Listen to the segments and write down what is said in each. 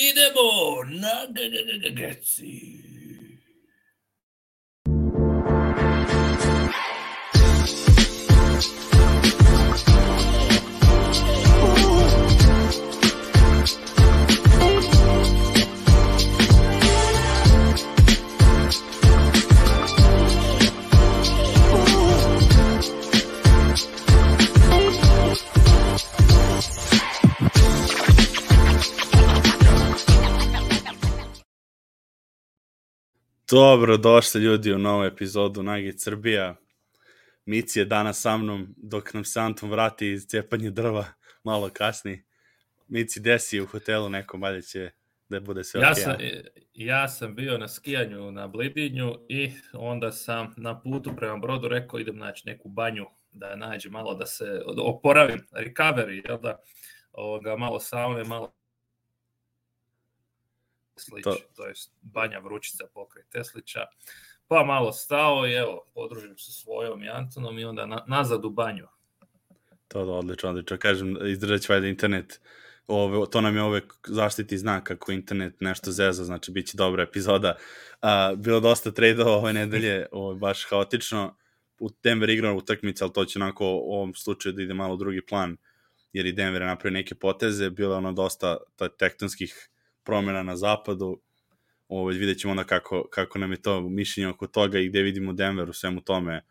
Idemo na Geci. Dobro, došli ljudi u novu epizodu Nugget Srbija. Mici je danas sa mnom, dok nam se Anton vrati iz cijepanja drva malo kasnije. Mici, desi u hotelu nekom, valjda će da bude sve Ja okej, sam, ja sam bio na skijanju na Blidinju i onda sam na putu prema brodu rekao idem naći neku banju da nađem malo da se oporavim, recovery, jel da, ovoga, malo saune, malo Teslić, To- to, je banja vrućica pokraj Teslića, pa malo stao i evo, podružim se svojom i Antonom i onda na, nazad u banju. To da, odlično, odlično. Kažem, izdržat će valjda internet. Ove, to nam je uvek zaštiti znak ako internet nešto zeza, znači bit će dobra epizoda. A, bilo dosta trejdova ove nedelje, ovo, baš haotično. U Denver igrao utakmice, ali to će onako u ovom slučaju da ide malo drugi plan, jer i Denver je napravio neke poteze, bilo je ono dosta ta, tektonskih promjena na zapadu. Ovo, vidjet ćemo onda kako, kako nam je to mišljenje oko toga i gde vidimo Denver u svemu tome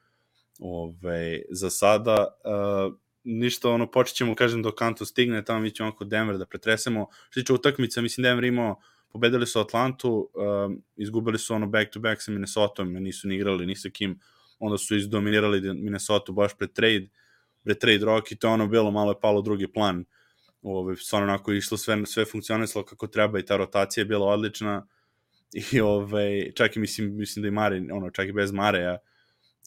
Ove, za sada. Uh, ništa, ono, počet ćemo, kažem, dok Kanto stigne, tamo mi ćemo oko Denver da pretresemo. Što tiče utakmica, mislim, Denver imao, pobedili su Atlantu, um, izgubili su ono back-to-back sa Minnesota, nisu ni igrali ni sa kim, onda su izdominirali Minnesota baš pred trade, pred trade rock i to ono bilo, malo je palo drugi plan. Ove, stvarno onako išlo sve, sve funkcionisalo kako treba i ta rotacija je bila odlična i ove, čak i mislim, mislim da i Mare, ono, čak i bez Mareja,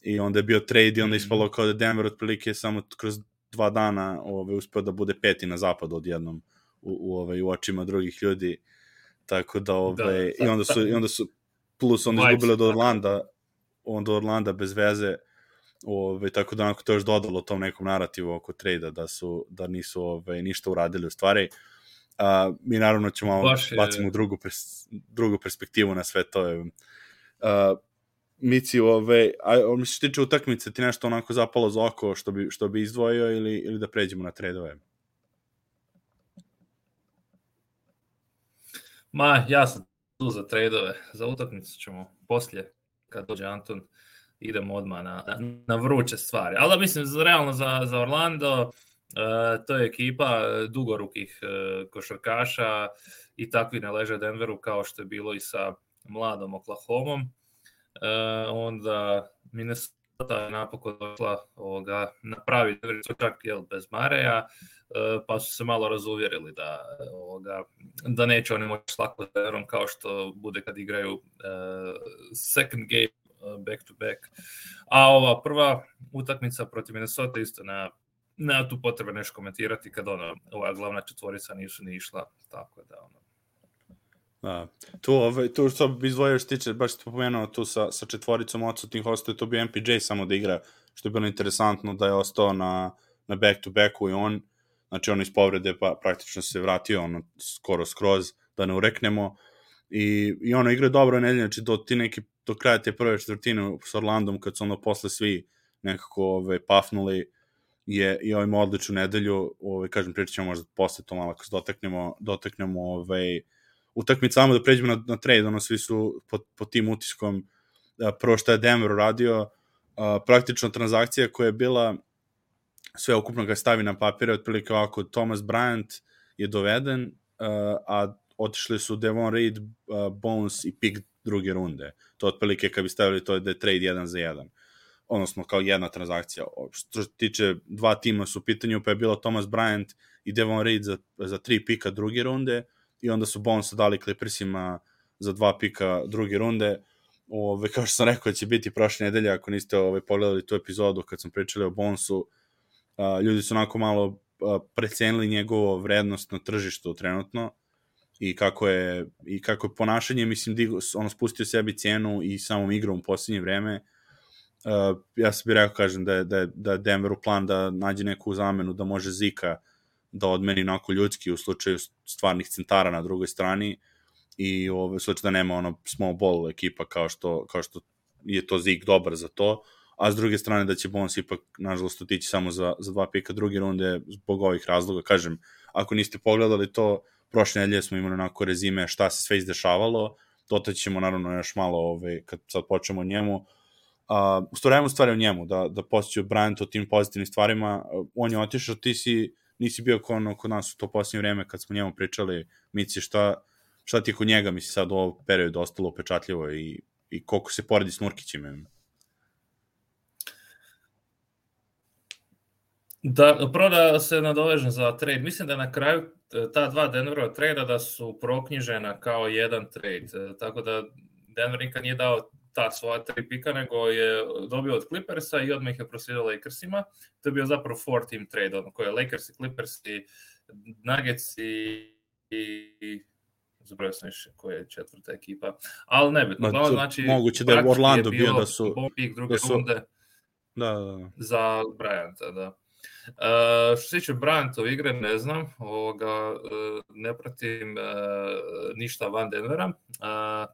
i onda je bio trade i onda je Mhm. ispalo kao da Denver otprilike samo kroz dva dana ove, uspeo da bude peti na zapadu odjednom u, u, ove, u očima drugih ljudi. Tako da, ove, Da, i onda su, i onda su plus onda izgubili od. Orlanda, onda Orlanda bez veze, ove, tako da onako to još dodalo tom nekom narativu oko trejda, da su, da nisu ove, ništa uradili u stvari. A, mi naravno ćemo Baš je- bacimo drugu, pers, drugu perspektivu na sve to. Je. A, Mici, ove, a mi se tiče utakmice, ti nešto onako zapalo za oko što bi, što bi izdvojio ili, ili da pređemo na tredove? Ma, ja sam tu za tradove. Za utakmicu ćemo poslije, kad dođe Anton, idemo odmah na, na vruće stvari. Ali da mislim, za- realno za, za Orlando, uh, to je ekipa e, dugorukih uh, košarkaša i takvi ne leže Denveru kao što je bilo i sa mladom Oklahomom. Uh, onda Minnesota je napokon došla ovoga, na pravi Denver, čak jel, bez Mareja, uh, pa su se malo razuvjerili da ovoga, da neće oni moći s lako s Denverom kao što bude kad igraju uh, second game back to back. A ova prva utakmica protiv Minnesota isto na nema tu potrebe nešto komentirati kad ono, ova glavna četvorica nisu ni išla, tako da ono. Da. Tu, ove, tu što bi izdvojio što tiče, baš ste pomenuo tu sa, sa četvoricom odsutnih ostaje, to bi MPJ samo da igra, što je bilo interesantno da je ostao na, na back-to-backu i on, znači on iz povrede pa praktično se vratio ono, skoro skroz, da ne ureknemo, i, i ono igra dobro nedelje, znači do, ti neki, do kraja te prve četvrtine s Orlandom, kad su ono posle svi nekako ove, pafnuli, je i ovaj odličnu nedelju, ovaj kažem pričat ćemo možda posle to malo ako se dotaknemo, dotaknemo ovaj utakmicu samo da pređemo na, na trade, ono svi su pod, pod tim utiskom a, prvo što je Denver uradio, a, praktično transakcija koja je bila sve ukupno ga stavi na papire, otprilike ovako Thomas Bryant je doveden, a, a otišli su Devon Reed, a, Bones i pick druge runde. To otprilike kad bi stavili to da je trade jedan za jedan odnosno kao jedna transakcija. Što se tiče dva tima su u pitanju, pa je bilo Thomas Bryant i Devon Reed za, za tri pika druge runde i onda su Bonesa dali Clippersima za dva pika druge runde. Ove, kao što sam rekao će biti prošle nedelje, ako niste ove, pogledali tu epizodu kad sam pričali o Bonesu, a, ljudi su onako malo precenili njegovu vrednost na tržištu trenutno i kako je, i kako je ponašanje, mislim, digo, ono spustio sebi cenu i samom igrom u posljednje vreme, uh, ja sam bih rekao, kažem, da je, da je, da je Denveru plan da nađe neku zamenu, da može Zika da odmeni onako ljudski u slučaju stvarnih centara na drugoj strani i u slučaju da nema ono small ball ekipa kao što, kao što je to Zik dobar za to, a s druge strane da će Bones ipak, nažalost, otići samo za, za dva pika druge runde zbog ovih razloga. Kažem, ako niste pogledali to, prošle nedelje smo imali onako rezime šta se sve izdešavalo, dotaći ćemo naravno još malo ove, kad sad počnemo o njemu, Uh, ustorajamo stvari o njemu, da, da posjeću Bryant o tim pozitivnim stvarima. On je otišao, ti si, nisi bio kod, ono, kod nas u to posljednje vreme kad smo njemu pričali, Mici, šta, šta ti kod njega, misli, sad u ovom periodu ostalo upečatljivo i, i koliko se poredi s Nurkićem? Da, prvo da se nadovežem za trade. Mislim da na kraju ta dva Denverova trada da su proknjižena kao jedan trade. E, tako da Denver nikad nije dao ta svoja tri pika, nego je dobio od Clippersa i odmah ih je proslijedio Lakersima. To je bio zapravo four team trade, ono koje je Lakers i Clippers i Nuggets i, i zaboravio sam više koja je četvrta ekipa, ali nebitno. Ma, znači, moguće da je Orlando bio, bio da su... Druge da su, runde da, da, da. za Bryanta, da. Uh, što se tiče Bryantov igre, ne znam, ovoga, uh, ne pratim uh, ništa van Denvera,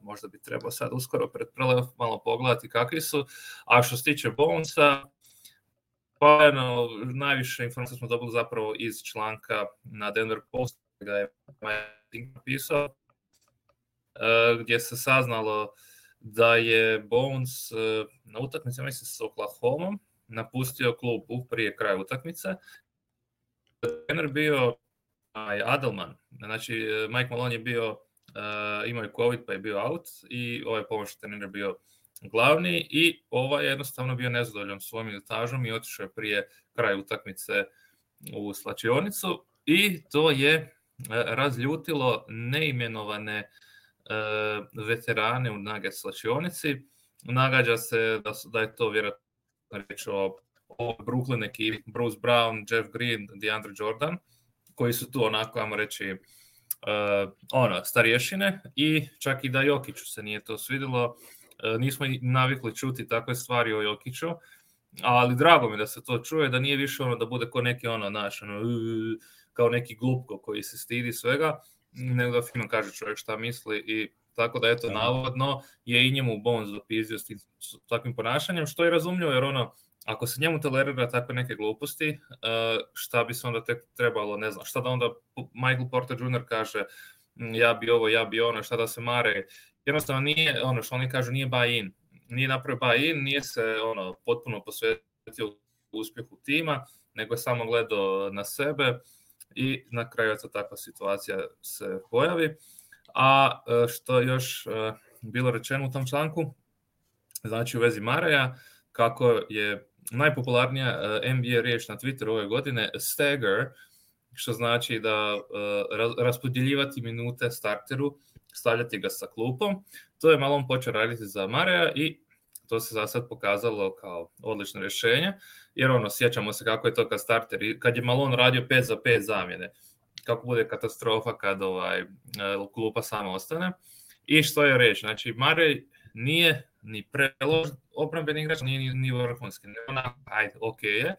možda bi trebao sad uskoro pred prelev malo pogledati kakvi su, a što se tiče Bonesa, pa jedno, najviše informacije smo dobili zapravo iz članka na Denver Post, ga je napisao, uh, gdje se saznalo da je Bones na utakmici, mislim, sa Oklahoma, napustio klub prije kraja utakmice. Trener bio Adelman, znači Mike Malone je bio, uh, imao je COVID pa je bio out i ovaj pomoćni trener bio glavni i ovaj je jednostavno bio nezadovoljan svojom minutažom i otišao je prije kraja utakmice u slačionicu i to je razljutilo neimenovane uh, veterane u Nuggets slačionici. Nagađa se da, su, da je to vjerojatno reč o, o Brooklyn ekipi, Bruce Brown, Jeff Green, DeAndre Jordan, koji su tu onako, ajmo reći, uh, ono, starješine i čak i da Jokiću se nije to svidelo, uh, nismo navikli čuti takve stvari o Jokiću, ali drago mi da se to čuje, da nije više ono da bude ko neki ono, naš, ono, kao neki glupko koji se stidi svega, nego da fino kaže čovjek šta misli i Tako da, eto, da. navodno je i njemu Bones dopizio s, tim, s takvim ponašanjem, što je razumljivo, jer ono, ako se njemu tolerira takve neke gluposti, uh, šta bi se onda tek trebalo, ne znam, šta da onda Michael Porter Jr. kaže, ja bi ovo, ja bi ono, šta da se mare, jednostavno nije, ono što oni kažu, nije buy in, nije napravio buy in, nije se ono potpuno posvetio uspjehu tima, nego je samo gledao na sebe i na kraju eto takva situacija se pojavi. A e, što još e, bilo rečeno u tom članku, znači u vezi Maraja, kako je najpopularnija e, NBA riječ na Twitteru ove godine stagger, što znači da raspodjeljivati minute starteru, stavljati ga sa klupom. To je malo on počeo raditi za Maraja i to se za sad pokazalo kao odlično rješenje, jer ono, sjećamo se kako je to kad starter, kad je Malon radio 5 za 5 zamjene kako bude katastrofa kad ovaj, e, klupa sama ostane. I što je reći, znači Marej nije ni prelož obrambeni igrač, nije ni, ni vrhunski, ne ona, ajde, ok je.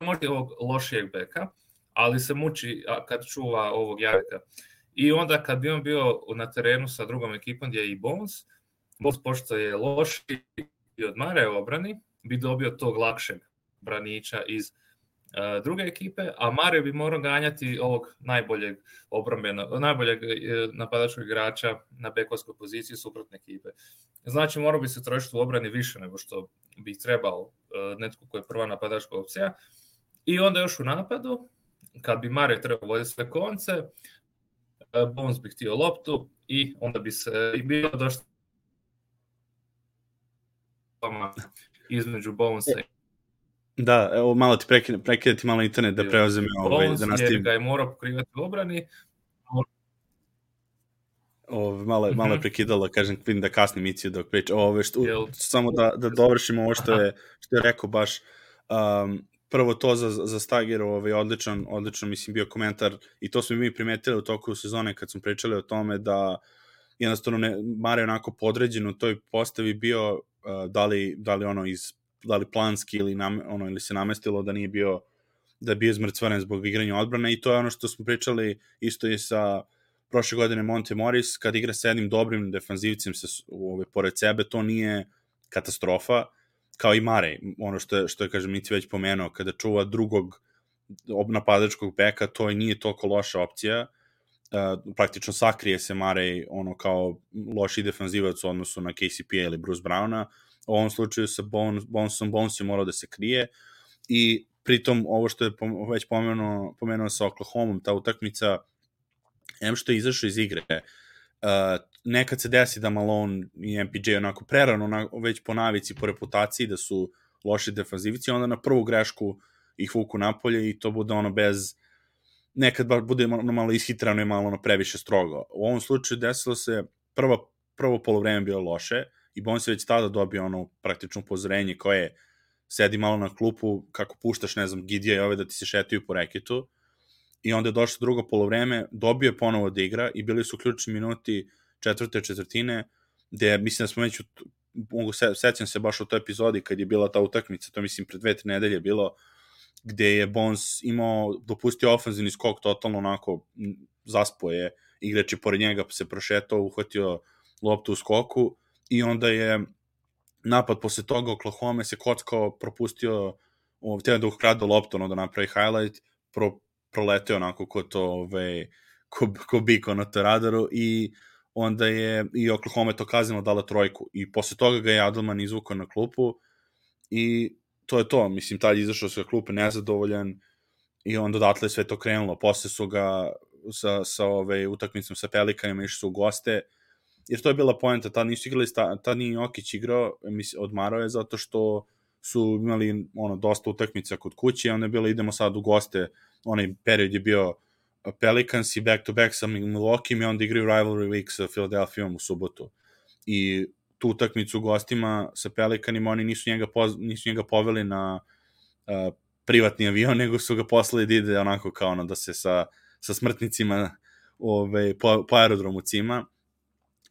Možda ovog lošijeg beka, ali se muči kad čuva ovog javika. I onda kad bi on bio na terenu sa drugom ekipom gdje je i Bones, Bones pošto je loši i od Mare obrani, bi dobio tog lakšeg braniča iz E, druge ekipe, a Mario bi morao ganjati ovog najboljeg obrambenog, najboljeg e, napadačkog igrača na bekovskoj poziciji suprotne ekipe. Znači, morao bi se trošiti u obrani više nego što bi trebao e, netko ko je prva napadačka opcija. I onda još u napadu, kad bi Mario trebao voditi sve konce, Bones bi htio loptu i onda bi se i bilo došlo između Bonesa Da, evo malo ti prekine, prekine ti malo internet da preuzem ovaj, da nastavim. ga je morao pokrivati u obrani. Ove, malo, -hmm. malo je prekidalo, kažem, vidim da kasnim Miciju dok priča. Ove, što, Jel... samo da, da dovršimo ovo što je, što je rekao baš. Um, prvo to za, za Stager, ovaj, odličan, odličan, mislim, bio komentar i to smo mi primetili u toku sezone kad smo pričali o tome da jednostavno ne, Mare onako podređen u toj postavi bio uh, da li, da li ono iz da li planski ili nam, ono ili se namestilo da nije bio da je bio izmrcvaren zbog igranja odbrane i to je ono što smo pričali isto i sa prošle godine Monte Morris, kad igra sa jednim dobrim defanzivcem sa, ove, pored sebe, to nije katastrofa, kao i Mare, ono što je, što je kažem, Mici već pomenuo, kada čuva drugog napadačkog beka, to nije toliko loša opcija, uh, praktično sakrije se Mare ono kao loši defanzivac u odnosu na KCP ili Bruce Browna, u ovom slučaju sa Bones, Bonesom, Bones je morao da se krije i pritom ovo što je već pomenuo, pomenuo sa Oklahoma, ta utakmica em što je izašao iz igre, uh, nekad se desi da Malone i MPJ onako prerano, onako, već po navici, po reputaciji da su loši defanzivci, onda na prvu grešku ih vuku napolje i to bude ono bez nekad baš bude malo, malo ishitrano i malo ono previše strogo. U ovom slučaju desilo se prvo, prvo polovreme bilo loše i Bon se već tada dobio ono praktično upozorenje koje sedi malo na klupu kako puštaš, ne znam, Gidija i ove da ti se šetaju po reketu. I onda je došlo drugo polovreme, dobio je ponovo da igra i bili su ključni minuti četvrte četvrtine, gde mislim da smo već, mogu se, sećam se baš u toj epizodi kad je bila ta utakmica, to mislim pre dve, tri nedelje bilo, gde je Bones imao, dopustio ofenzivni skok totalno onako zaspoje igrači pored njega se prošetao, uhvatio loptu u skoku i onda je napad posle toga Oklahoma se kockao, propustio, htio da ukrade loptu, ono da napravi highlight, pro, proleteo onako ko to, ove, ko, ko biko na to radaru i onda je i Oklahoma to kaznilo dala trojku. I posle toga ga je Adelman izvukao na klupu i to je to, mislim, tad je izašao sa klupe nezadovoljan i onda odatle sve to krenulo. Posle su ga sa, sa ove, utakmicom sa Pelikanima išli su u goste, jer to je bila poenta, tad nisu igrali, tad nije Jokić igrao, mislim, odmarao je zato što su imali ono, dosta utakmica kod kuće onda je bilo idemo sad u goste, onaj period je bio Pelicans i back to back sa Milwaukee i onda igraju rivalry week sa Philadelphia u subotu. I tu utakmicu u gostima sa Pelikanima, oni nisu njega, poz, nisu njega poveli na uh, privatni avion, nego su ga poslali da ide onako kao ono da se sa, sa smrtnicima ove, po, po aerodromu cima.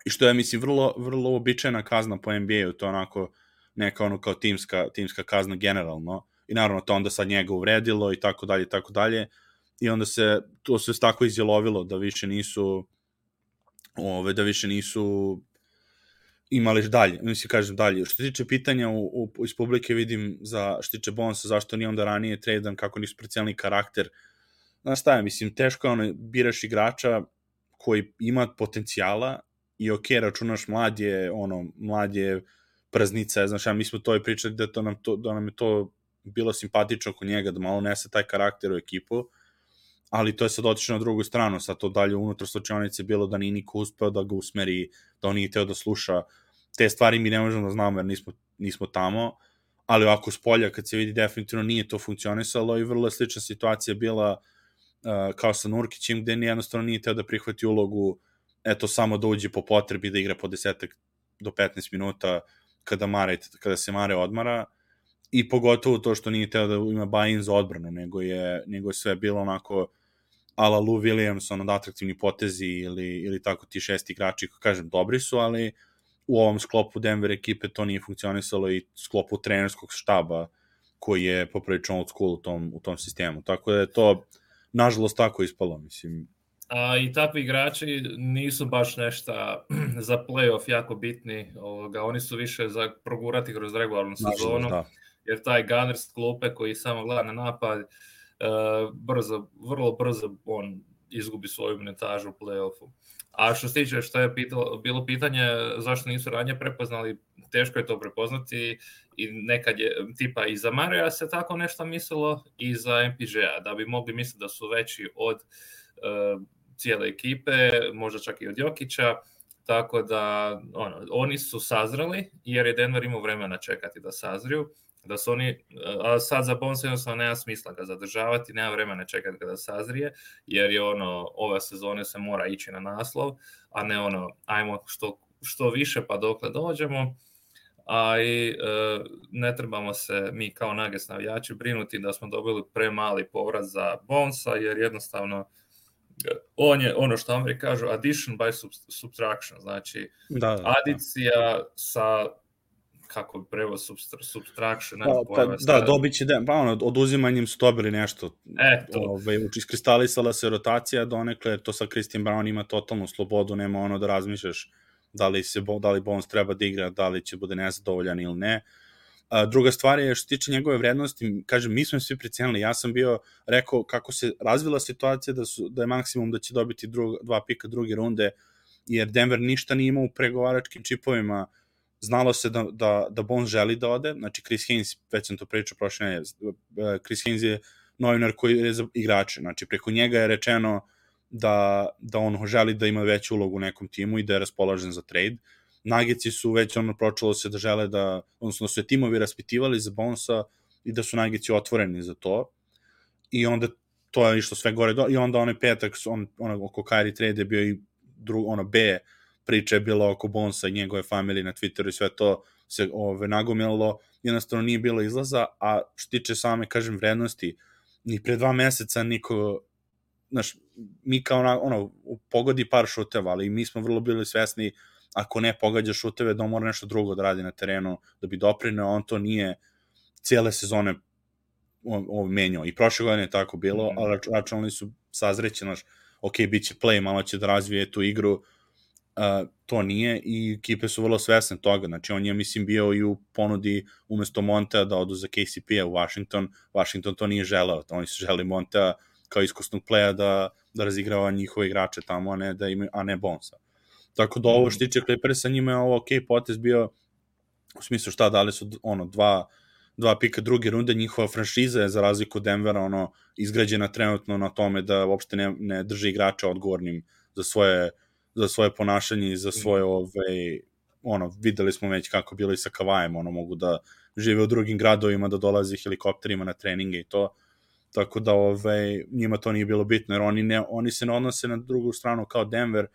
I što je, mislim, vrlo, vrlo običajna kazna po NBA-u, to onako neka ono kao timska, timska kazna generalno. I naravno to onda sad njega uvredilo i tako dalje i tako dalje. I onda se to se tako izjelovilo da više nisu ove, da više nisu imali dalje, mislim kažem dalje. Što se tiče pitanja u, u, iz publike vidim za što tiče Bonsa, zašto nije onda ranije tradan, kako nisu precijelni karakter. Znaš šta je, mislim, teško je ono, biraš igrača koji ima potencijala i ok, računaš mlad je, ono, mlad je praznica, znaš, ja mi smo to i pričali da, to nam to, da nam je to bilo simpatično kod njega, da malo nese taj karakter u ekipu, ali to je sad otišlo na drugu stranu, sad to dalje unutar slučajnice bilo da nije niko uspeo da ga usmeri, da on nije teo da sluša, te stvari mi ne možemo da znamo jer nismo, nismo tamo, ali ovako s polja kad se vidi definitivno nije to funkcionisalo i vrlo slična situacija bila uh, kao sa Nurkićem gde jednostavno nije teo da prihvati ulogu eto samo da uđe po potrebi da igra po desetak do 15 minuta kada, Mare, kada se Mare odmara i pogotovo to što nije teo da ima buy-in za odbranu, nego je, nego je sve bilo onako ala Lou Williams, ono, atraktivni potezi ili, ili tako ti šesti igrači, kažem, dobri su, ali u ovom sklopu Denver ekipe to nije funkcionisalo i sklopu trenerskog štaba koji je poprilično old school u tom, u tom sistemu. Tako da je to, nažalost, tako ispalo, mislim. A, I takvi igrači nisu baš nešto za playoff jako bitni. Ovoga, oni su više za progurati kroz regularnu sezonu. Da. Jer taj Gunners klupe koji samo gleda na napad, uh, brzo, vrlo brzo on izgubi svoju minutažu u play-offu. A što se tiče što je pitalo, bilo pitanje zašto nisu ranije prepoznali, teško je to prepoznati i nekad je tipa i za Marija se tako nešto mislilo i za MPG-a, da bi mogli misliti da su veći od uh, cijele ekipe, možda čak i od Jokića, tako da ono, oni su sazreli jer je Denver imao vremena čekati da sazriju da su oni, a sad za Bonsa jednostavno nema smisla ga zadržavati, nema vremena čekati kada sazrije, jer je ono, ova sezone se mora ići na naslov, a ne ono, ajmo što, što više pa dokle dođemo, a i e, ne trebamo se mi kao Nuggets navijači brinuti da smo dobili premali povrat za Bonsa, jer jednostavno on je ono što Ameri kažu addition by subtraction, znači da, da, da. adicija sa kako bi prevo subtraction. Pa, pa, da, dobit će, da, pa ono, oduzimanjem su dobili nešto. E, to. Ove, ovaj, iskristalisala se rotacija donekle, to sa Christian Brown ima totalnu slobodu, nema ono da razmišljaš da li, se, da li Bones treba da igra, da li će bude nezadovoljan ili ne. A, druga stvar je što tiče njegove vrednosti, kažem, mi smo svi precenili, ja sam bio rekao kako se razvila situacija da, su, da je maksimum da će dobiti drug, dva pika druge runde, jer Denver ništa nije imao u pregovaračkim čipovima, znalo se da, da, da Bones želi da ode, znači Chris Haynes, već sam to pričao prošle nedelje, Chris Haynes je novinar koji je za igrače, znači preko njega je rečeno da, da on želi da ima veću ulogu u nekom timu i da je raspoložen za trade. Nagici su već ono pročalo se da žele da, odnosno da su je timovi raspitivali za Bonesa i da su Nagici otvoreni za to. I onda to je išlo sve gore do, i onda onaj petak on, ono, oko Kyrie trade je bio i drug, ono B priča je bila oko Bonsa i njegove familije na Twitteru i sve to se ove, nagomilalo, jednostavno nije bilo izlaza, a što tiče same, kažem, vrednosti, ni pre dva meseca niko, znaš, mi kao ono, pogodi par šuteva, ali mi smo vrlo bili svesni ako ne pogađa šuteve, da on mora nešto drugo da radi na terenu, da bi doprineo, on to nije cijele sezone menjao. I prošle godine je tako bilo, mm -hmm. ali računali su sazreće, znaš, ok, bit će play, malo će da razvije tu igru, uh, to nije i ekipe su vrlo svesne toga, znači on je mislim bio i u ponudi umesto Montea da odu za KCP-a u Washington, Washington to nije želeo, oni su želi Montea kao iskusnog pleja da, da razigrava njihove igrače tamo, a ne, da ima, a ne Bonsa. Tako da ovo mhm. što tiče Clippersa, njima je ovo ok potez bio, u smislu šta, dali su ono, dva, dva pika druge runde, njihova franšiza je za razliku od Denvera ono, izgrađena trenutno na tome da uopšte ne, ne drži igrača odgovornim za svoje za svoje ponašanje i za svoje ove, ovaj, ono, videli smo već kako bilo i sa Kavajem, ono, mogu da žive u drugim gradovima, da dolaze helikopterima na treninge i to, tako da ove, ovaj, njima to nije bilo bitno, jer oni, ne, oni se ne odnose na drugu stranu kao Denver,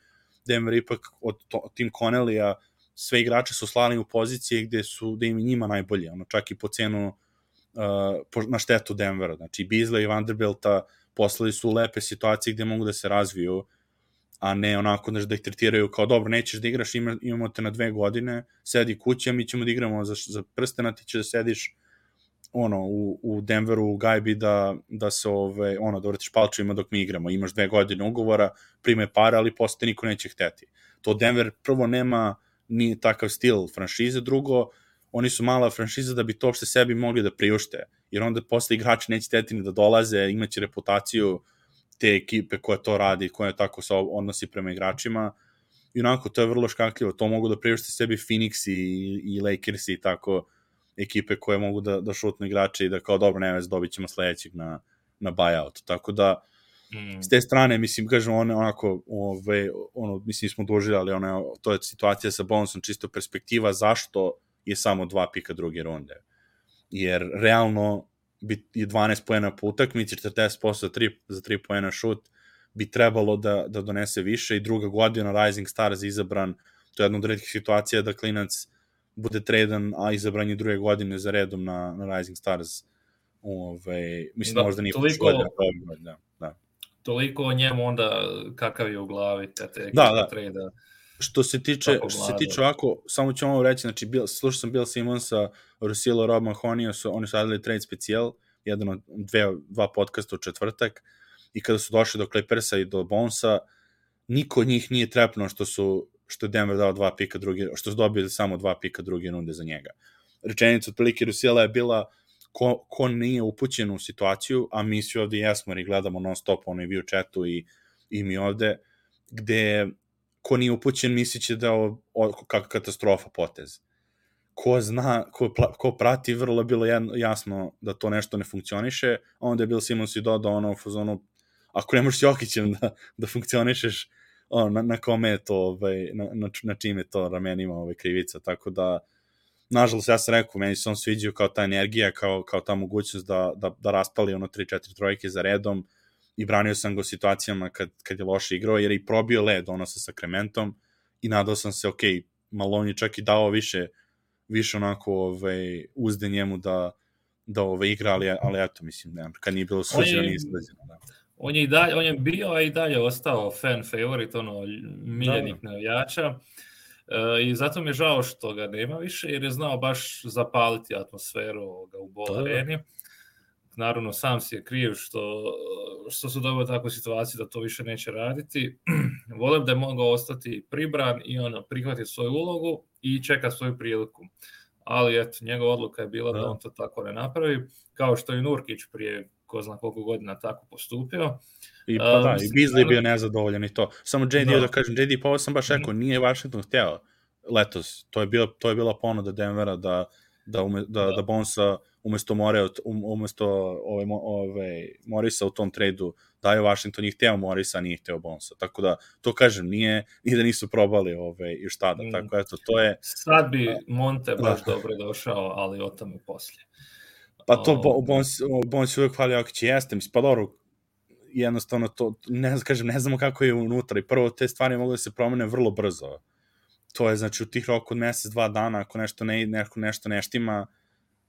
Denver ipak od, to, Tim Connellija sve igrače su slali u pozicije gde su da im njima najbolje, ono čak i po cenu uh, po, na štetu Denvera. Znači Beasley i Vanderbilta poslali su lepe situacije gde mogu da se razviju a ne onako znaš, da ih tretiraju kao dobro, nećeš da igraš, ima, imamo te na dve godine, sedi kuće, mi ćemo da igramo za, za prstena, ti ćeš da sediš ono, u, u Denveru, u Gajbi da, da se ove, ono, da vrtiš palčevima dok mi igramo, imaš dve godine ugovora, prime pare, ali posle niko neće hteti. To Denver prvo nema ni takav stil franšize, drugo, oni su mala franšiza da bi to uopšte sebi mogli da priušte, jer onda posle igrači neće teti ni da dolaze, imaće reputaciju te ekipe koja to radi, koja tako se odnosi prema igračima, i onako, to je vrlo škakljivo, to mogu da priušte sebi Phoenix i, i Lakers i tako ekipe koje mogu da, da šutnu igrače i da kao dobro, ne dobit ćemo sledećeg na, na buyout, tako da mm. s te strane, mislim, kažem, one, onako, ove, ono, mislim, smo dužili, ali ono, to je situacija sa bonusom, čisto perspektiva zašto je samo dva pika druge runde. Jer realno je 12 poena po utakmici, 40% za 3, za 3 poena šut, bi trebalo da, da donese više i druga godina Rising Stars izabran, to je jedna od redkih situacija da klinac bude tradan, a izabran je druge godine za redom na, na Rising Stars. Ove, mislim, da, možda nije toliko, godine, da, da. Toliko o njemu onda kakav je u glavi kad te da, da. trada. Što se tiče, što se tiče ovako, samo ću vam reći, znači, bil, slušao sam Bill Simonsa, Rusilo Rob Mahonija, su, oni su radili trade specijal, jedan od dve, dva podcasta u četvrtak, i kada su došli do Clippersa i do Bonesa, niko od njih nije trepno što su što je Denver dao dva pika drugi, što su dobili samo dva pika druge runde za njega. Rečenica otprilike Rusila je bila ko, ko nije upućen u situaciju, a mi svi ovde jesmo jer gledamo non stop, ono i vi u chatu i, i mi ovde, gde ko nije upućen misliće da je kakva katastrofa potez. Ko zna, ko, ko prati, vrlo je bilo jasno da to nešto ne funkcioniše, onda je Bill Simmons i dodao ono u fazonu, ako ne možeš Jokićem da, da funkcionišeš, ono, na, na kome je to, ovaj, na, na, na čime to ramenima ovaj, krivica, tako da, nažalost, ja sam rekao, meni se on sviđao kao ta energija, kao, kao ta mogućnost da, da, da raspali ono 3-4 trojke za redom, i branio sam ga u situacijama kad, kad je loše igrao, jer je i probio led ono sa Sacramentom i nadao sam se, ok, Malone je čak i dao više, više onako ovaj, uzde njemu da, da ovaj, igra, ali, ali eto, mislim, ne, kad nije bilo suđeno, nije izgledano. Da. On je, i dalje, on je bio, a i dalje ostao fan favorite, ono, miljenik da, da. navijača. I zato mi je žao što ga nema više, jer je znao baš zapaliti atmosferu ovoga u bol areni. Naravno, sam si je kriv što, što su dobili takvu situaciju da to više neće raditi. Volim da je mogao ostati pribran i ono, prihvatiti svoju ulogu i čeka svoju priliku. Ali eto, njegova odluka je bila da, da on to tako ne napravi, kao što i Nurkić prije ko zna koliko godina tako postupio. I pa da, um, i Beasley je bio nezadovoljan i to. Samo JD, da, da kažem, JD, pa ovo sam baš rekao, nije Washington hteo letos. To je, bilo, to je bila ponuda Denvera da, da, ume, da, da. da Bonsa umesto More, um, umesto ove, ove, Morisa u tom tradu daju Washington, je hteo Morisa, nije hteo Bonsa. Tako da, to kažem, nije, nije da nisu probali ove, i šta da, mm. tako eto, to je... Sad bi Monte baš da. dobro došao, ali o tome poslije. Pa to o, Bons, Bons uvek hvali će jeste, mislim, pa dobro, jednostavno to, ne znam, kažem, ne znamo kako je unutra i prvo te stvari mogu da se promene vrlo brzo. To je, znači, u tih roku od mesec, dva dana, ako nešto ne, neko nešto ne štima,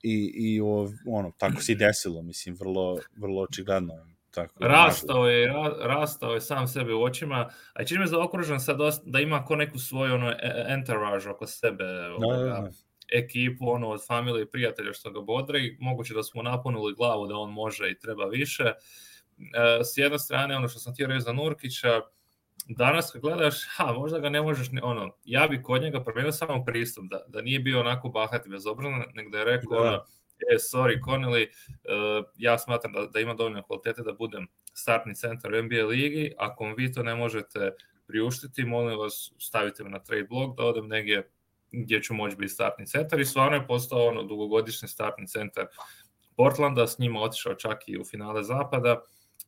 i, i o, ono, tako se i desilo, mislim, vrlo, vrlo očigledno. Tako, rastao je, ra, rastao je sam sebe u očima, a čini me zaokružen sad dosta, da ima ko neku svoju ono, e, entourage oko sebe, da, ovoga, da, da. Ekipu ono, od familije i prijatelja što ga bodre i moguće da smo napunili glavu da on može i treba više. E, s jedne strane, ono što sam htio reći za Nurkića, danas kad gledaš, ha, možda ga ne možeš, ne, ono, ja bi kod njega promenio samo pristup, da, da nije bio onako bahat i bezobrazan, nego da je rekao, da. ono, e, sorry, Connelly, uh, ja smatram da, da ima dovoljno kvalitete da budem startni centar u NBA ligi, ako vi to ne možete priuštiti, molim vas, stavite me na trade blog da odem negdje gdje ću moći biti startni centar i stvarno je postao ono dugogodišnji startni centar Portlanda, s njima otišao čak i u finale zapada,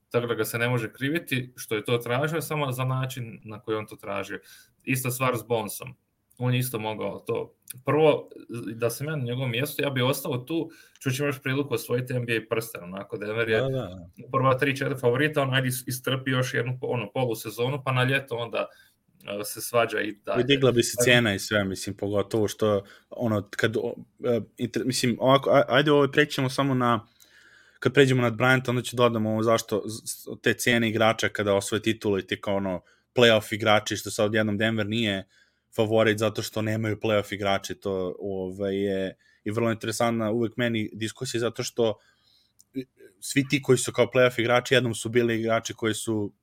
tako da ga se ne može kriviti što je to tražio, samo za način na koji on to tražio. Ista stvar s Bonsom. On je isto mogao to. Prvo, da sam ja na njegovom mjestu, ja bih ostao tu, ću imaš priliku osvojiti NBA prsten, onako Denver je da, da. prva 3-4 favorita, on ajde istrpi još jednu ono, polusezonu, pa na ljeto onda se svađa i dalje. Digla bi se cijena i sve, mislim, pogotovo što, ono, kad, uh, inter, mislim, ovako, ajde ovo prećemo samo na kad pređemo nad Bryant, onda ću dodamo ovo zašto te cene igrača kada osvoje titulu i ti kao ono playoff igrači, što sad jednom Denver nije favorit zato što nemaju playoff igrači, to ovaj, je i vrlo interesantna uvek meni diskusija zato što svi ti koji su kao playoff igrači jednom su bili igrači koji su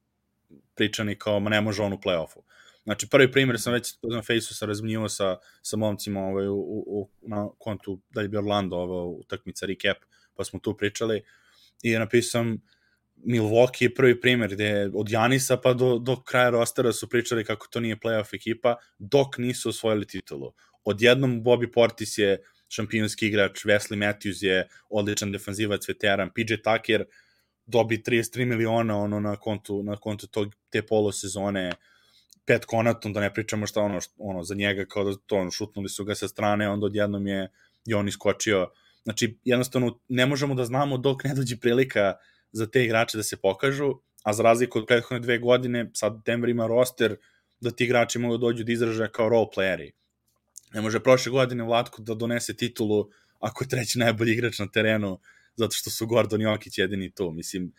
pričani kao ma ne može on u playoffu. Znači, prvi primjer sam već na Faceu sam razminjivao sa, sa momcima ovaj, u, u, na kontu da je bio Orlando ovo, utakmica recap pa smo tu pričali i napisao Milwaukee je prvi primjer gde od Janisa pa do, do kraja rostera su pričali kako to nije playoff ekipa dok nisu osvojili titulu. Odjednom Bobby Portis je šampionski igrač, Wesley Matthews je odličan defanzivac, veteran, PJ Tucker dobi 33 miliona ono na kontu na kontu tog te polosezone pet konatom da ne pričamo šta ono ono za njega kao da to ono, šutnuli su ga sa strane onda odjednom je i on iskočio Znači, jednostavno, ne možemo da znamo dok ne dođe prilika za te igrače da se pokažu, a za razliku od prethodne dve godine, sad Denver ima roster da ti igrači mogu da dođu da izražaja kao role playeri. Ne može prošle godine Vlatko da donese titulu ako je treći najbolji igrač na terenu, zato što su Gordon i Jokić jedini tu. Mislim,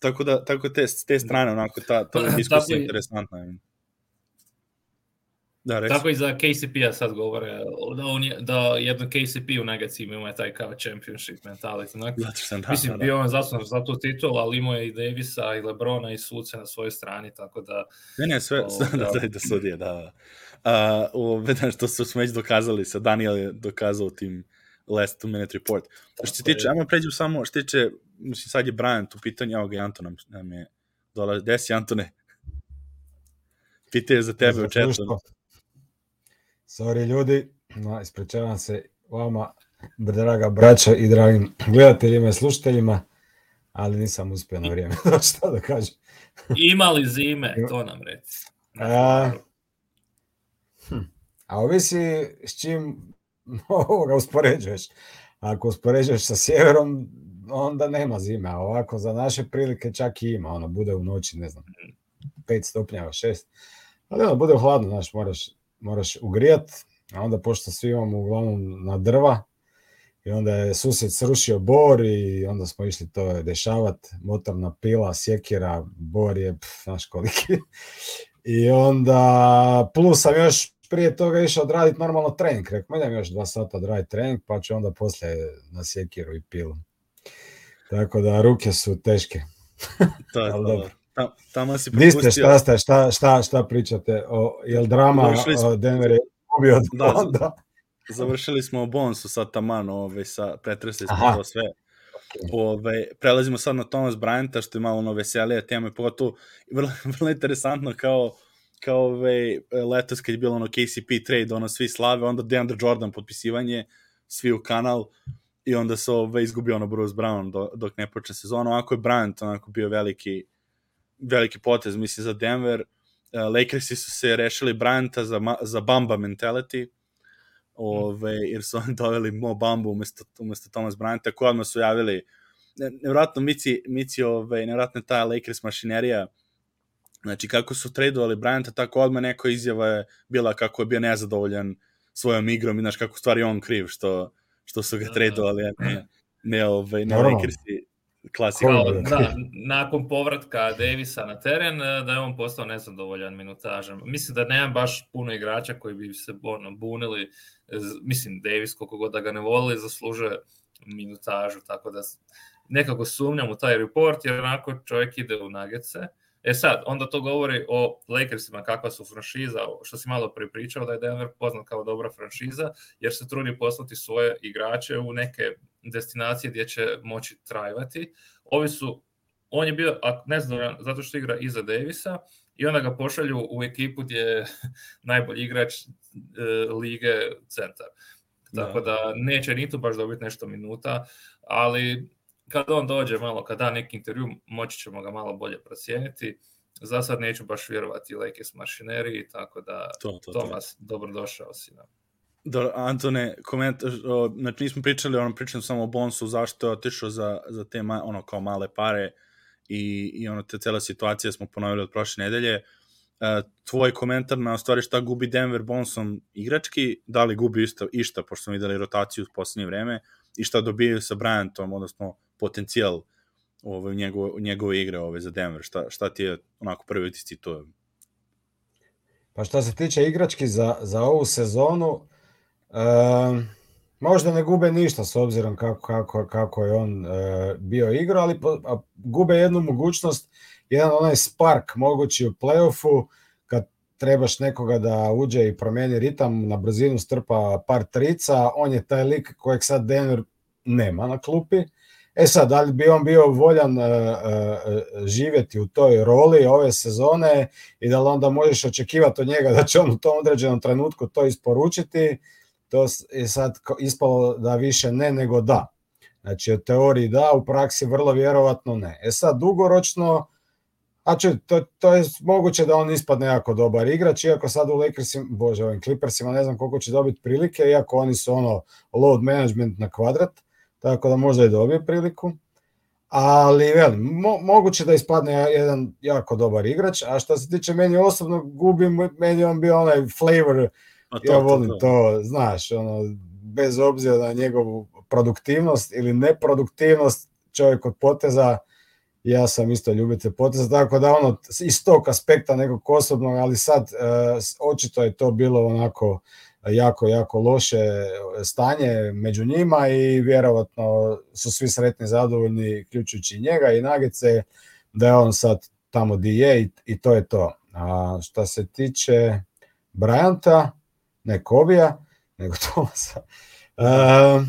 tako da, tako te, te strane, onako, ta, ta diskusija je interesantna. Da, reći. Tako i za KCP-a sad govore, da, on je, da jedno KCP u negaciji ima taj kao championship mentality. Onak. Sam, da, Mislim, da, da. bio on zasnovan za tu titul, ali imao je i Davisa, i Lebrona, i Suce na svojoj strani, tako da... Ne, ne, sve, o, da, da, da sudije, da. Uh, u, vidim što su smo već dokazali, sa Daniel je dokazao tim last two minute report. Tako što se tiče, ajmo pređem samo, što tiče, mislim, sad je Brian tu pitanje, evo ga Anton nam, nam je dolazi. Desi, Antone? Pitanje za tebe u četu. Sorry ljudi, no, ispričavam se vama, draga braća i dragim gledateljima i slušateljima, ali nisam uspio na vrijeme, šta da kažem. Imali zime, to nam reci. A, hm, a ovisi s čim ovoga uspoređuješ. Ako uspoređuješ sa sjeverom, onda nema zime, a ovako za naše prilike čak i ima, ono bude u noći, ne znam, 5 stupnjeva, 6, ali ono bude hladno, znaš, moraš moraš ugrijat, a onda pošto svi imamo uglavnom na drva, i onda je susjed srušio bor i onda smo išli to dešavat, motorna pila, sjekira, bor je, pf, znaš koliki. I onda, plus sam još prije toga išao odraditi normalno trening. Rekao, idem još dva sata odraditi trening, pa ću onda poslije na sjekiru i pilu. Tako da ruke su teške. To je to. dobro. Tam, tamo si propustio. šta ste, šta, šta, šta pričate? O, jel drama smo- Denver je gubio od Da, Bonda? Završili smo o Bonsu sad taman, ovaj, sa, pretresli smo Aha. to sve. Ove, prelazimo sad na Thomas Bryanta, što je malo ono veselija tema, pogotovo vrlo, vrlo interesantno kao kao ove, letos kad je bilo ono KCP trade, ono svi slave, onda DeAndre Jordan potpisivanje, svi u kanal i onda se ove, izgubio ono Bruce Brown do, dok ne počne sezona. Onako je Bryant onako bio veliki veliki potez, mislim, za Denver. Uh, Lakersi su se rešili Bryanta za, za Bamba mentality, ove, jer su oni doveli Mo Bambu umesto, umesto Thomas Bryanta, koji odmah su javili ne- nevjerojatno Mici, Mici ove, nevjerojatno je ta Lakers mašinerija znači kako su tradovali Bryanta, tako odmah neko izjava je bila kako je bio nezadovoljan svojom igrom i znaš kako stvari on kriv što, što su ga Da, da. tradovali, a ne, ne, ove, ne. Lakersi klasika. Kao, da, nakon povratka Davisa na teren, eh, da je on postao nezadovoljan minutažem. Mislim da nema baš puno igrača koji bi se ono, bunili. Mislim, Davis, koliko god da ga ne volili, zaslužuje minutažu, tako da nekako sumnjam u taj report, jer onako čovjek ide u nagece. E sad, onda to govori o Lakersima kakva su franšiza, što si malo pripričao da je Denver poznat kao dobra franšiza, jer se trudi poslati svoje igrače u neke destinacije gdje će moći trajvati. Ovi su, on je bio nezadovoljan zato što igra iza Davisa i onda ga pošalju u ekipu gdje je najbolji igrač e, lige centar. Tako Da. da neće ni tu baš dobiti nešto minuta, ali kad on dođe malo, kad da neki intervju, moći ćemo ga malo bolje procijeniti. Za sad neću baš vjerovati Lakers mašineriji, tako da To, to, to. Tomas, dobrodošao si nam. Da, Antone, komentar, o, znači nismo pričali, ono, pričam samo o Bonsu, zašto je otišao za, za te, ma, ono, kao male pare i, i ono, te cela situacija smo ponovili od prošle nedelje. E, tvoj komentar na stvari šta gubi Denver Bonsom igrački, da li gubi isto, išta, pošto smo videli rotaciju u poslednje vreme, i šta dobijaju sa Bryantom, odnosno potencijal ovaj, u, njegove, njegove igre ovaj, za Denver, šta, šta ti je onako prvi utisci to? Pa što se tiče igrački za, za ovu sezonu, e, možda ne gube ništa s obzirom kako, kako, kako je on e, bio igrao, ali po, a, gube jednu mogućnost, jedan onaj spark mogući u playoffu, kad trebaš nekoga da uđe i promijeni ritam, na brzinu strpa par trica, on je taj lik kojeg sad Denver nema na klupi. E sad, da li bi on bio voljan uh, uh, živjeti u toj roli ove sezone i da li onda možeš očekivati od njega da će on u tom određenom trenutku to isporučiti, to je sad ispalo da više ne nego da. Znači, u teoriji da, u praksi vrlo vjerovatno ne. E sad, dugoročno, ču, to, to je moguće da on ispadne jako dobar igrač, iako sad u Lakersima, bože, ovim Clippersima ne znam koliko će dobiti prilike, iako oni su ono load management na kvadrat, tako da možda i dobije priliku. Ali, velim, mo, moguće da ispadne jedan jako dobar igrač, a što se tiče meni osobno, gubim, meni on bio onaj flavor, A to, ja volim to, to, to, znaš, ono, bez obzira na njegovu produktivnost ili neproduktivnost, čovjek od poteza, ja sam isto ljubitelj poteza, tako da ono, iz tog aspekta nekog osobnog, ali sad uh, očito je to bilo onako jako, jako loše stanje među njima i vjerovatno su svi sretni zadovoljni, ključujući njega i Nagice, da je on sad tamo di je i, i to je to. A šta se tiče Bryanta, ne Kobija, nego Tomasa, uh,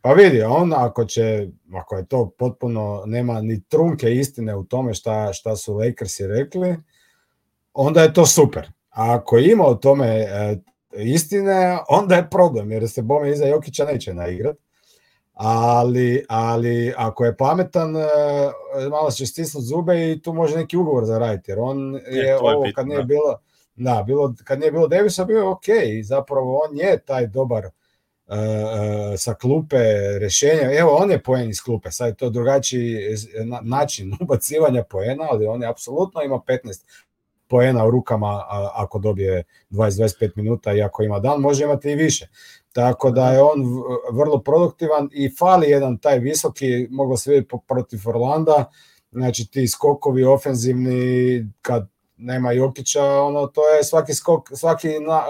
pa vidi, on ako će, ako je to potpuno, nema ni trunke istine u tome šta, šta su Lakersi rekli, onda je to super. A ako ima o tome e, istine, onda je problem, jer se Bome iza Jokića neće naigrat. Ali, ali ako je pametan, e, malo će stisnuti zube i tu može neki ugovor zaraditi, jer on je, je ovo bitno, kad nije da. bilo, da, bilo, kad nije bilo Davisa, bio je ok, zapravo on je taj dobar uh, sa klupe rešenja. Evo, on je poen iz klupe, sad je to drugačiji na, način ubacivanja poena, ali on je apsolutno ima 15 poena u rukama ako dobije 20-25 minuta i ako ima dan, može imati i više. Tako da je on vrlo produktivan i fali jedan taj visoki, moglo se vidjeti protiv Orlanda, znači ti skokovi ofenzivni kad nema Jokića, ono, to je svaki skok, svaki, na,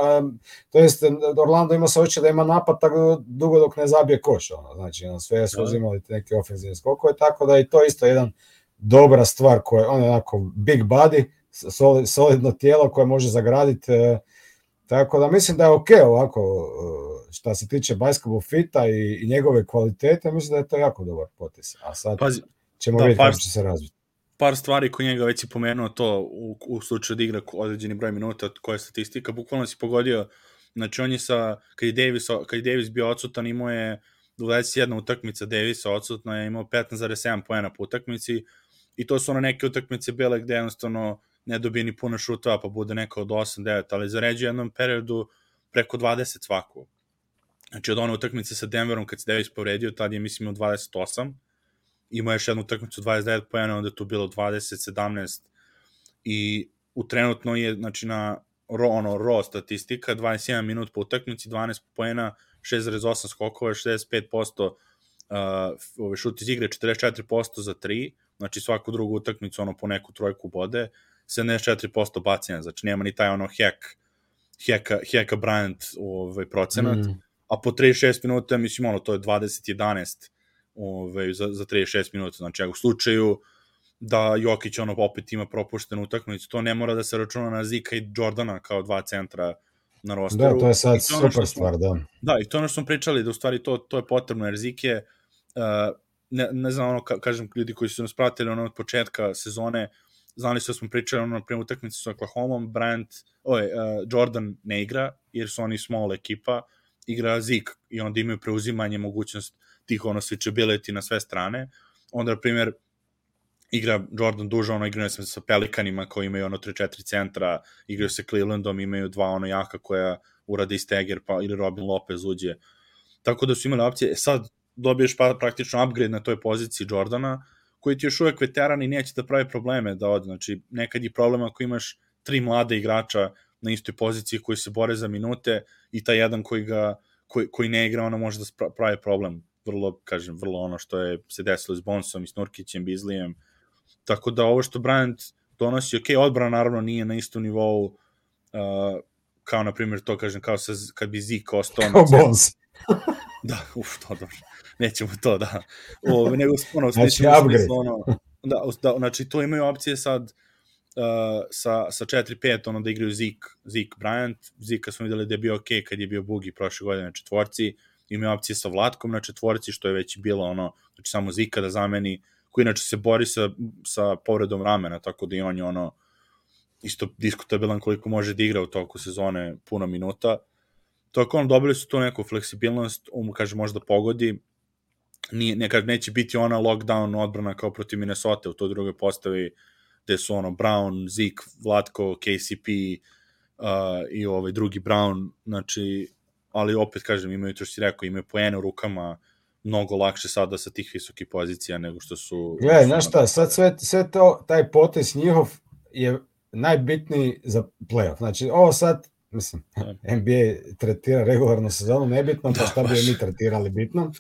to jest Orlando ima se oče da ima napad tako dugo dok ne zabije koš, ono, znači ono, sve su uzimali neke ofenzivne skokove, tako da i to isto jedan dobra stvar koja on je onako big body, solidno tijelo koje može zagraditi, e, tako da mislim da je ok ovako e, šta se tiče basketball fita i, i njegove kvalitete, mislim da je to jako dobar potis. A sad Pazi, ćemo da, vidjeti kako će se razviti par stvari koji njega već je pomenuo to u, u slučaju da igra određeni broj minuta, koja je statistika, bukvalno si pogodio, znači on je sa, kad je Davis, kad je Davis bio odsutan, imao je 21 utakmica Davisa odsutna je imao 15,7 poena po utakmici i to su ono neke utakmice bile gde jednostavno ne dobije ni puno šutova pa bude neka od 8-9, ali zaređuje jednom periodu preko 20 svaku. Znači od one utakmice sa Denverom kad se Davis povredio, tad je mislim u 28, ima još jednu utakmicu 29 pojena, onda je tu bilo 20, 17 i u trenutno je znači na ro, ono, ro statistika, 21 minut po utakmici, 12 pojena, 6,8 skokova, 65% uh, ove šut iz igre, 44% za 3, znači svaku drugu utakmicu ono po neku trojku bode, 74% bacanja, znači nema ni taj ono hack, heka, heka Bryant ovaj, procenat, mm. a po 36 minuta, mislim, ono, to je 20-11 ovaj, za, za 36 minuta. Znači, ako u slučaju da Jokić ono opet ima propuštenu utakmicu, to ne mora da se računa na Zika i Jordana kao dva centra na rosteru. Da, to je sad super smo, stvar, da. Da, i to ono što smo pričali, da u stvari to, to je potrebno, jer Zik je, uh, ne, ne znam, ono, ka, kažem, ljudi koji su nas pratili ono od početka sezone, znali su da smo pričali ono, prema utakmici sa Oklahoma, Bryant, oj, uh, Jordan ne igra, jer su oni small ekipa, igra Zik i onda imaju preuzimanje, mogućnost tih ono switchability na sve strane. Onda, na primjer, igra Jordan duža, ono igraju se sa Pelikanima koji imaju ono 3-4 centra, igraju se Clevelandom, imaju dva ono jaka koja uradi Steger pa, ili Robin Lopez uđe. Tako da su imali opcije. E sad dobiješ pa, praktično upgrade na toj poziciji Jordana, koji ti još uvek veteran i neće da pravi probleme da od, znači nekad je problem ako imaš tri mlade igrača na istoj poziciji koji se bore za minute i taj jedan koji ga koji, koji ne igra, ono može da pravi problem vrlo, kažem, vrlo ono što je se desilo s Bonsom i s Nurkićem, Bizlijem. Tako da ovo što Bryant donosi, ok, odbrana naravno nije na istom nivou uh, kao, na primjer, to kažem, kao sa, kad bi Zik ostao Kao Bons. da, uf, to dobro. Nećemo to, da. O, nego, ono, znači, upgrade. Ono, da, da, znači, to imaju opcije sad uh, sa, sa 4-5, ono, da igraju Zik, Zik Bryant. Zika smo videli da je bio ok kad je bio Bugi prošle godine na četvorci. Uh, ima opcije sa Vlatkom na četvorci, što je već bilo ono, znači samo Zika da zameni, koji inače se bori sa, sa povredom ramena, tako da i on je ono, isto diskutabilan koliko može da igra u toku sezone puno minuta. Tako on dobili su tu neku fleksibilnost, um, kaže možda pogodi, nije, nekad neće biti ona lockdown odbrana kao protiv Minnesota u toj drugoj postavi gde su ono Brown, Zik, Vlatko, KCP uh, i ovaj drugi Brown, znači ali opet kažem, imaju to što si rekao, imaju poene u rukama, mnogo lakše sada sa tih visokih pozicija nego što su... Gledaj, znaš šta, sad sve, sve to, taj potes njihov je najbitniji za playoff. Znači, ovo sad, mislim, da. NBA tretira regularnu sezonu nebitno, pa da, šta bi mi tretirali bitno.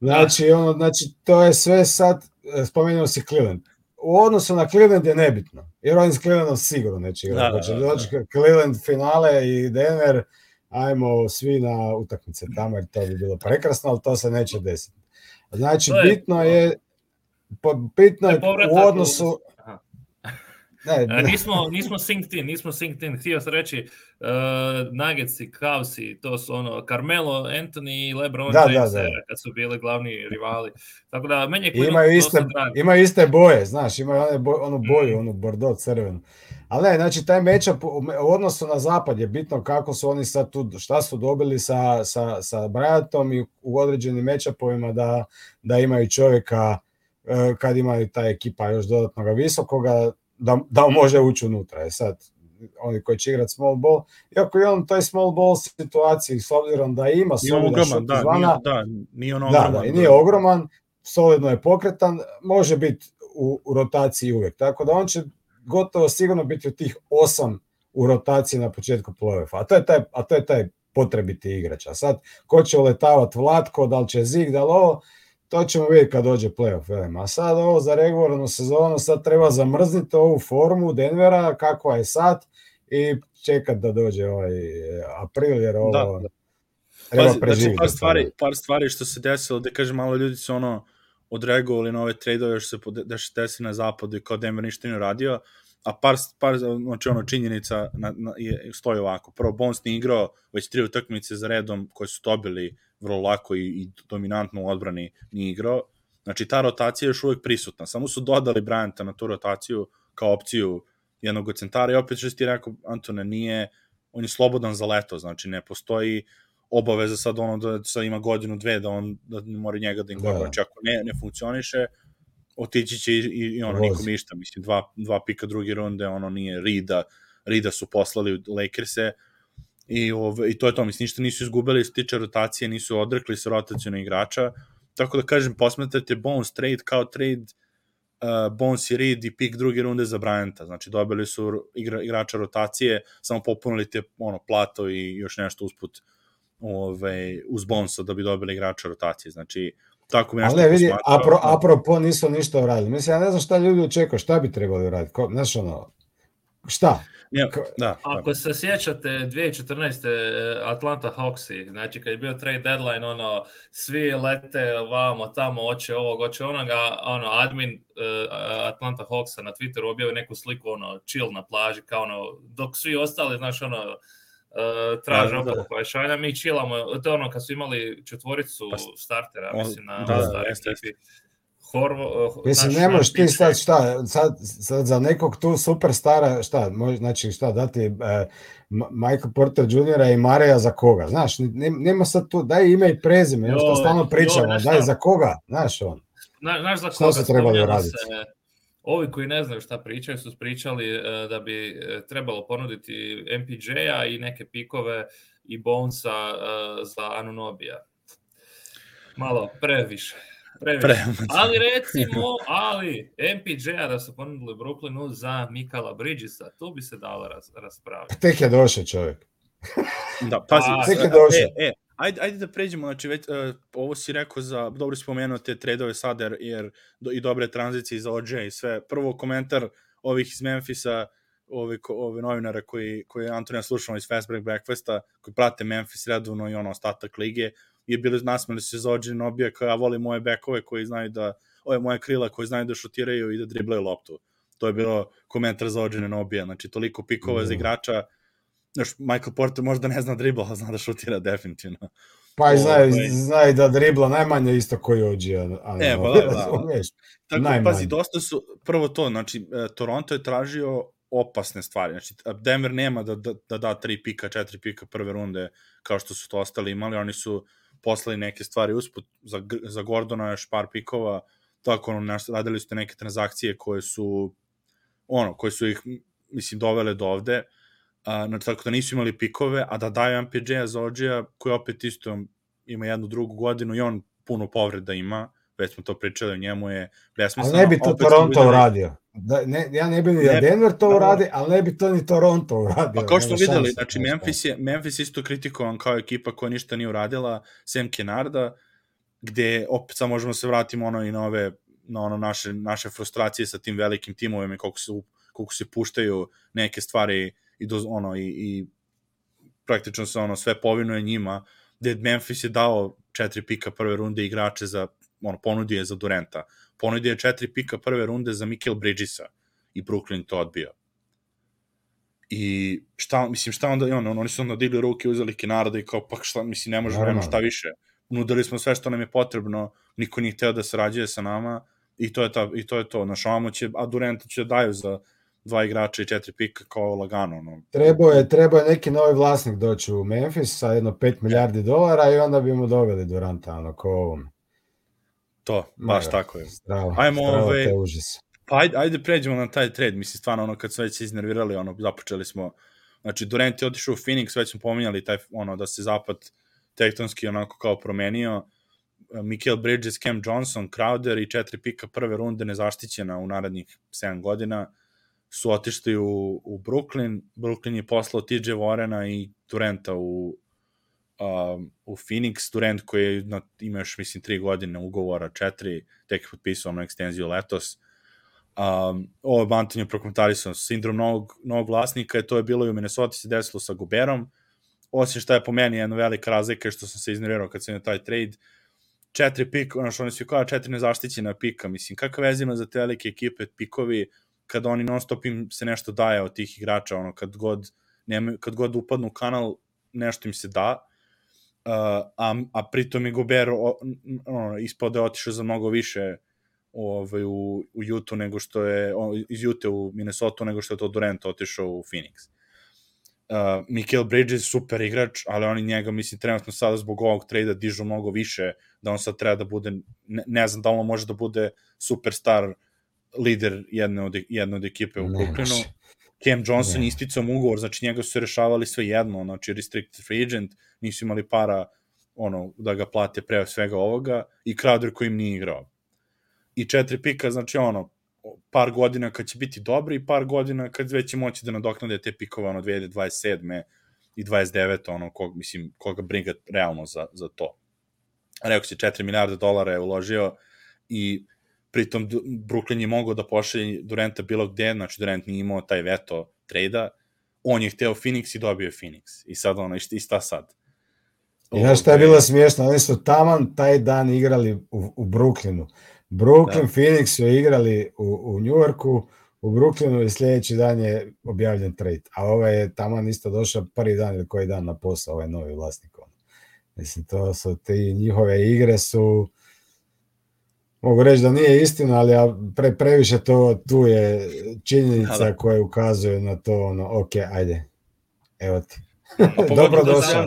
Znači, da. ono, znači, to je sve sad, e, spomenuo si Cleveland. U odnosu na Cleveland je nebitno, jer oni s Clevelandom sigurno neće igrati. Da, znači, da, da, da. Cleveland finale i Denver, ajmo svi na utakmice tamo jer to bi bilo prekrasno, ali to se neće desiti. Znači, je, bitno je, bitno je u odnosu... Ne, ne. nismo, nismo synced in, nismo synced in. Htio sam reći, uh, Nuggetsi, Cavsi, to su ono, Carmelo, Anthony i LeBron da, James, da, da. kad su bili glavni rivali. Tako da, meni je imaju iste, imaju iste boje, znaš, imaju one boj, onu boju, mm. onu bordeaux crvenu. Ali ne, znači taj matchup u odnosu na zapad je bitno kako su oni sad tu, šta su dobili sa, sa, sa Bryatom i u određenim matchupovima da, da imaju čovjeka e, kad imaju ta ekipa još dodatnog visokoga, da, da može ući unutra. E sad, oni koji će igrati small ball, iako je on taj small ball situaciji, s obzirom da ima solidan šut da, izvana, nije, da, nije on ogroman. Da, da, i nije ogroman, solidno je pokretan, može biti u, u rotaciji uvek. Tako da on će gotovo sigurno biti od tih osam u rotaciji na početku play-offa. A to je taj, a to je taj potrebiti igrač. A sad, ko će uletavati Vlatko, da li će Zig, da li ovo, to ćemo vidjeti kad dođe playoff. Velim. A sad ovo za regularnu sezonu, sad treba zamrzniti ovu formu Denvera, kakva je sad, i čekat da dođe ovaj april, jer ovo Da, da. treba Pazi, preživjeti. znači, par do stvari, par stvari što se desilo, da kažem, malo ljudi su ono odreagovali na ove trade-ove što se da se desi na zapadu i kao Denver ništa nije radio, a par, par znači ono, činjenica na, na, je, stoji ovako. Prvo, Bones nije igrao već tri utakmice za redom koje su dobili vrlo lako i, i dominantno u odbrani nije igrao. Znači, ta rotacija je još uvek prisutna. Samo su dodali Bryanta na tu rotaciju kao opciju jednog od centara i opet što ti rekao, Antone, nije, on je slobodan za leto, znači ne postoji obaveza sad ono da sad ima godinu, dve, da on da ne mora njega da inkorpora. Da. Znači ako ne, ne funkcioniše, otići će i, i, i ono, Vozi. nikom ništa. Mislim, dva, dva pika druge runde, ono nije Rida, Rida su poslali u Lakers-e i, ove, i to je to. Mislim, ništa nisu izgubili, što se tiče rotacije, nisu odrekli se rotacijona igrača. Tako da kažem, posmetate Bones trade kao trade uh, Bones i Reed i pik druge runde za Bryanta. Znači, dobili su igra, igrača rotacije, samo popunili te ono, plato i još nešto usput ove, uz Bonesa da bi dobili igrača rotacije. Znači, tako mi nešto Ali vidi, apro, apropo nisu ništa uradili. Mislim, ja ne znam šta ljudi očekuju, šta bi trebali uraditi. Ko, znaš ono, šta? Ja, da, da. Ako se sjećate 2014. eh, Atlanta Hawksi, znači kad je bio trade deadline, ono, svi lete vamo, tamo, oće ovog, oće onoga, ono, admin eh, Atlanta Hawksa na Twitteru objavio neku sliku, ono, chill na plaži, kao ono, dok svi ostali, znaš, ono, uh, traže Da, da, da. pojašanja, mi chillamo, to je ono kad su imali četvoricu Pa, startera, mislim, na da, da, jeste, ekipi. Horvo, uh, Mislim, ne možeš ti sad šta, sad, sad za nekog tu superstara, šta, može, znači šta, dati e, Michael Porter Jr. i Mareja za koga, znaš, ne- nema sad tu, daj ime i prezime, još to Joj, stalno pričamo, znaš daj za koga, znaš on. Zna, znaš za Šta koga su trebali spominjalo uraditi? se, ovi koji ne znaju šta pričaju su pričali e, da bi trebalo ponuditi MPJ-a i neke pikove i Bonesa e, za Anunobija. Malo previše. Previše. Pre, Ali recimo, ali MPJ-a da su ponudili Brooklynu za Mikala Bridgesa, tu bi se dalo ras, raspraviti. Tek je došao čovjek. Da, pazi, A, tek je došao. E, e, ajde, ajde da pređemo, znači već, uh, ovo si rekao za, dobro si spomenuo te tradove sada, jer, jer do, i dobre tranzicije za OJ i sve. Prvo komentar ovih iz Memfisa, ove, ko- ove novinara koji, koji je Antonija slušao iz Fast Break Breakfasta, koji prate Memphis redovno i ono ostatak lige, je bili nasmeli se za OJ Nobija kao ja volim moje bekove koji znaju da, ove moje krila koji znaju da šutiraju i da driblaju loptu. To je bilo komentar za OJ Nobija, znači toliko pikova za Da. igrača, Znaš, Michael Porter možda ne zna dribla, ali zna da šutira definitivno. Pa i zna, Ovaj. zna i da dribla najmanje isto koji ođe. E, pa da, da. razumiješ? Tako, Najmanje. pazi, dosta su, prvo to, znači, e, Toronto je tražio opasne stvari, znači, Denver nema da, da, da da tri pika, četiri pika prve runde, kao što su to ostali imali, oni su poslali neke stvari usput, za, za Gordona još par pikova, tako, ono, radili su te neke transakcije koje su, ono, koje su ih, mislim, dovele do ovde, a, tako da nisu imali pikove, a da daju MPJ-a za OG-a, koji opet isto ima jednu drugu godinu i on puno povreda ima, već smo to pričali, o njemu je Ali besmisleno. ne bi to Opet smo Toronto uradio. Da, ne, ja ne bi ni da Denver to da, da. uradi, ali ne bi to ni Toronto uradio. Pa kao što videli, znači Memphis je, Memphis isto kritikovan kao ekipa koja ništa nije uradila, sem Kenarda, gde opet sad možemo se vratiti ono i na ove na ono naše, naše frustracije sa tim velikim timovima i koliko se, koliko se puštaju neke stvari i, do, ono, i, i praktično se ono sve povinuje njima, gde Memphis je dao četiri pika prve runde igrače za, ono, ponudio je za Durenta. Ponudio je četiri pika prve runde za Mikel Bridgesa i Brooklyn to odbio. I šta, mislim, šta onda, ono, oni su onda digli ruke, uzeli Kenarda i kao, pa šta, mislim, ne možemo, nema Normalno. šta više. Nudili smo sve što nam je potrebno, niko nije hteo da sarađuje sa nama i to je, ta, i to, je to. Naš ovamo će, a Durenta će da daju za dva igrača i četiri pika kao lagano. Ono. Trebao je, trebao je neki novi vlasnik doći u Memphis sa jedno 5 milijardi dolara i onda bi mu doveli Duranta, ono, ko ovom. To, baš Ma, tako je. Strava, Ajmo, strava ovaj, te užas. Pa ajde, ajde pređemo na taj trade, mislim, stvarno, ono, kad smo već se iznervirali, ono, započeli smo, znači, Durant je otišao u Phoenix, već smo pominjali taj, ono, da se zapad tektonski onako kao promenio, Michael Bridges, Cam Johnson, Crowder i četiri pika prve runde nezaštićena u narednih 7 godina su otišli u, u Brooklyn. Brooklyn je poslao TJ Warrena i Durenta u, um, u Phoenix, Durant koji je, na, ima još, mislim, tri godine ugovora, četiri, tek je potpisao na ekstenziju letos. Um, ovo je Banton je prokomentarisao sindrom novog, novog vlasnika, to je bilo i u Minnesota se desilo sa Guberom, osim što je po meni jedna velika razlika što sam se iznervirao kad sam na taj trade, četiri pik, ono što oni su kao četiri nezaštićena pika, mislim, kakva veza ima za te velike ekipe, pikovi, kad oni non stop im se nešto daje od tih igrača, ono, kad god, nema, kad god upadnu u kanal, nešto im se da, a, a pritom je Gobert ono, ispod je otišao za mnogo više ovaj, u, u Jutu nego što je, iz Jute u Minnesota nego što je to Durant otišao u Phoenix. Uh, Mikael Bridges super igrač, ali oni njega, mislim, trenutno sada zbog ovog trejda dižu mnogo više, da on sad treba da bude, ne, ne znam da on može da bude superstar lider jedne od, jedne od ekipe u Brooklynu. Cam Johnson ne. isticom ugovor, znači njega su se rešavali sve jedno, znači restricted free agent, nisu imali para ono, da ga plate pre svega ovoga i Crowder koji im nije igrao. I četiri pika, znači ono, par godina kad će biti dobri i par godina kad već će moći da nadoknade te pikove ono 2027. i 29. ono kog, mislim, koga briga realno za, za to. Rekao si 4 milijarde dolara je uložio i pritom Brooklyn je mogao da pošalje Durenta bilo gde, znači Durant nije imao taj veto trejda, on je hteo Phoenix i dobio Phoenix. I sad ono, i šta sad? I znaš šta je bilo smiješno? Oni su taman taj dan igrali u, u Brooklynu. Brooklyn, da. Phoenix su igrali u, u New Yorku, u Brooklynu i sljedeći dan je objavljen trade. A ovaj je taman isto došao prvi dan ili koji dan na posao, ovaj novi vlasnik. Mislim, to su te njihove igre su mogu reći da nije istina, ali ja pre, previše to tu je činjenica da, da. koja ukazuje na to, ono, ok, ajde, evo ti. Dobro došao.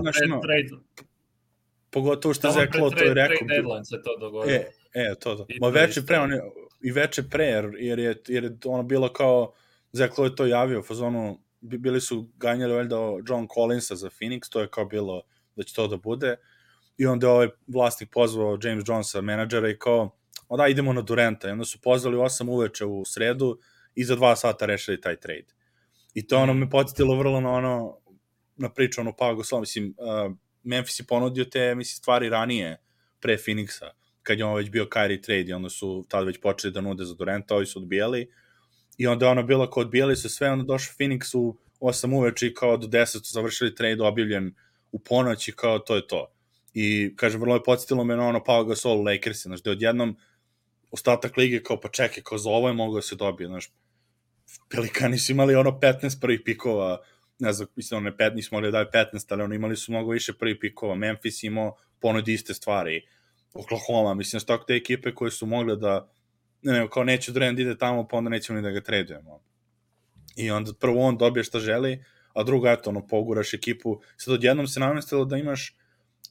Pogotovo što je Zeklo to je rekao. Deadline se to dogodilo. E, e, to, to. Ma veče pre, on je, i veče pre, jer je, jer je ono bilo kao, Zeklo je to javio, fazonu, bili su ganjali valjda John Collinsa za Phoenix, to je kao bilo da će to da bude, i onda je ovaj vlasnik pozvao James Jonesa, menadžera, i kao, da idemo na Durenta. I onda su pozvali u 8 uveče u sredu i za dva sata rešili taj trade. I to ono me podsjetilo vrlo na ono, na priču ono Pau Gasol, mislim, uh, Memphis je ponudio te, mislim, stvari ranije, pre Phoenixa, kad je ono već bio Kyrie trade i onda su tada već počeli da nude za Durenta, ovi su odbijali. I onda ono bilo kao odbijali su sve, onda došao Phoenix u 8 uveče i kao do 10 su završili trade objavljen u ponoć i kao to je to. I, kažem, vrlo je podsjetilo me na ono Pau Gasol Lakers, znaš, da odjednom ostatak lige kao pa čekaj, kao za ovo je moglo da se dobije, znaš, Pelikani su imali ono 15 prvih pikova, ne znam, mislim, ono ne 15, nismo mogli da daju 15, ali ono imali su mnogo više prvih pikova, Memphis imao ponudi iste stvari, Oklahoma, mislim, što tako te ekipe koje su mogle da, ne, ne, kao neće Durant ide tamo, pa onda nećemo ni da ga tradujemo. I onda prvo on dobije šta želi, a drugo, eto, ono, poguraš ekipu, sad odjednom se namestilo da imaš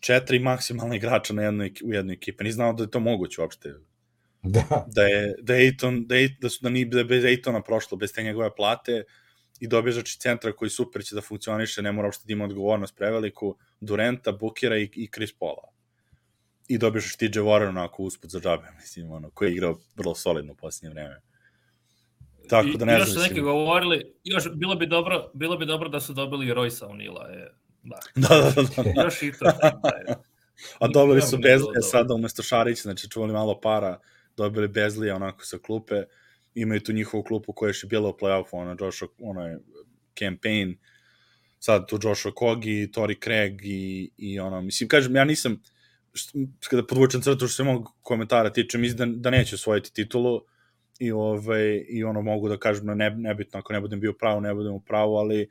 četiri maksimalne igrača na jednoj, u jednoj ekipi, ni znao da je to moguće uopšte Da. Da je, da je Ejton, da, je, da su da ni da bez Ejtona prošlo, bez te njegove plate i dobježači centra koji super će da funkcioniše, ne mora uopšte da ima odgovornost preveliku, Durenta, Bukera i, i Chris Paula. I dobiješ TJ Warren onako usput za džabe, mislim, ono, koji je igrao vrlo solidno u posljednje vreme. Tako da ne znam. Još su neki govorili, još bilo bi dobro, bilo bi dobro da su dobili Roysa Unila, je. Da. da, da, da, da. Još i to. Da, A dobili su Bezlija sada umesto Šarića, znači čuvali malo para dobili Bezlija onako sa klupe, imaju tu njihovu klupu koja je bila u play-offu, ono, Joshua, ono je campaign, sad tu Joshua Kogi, Tori Craig i, i ono, mislim, kažem, ja nisam, kada podvučem crtu što se mog komentara tiče, mislim da, da neće osvojiti titulu i, ovaj, i ono mogu da kažem na ne, nebitno, ako ne budem bio pravo, ne budem u pravu, ali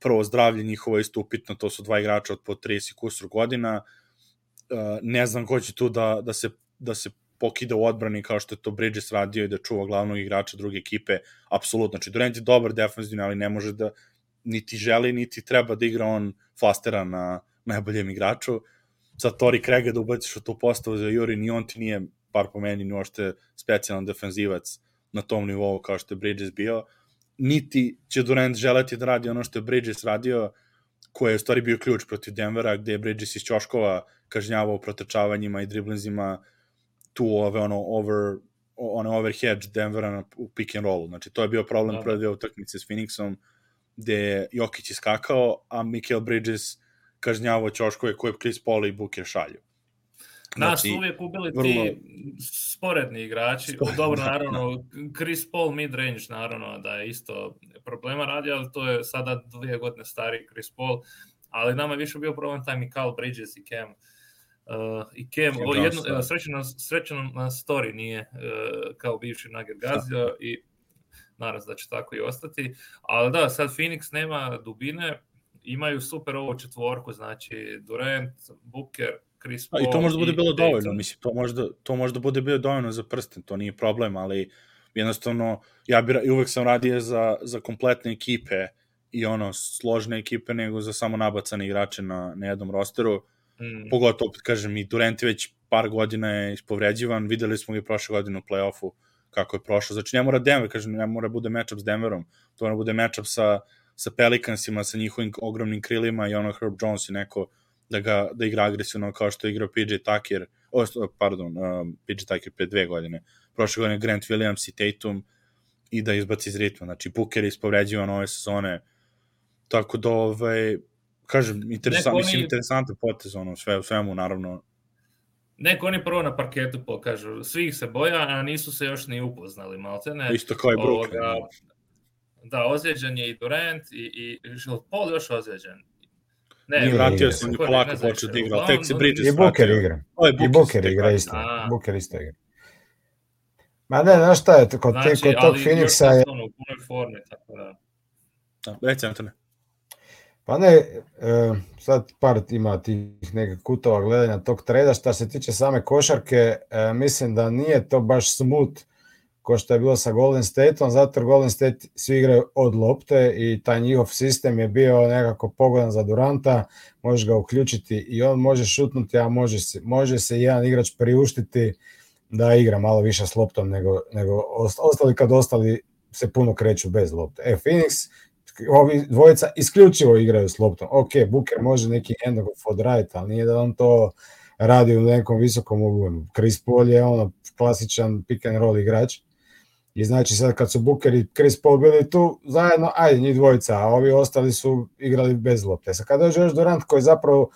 prvo zdravlje njihovo je isto upitno, to su dva igrača od po 30 kusur godina, uh, ne znam ko će tu da, da se da se pokida u odbrani kao što je to Bridges radio i da čuva glavnog igrača druge ekipe, apsolutno. Znači, Durant je dobar defensivni, ali ne može da niti želi, niti treba da igra on flastera na najboljem igraču. Sad Tori Krega da ubaciš u tu postavu za Juri, ni on ti nije, par po meni, ni ošte specijalan defenzivac na tom nivou kao što je Bridges bio. Niti će Durant želeti da radi ono što je Bridges radio, koje je u stvari bio ključ protiv Denvera, gde je Bridges iz Ćoškova kažnjavao protečavanjima i driblinzima tu ove ono over one overhead Denvera na, u pick and rollu. Znači, to je bio problem da. prve dve utakmice s Phoenixom, gde je Jokić iskakao, a Michael Bridges kažnjavo ćoškove koje Chris Paul i Booker šalju. Nas znači, uvijek ubili vrlo... ti sporedni igrači. Sporedni, Dobro, da, naravno, da. Chris Paul mid-range, naravno, da je isto problema radi, ali to je sada dvije godine stari Chris Paul. Ali nama je više bio problem taj Mikal Bridges i Cam. Uh, I Cam, o, jedno, da. srećeno, srećeno na story nije uh, kao bivši Nugget gazio i naravno da će tako i ostati. Ali da, sad Phoenix nema dubine, imaju super ovo četvorku, znači Durant, Booker, Chris Paul I to možda bude bilo Dayton. dovoljno, mislim, to možda, to možda bude bilo dovoljno za prsten, to nije problem, ali jednostavno, ja bi uvek sam radio za, za kompletne ekipe i ono, složne ekipe, nego za samo nabacane igrače na, na jednom rosteru, mm. pogotovo, kažem, i Durant već par godina je ispovređivan, videli smo ga prošle godine u play-offu, kako je prošlo. Znači, ne mora Denver, kažem, ne mora bude matchup s Denverom, to mora bude matchup sa, sa Pelicansima, sa njihovim ogromnim krilima i ono Herb Jones i neko da, ga, da igra agresivno kao što je igrao PJ Tucker, o, pardon, um, PJ Tucker pre dve godine, prošle godine Grant Williams i Tatum i da izbaci iz ritma. Znači, Booker je ispovređivan ove sezone, tako da, ovaj, kažem, interesant, oni... mislim, interesantan potez, ono, sve u svemu, naravno, Neko oni prvo na parketu pokažu, svi ih se boja, a nisu se još ni upoznali, maltene. Isto kao i Brooklyn. Ovoga, da, ozljeđen je i Durant i, i Paul još ozljeđen. Ne, Nije vratio se, ni polako počeo da igra, tek se Bridges I Booker igra. I Booker igra isto. Booker isto igra. Ma ne, znaš šta je, kod, znači, kod tog Phoenixa je... U punoj formi, tako da. Da, reci Antone. Pa ne, e, sad par ima tih nekih kutova gledanja tog treda, šta se tiče same košarke, e, mislim da nije to baš smut ko što je bilo sa Golden Stateom, zato Golden State svi igraju od lopte i taj njihov sistem je bio nekako pogodan za Duranta, možeš ga uključiti i on može šutnuti, a može se, može se jedan igrač priuštiti da igra malo više s loptom nego, nego ostali kad ostali se puno kreću bez lopte. E, Phoenix, ovi dvojica isključivo igraju s loptom. Ok, Booker može neki end of right, ali nije da on to radi u nekom visokom obujemu. Chris Paul je ono klasičan pick and roll igrač I znači sad kad su Booker i Chris Paul bili tu zajedno, ajde njih dvojica, a ovi ostali su igrali bez lopte. Sad kad dođe još Durant koji zapravo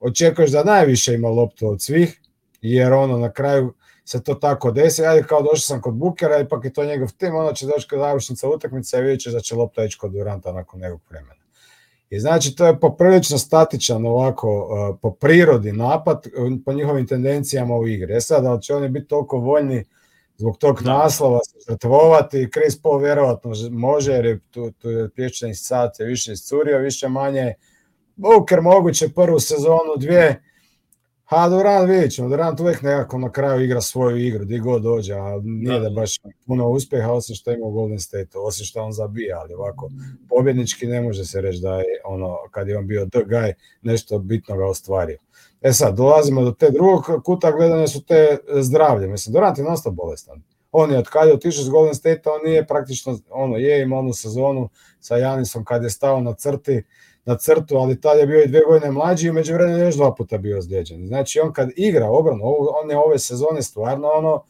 očekuješ da najviše ima loptu od svih, jer ono na kraju se to tako desi, ajde kao došao sam kod Bookera, ipak je to njegov tim, onda će doći kod završnica utakmice i vidjet ćeš da će lopta ići kod Duranta nakon nekog vremena. I znači to je poprilično statičan ovako uh, po prirodi napad, po njihovim tendencijama u igri. E sad, da će oni biti toliko voljni zbog tog da. naslova se žrtvovati. Chris Paul vjerovatno može, jer je tu, tu je pječni sat je više iscurio, više manje. Booker moguće prvu sezonu, dvije. Ha, Durant vidjet ćemo. Durant uvijek nekako na kraju igra svoju igru, gdje god dođe, a nije da, da baš puno uspjeha, osim što ima u Golden State, osim što on zabija, ali ovako pobjednički ne može se reći da je ono, kad je on bio the guy, nešto bitno ga ostvario. E sad, dolazimo do te drugog kuta gledanja su te zdravlje. Mislim, Durant je non bolestan. On je od kada je otišao s Golden State, on nije praktično, ono, je imao onu sezonu sa Janisom kad je stao na crti, na crtu, ali tad je bio i dve godine mlađi i među vremenu još dva puta bio ozlijeđen. Znači, on kad igra obranu, on je ove sezone stvarno ono,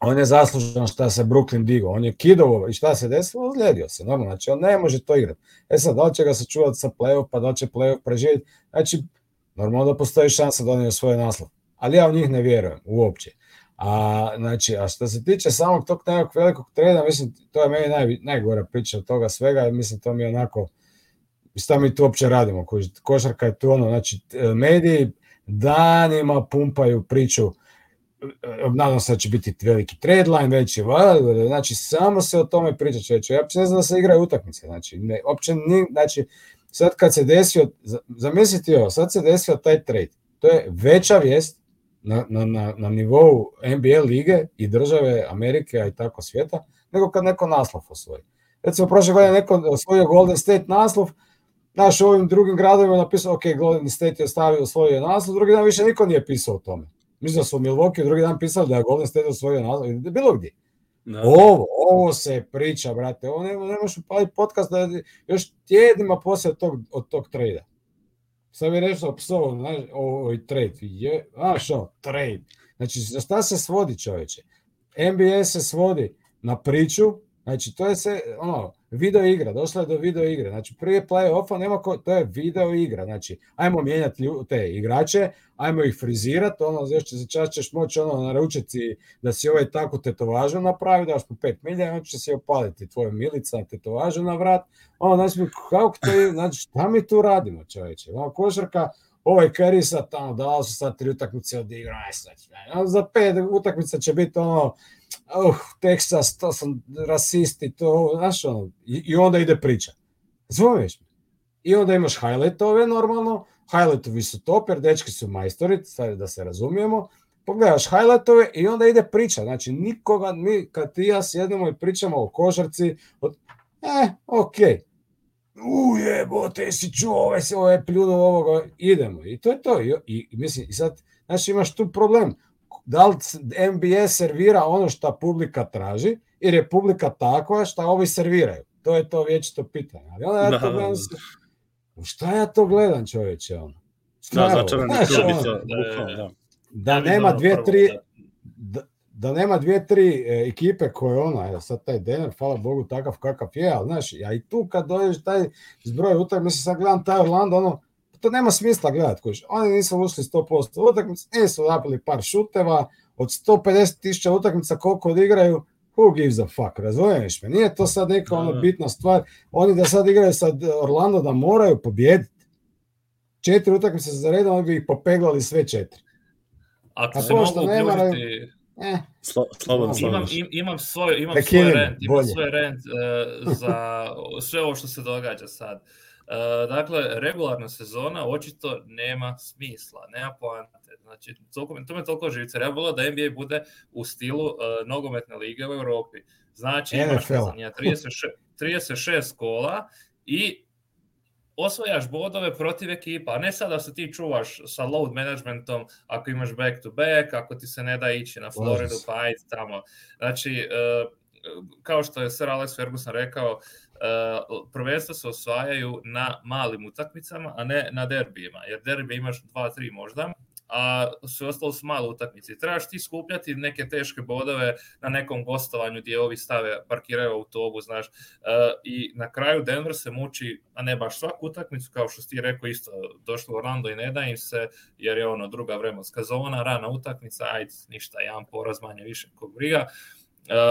on je zaslužan šta se Brooklyn digao, on je kidovo i šta se desilo, ozlijedio se, normalno, znači on ne može to igrati. E sad, da li će ga sačuvati sa play-off, pa da li će play-off preživjeti, znači Normalno da postoji šansa da oni osvoje naslov, ali ja u njih ne vjerujem uopće. A, znači, a što se tiče samog tog nekog velikog trena, mislim, to je meni naj, najgora priča od toga svega mislim, to mi je onako, šta mi tu uopće radimo, košarka je tu ono, znači, mediji danima pumpaju priču, nadam se da će biti veliki treadline, veći, znači, samo se o tome priča čeće, ja ne znam da se igraju utakmice, znači, ne, uopće, ni, znači, sad kad se desio, zamislite ovo, sad se desio taj trade. To je veća vijest na, na, na, na nivou NBA lige i države Amerike, a i tako svijeta, nego kad neko naslov osvoji. Recimo, prošle godine neko osvojio Golden State naslov, naš u ovim drugim gradovima napisao, ok, Golden State je stavio osvojio naslov, drugi dan više niko nije pisao o tome. Mislim da su u Milwaukee drugi dan pisali da je Golden State osvojio naslov, bilo gdje. Da. Ovo, ovo se priča, brate. Ovo ne, ne možeš upaliti podcast da još tjednima poslije tog, od tog trejda. Sad bi nešto psovo, znaš, ovoj trade. Je, a što, trade. Znači, za šta se svodi čoveče? NBA se svodi na priču, znači to je se, ono, video igra, došla je do video igre. Znači, prije play-offa nema ko, to je video igra. Znači, ajmo mijenjati te igrače, ajmo ih frizirati, ono, još će čas ćeš moći ono, naručiti da si ovaj tako tetovažu napravi, daš po 5 milija, on će se opaliti tvoje milica tetovažu na vrat. Ono, znači, kako to, znači, šta mi tu radimo, čovječe? Ono, košarka, ovaj sad tamo, da su sad tri utakmice odigrao, aj sad, za pet utakmica će biti ono, uh, Texas, to sam rasisti, to, znaš ono, i, i onda ide priča. Zvomeš mi. I onda imaš highlightove normalno, highlightovi su top, jer dečki su majstori, da se razumijemo, pogledaš highlightove i onda ide priča, znači nikoga, mi kad ti ja sjedimo i pričamo o košarci, od, e, okej, okay ujebote, si čuo, ove se ove pljuno ovoga, idemo. I to je to. I, i, mislim, i sad, znači imaš tu problem. Da li NBA servira ono što publika traži, jer je publika takva što ovi serviraju. To je to vječito pitanje. Ali onda ja to gledam, šta ja to gledam čovječe, ono? Šta da, začarani ono, da, da, da nema dvije, tri, da, da nema dvije, tri e, ekipe koje ono, evo sad taj Denver, hvala Bogu, takav kakav je, ali znaš, ja i tu kad dođeš taj zbroj utak, mislim sad gledam taj Orlando, ono, to nema smisla gledat, kojiš. oni nisu ušli 100% utakmica, nisu napili par šuteva, od 150 tisuća utakmica koliko odigraju, who gives a fuck, razumiješ me, nije to sad neka ono bitna stvar, oni da sad igraju sad Orlando da moraju pobijediti, četiri utakmice za redom, oni bi ih popeglali sve četiri. Ako se mogu uključiti Eh. Slo, slobodno, imam, im, imam svoj, imam da svoj rent, imam svoj rent uh, za sve ovo što se događa sad. Uh, dakle, regularna sezona očito nema smisla, nema poante. Znači, toliko, to me toliko živice. Ja bilo da NBA bude u stilu uh, nogometne lige u Europi. Znači, imaš 36, 36 kola i osvojaš bodove protiv ekipa, a ne sad da se ti čuvaš sa load managementom ako imaš back to back, ako ti se ne da ići na Floridu, pa ajde tamo. Znači, e, kao što je Sir Alex Ferguson rekao, e, prvenstva se osvajaju na malim utakmicama, a ne na derbijima, jer derbije imaš 2-3 možda, a sve ostalo su male utakmice. Trebaš ti skupljati neke teške bodove na nekom gostovanju gdje ovi stave, parkiraju autobus, znaš, uh, i na kraju Denver se muči, a ne baš svaku utakmicu, kao što ti rekao isto, došlo Orlando i ne da im se, jer je ono druga vremenska zona, rana utakmica, ajde, ništa, jedan poraz manje više kog briga, Uh,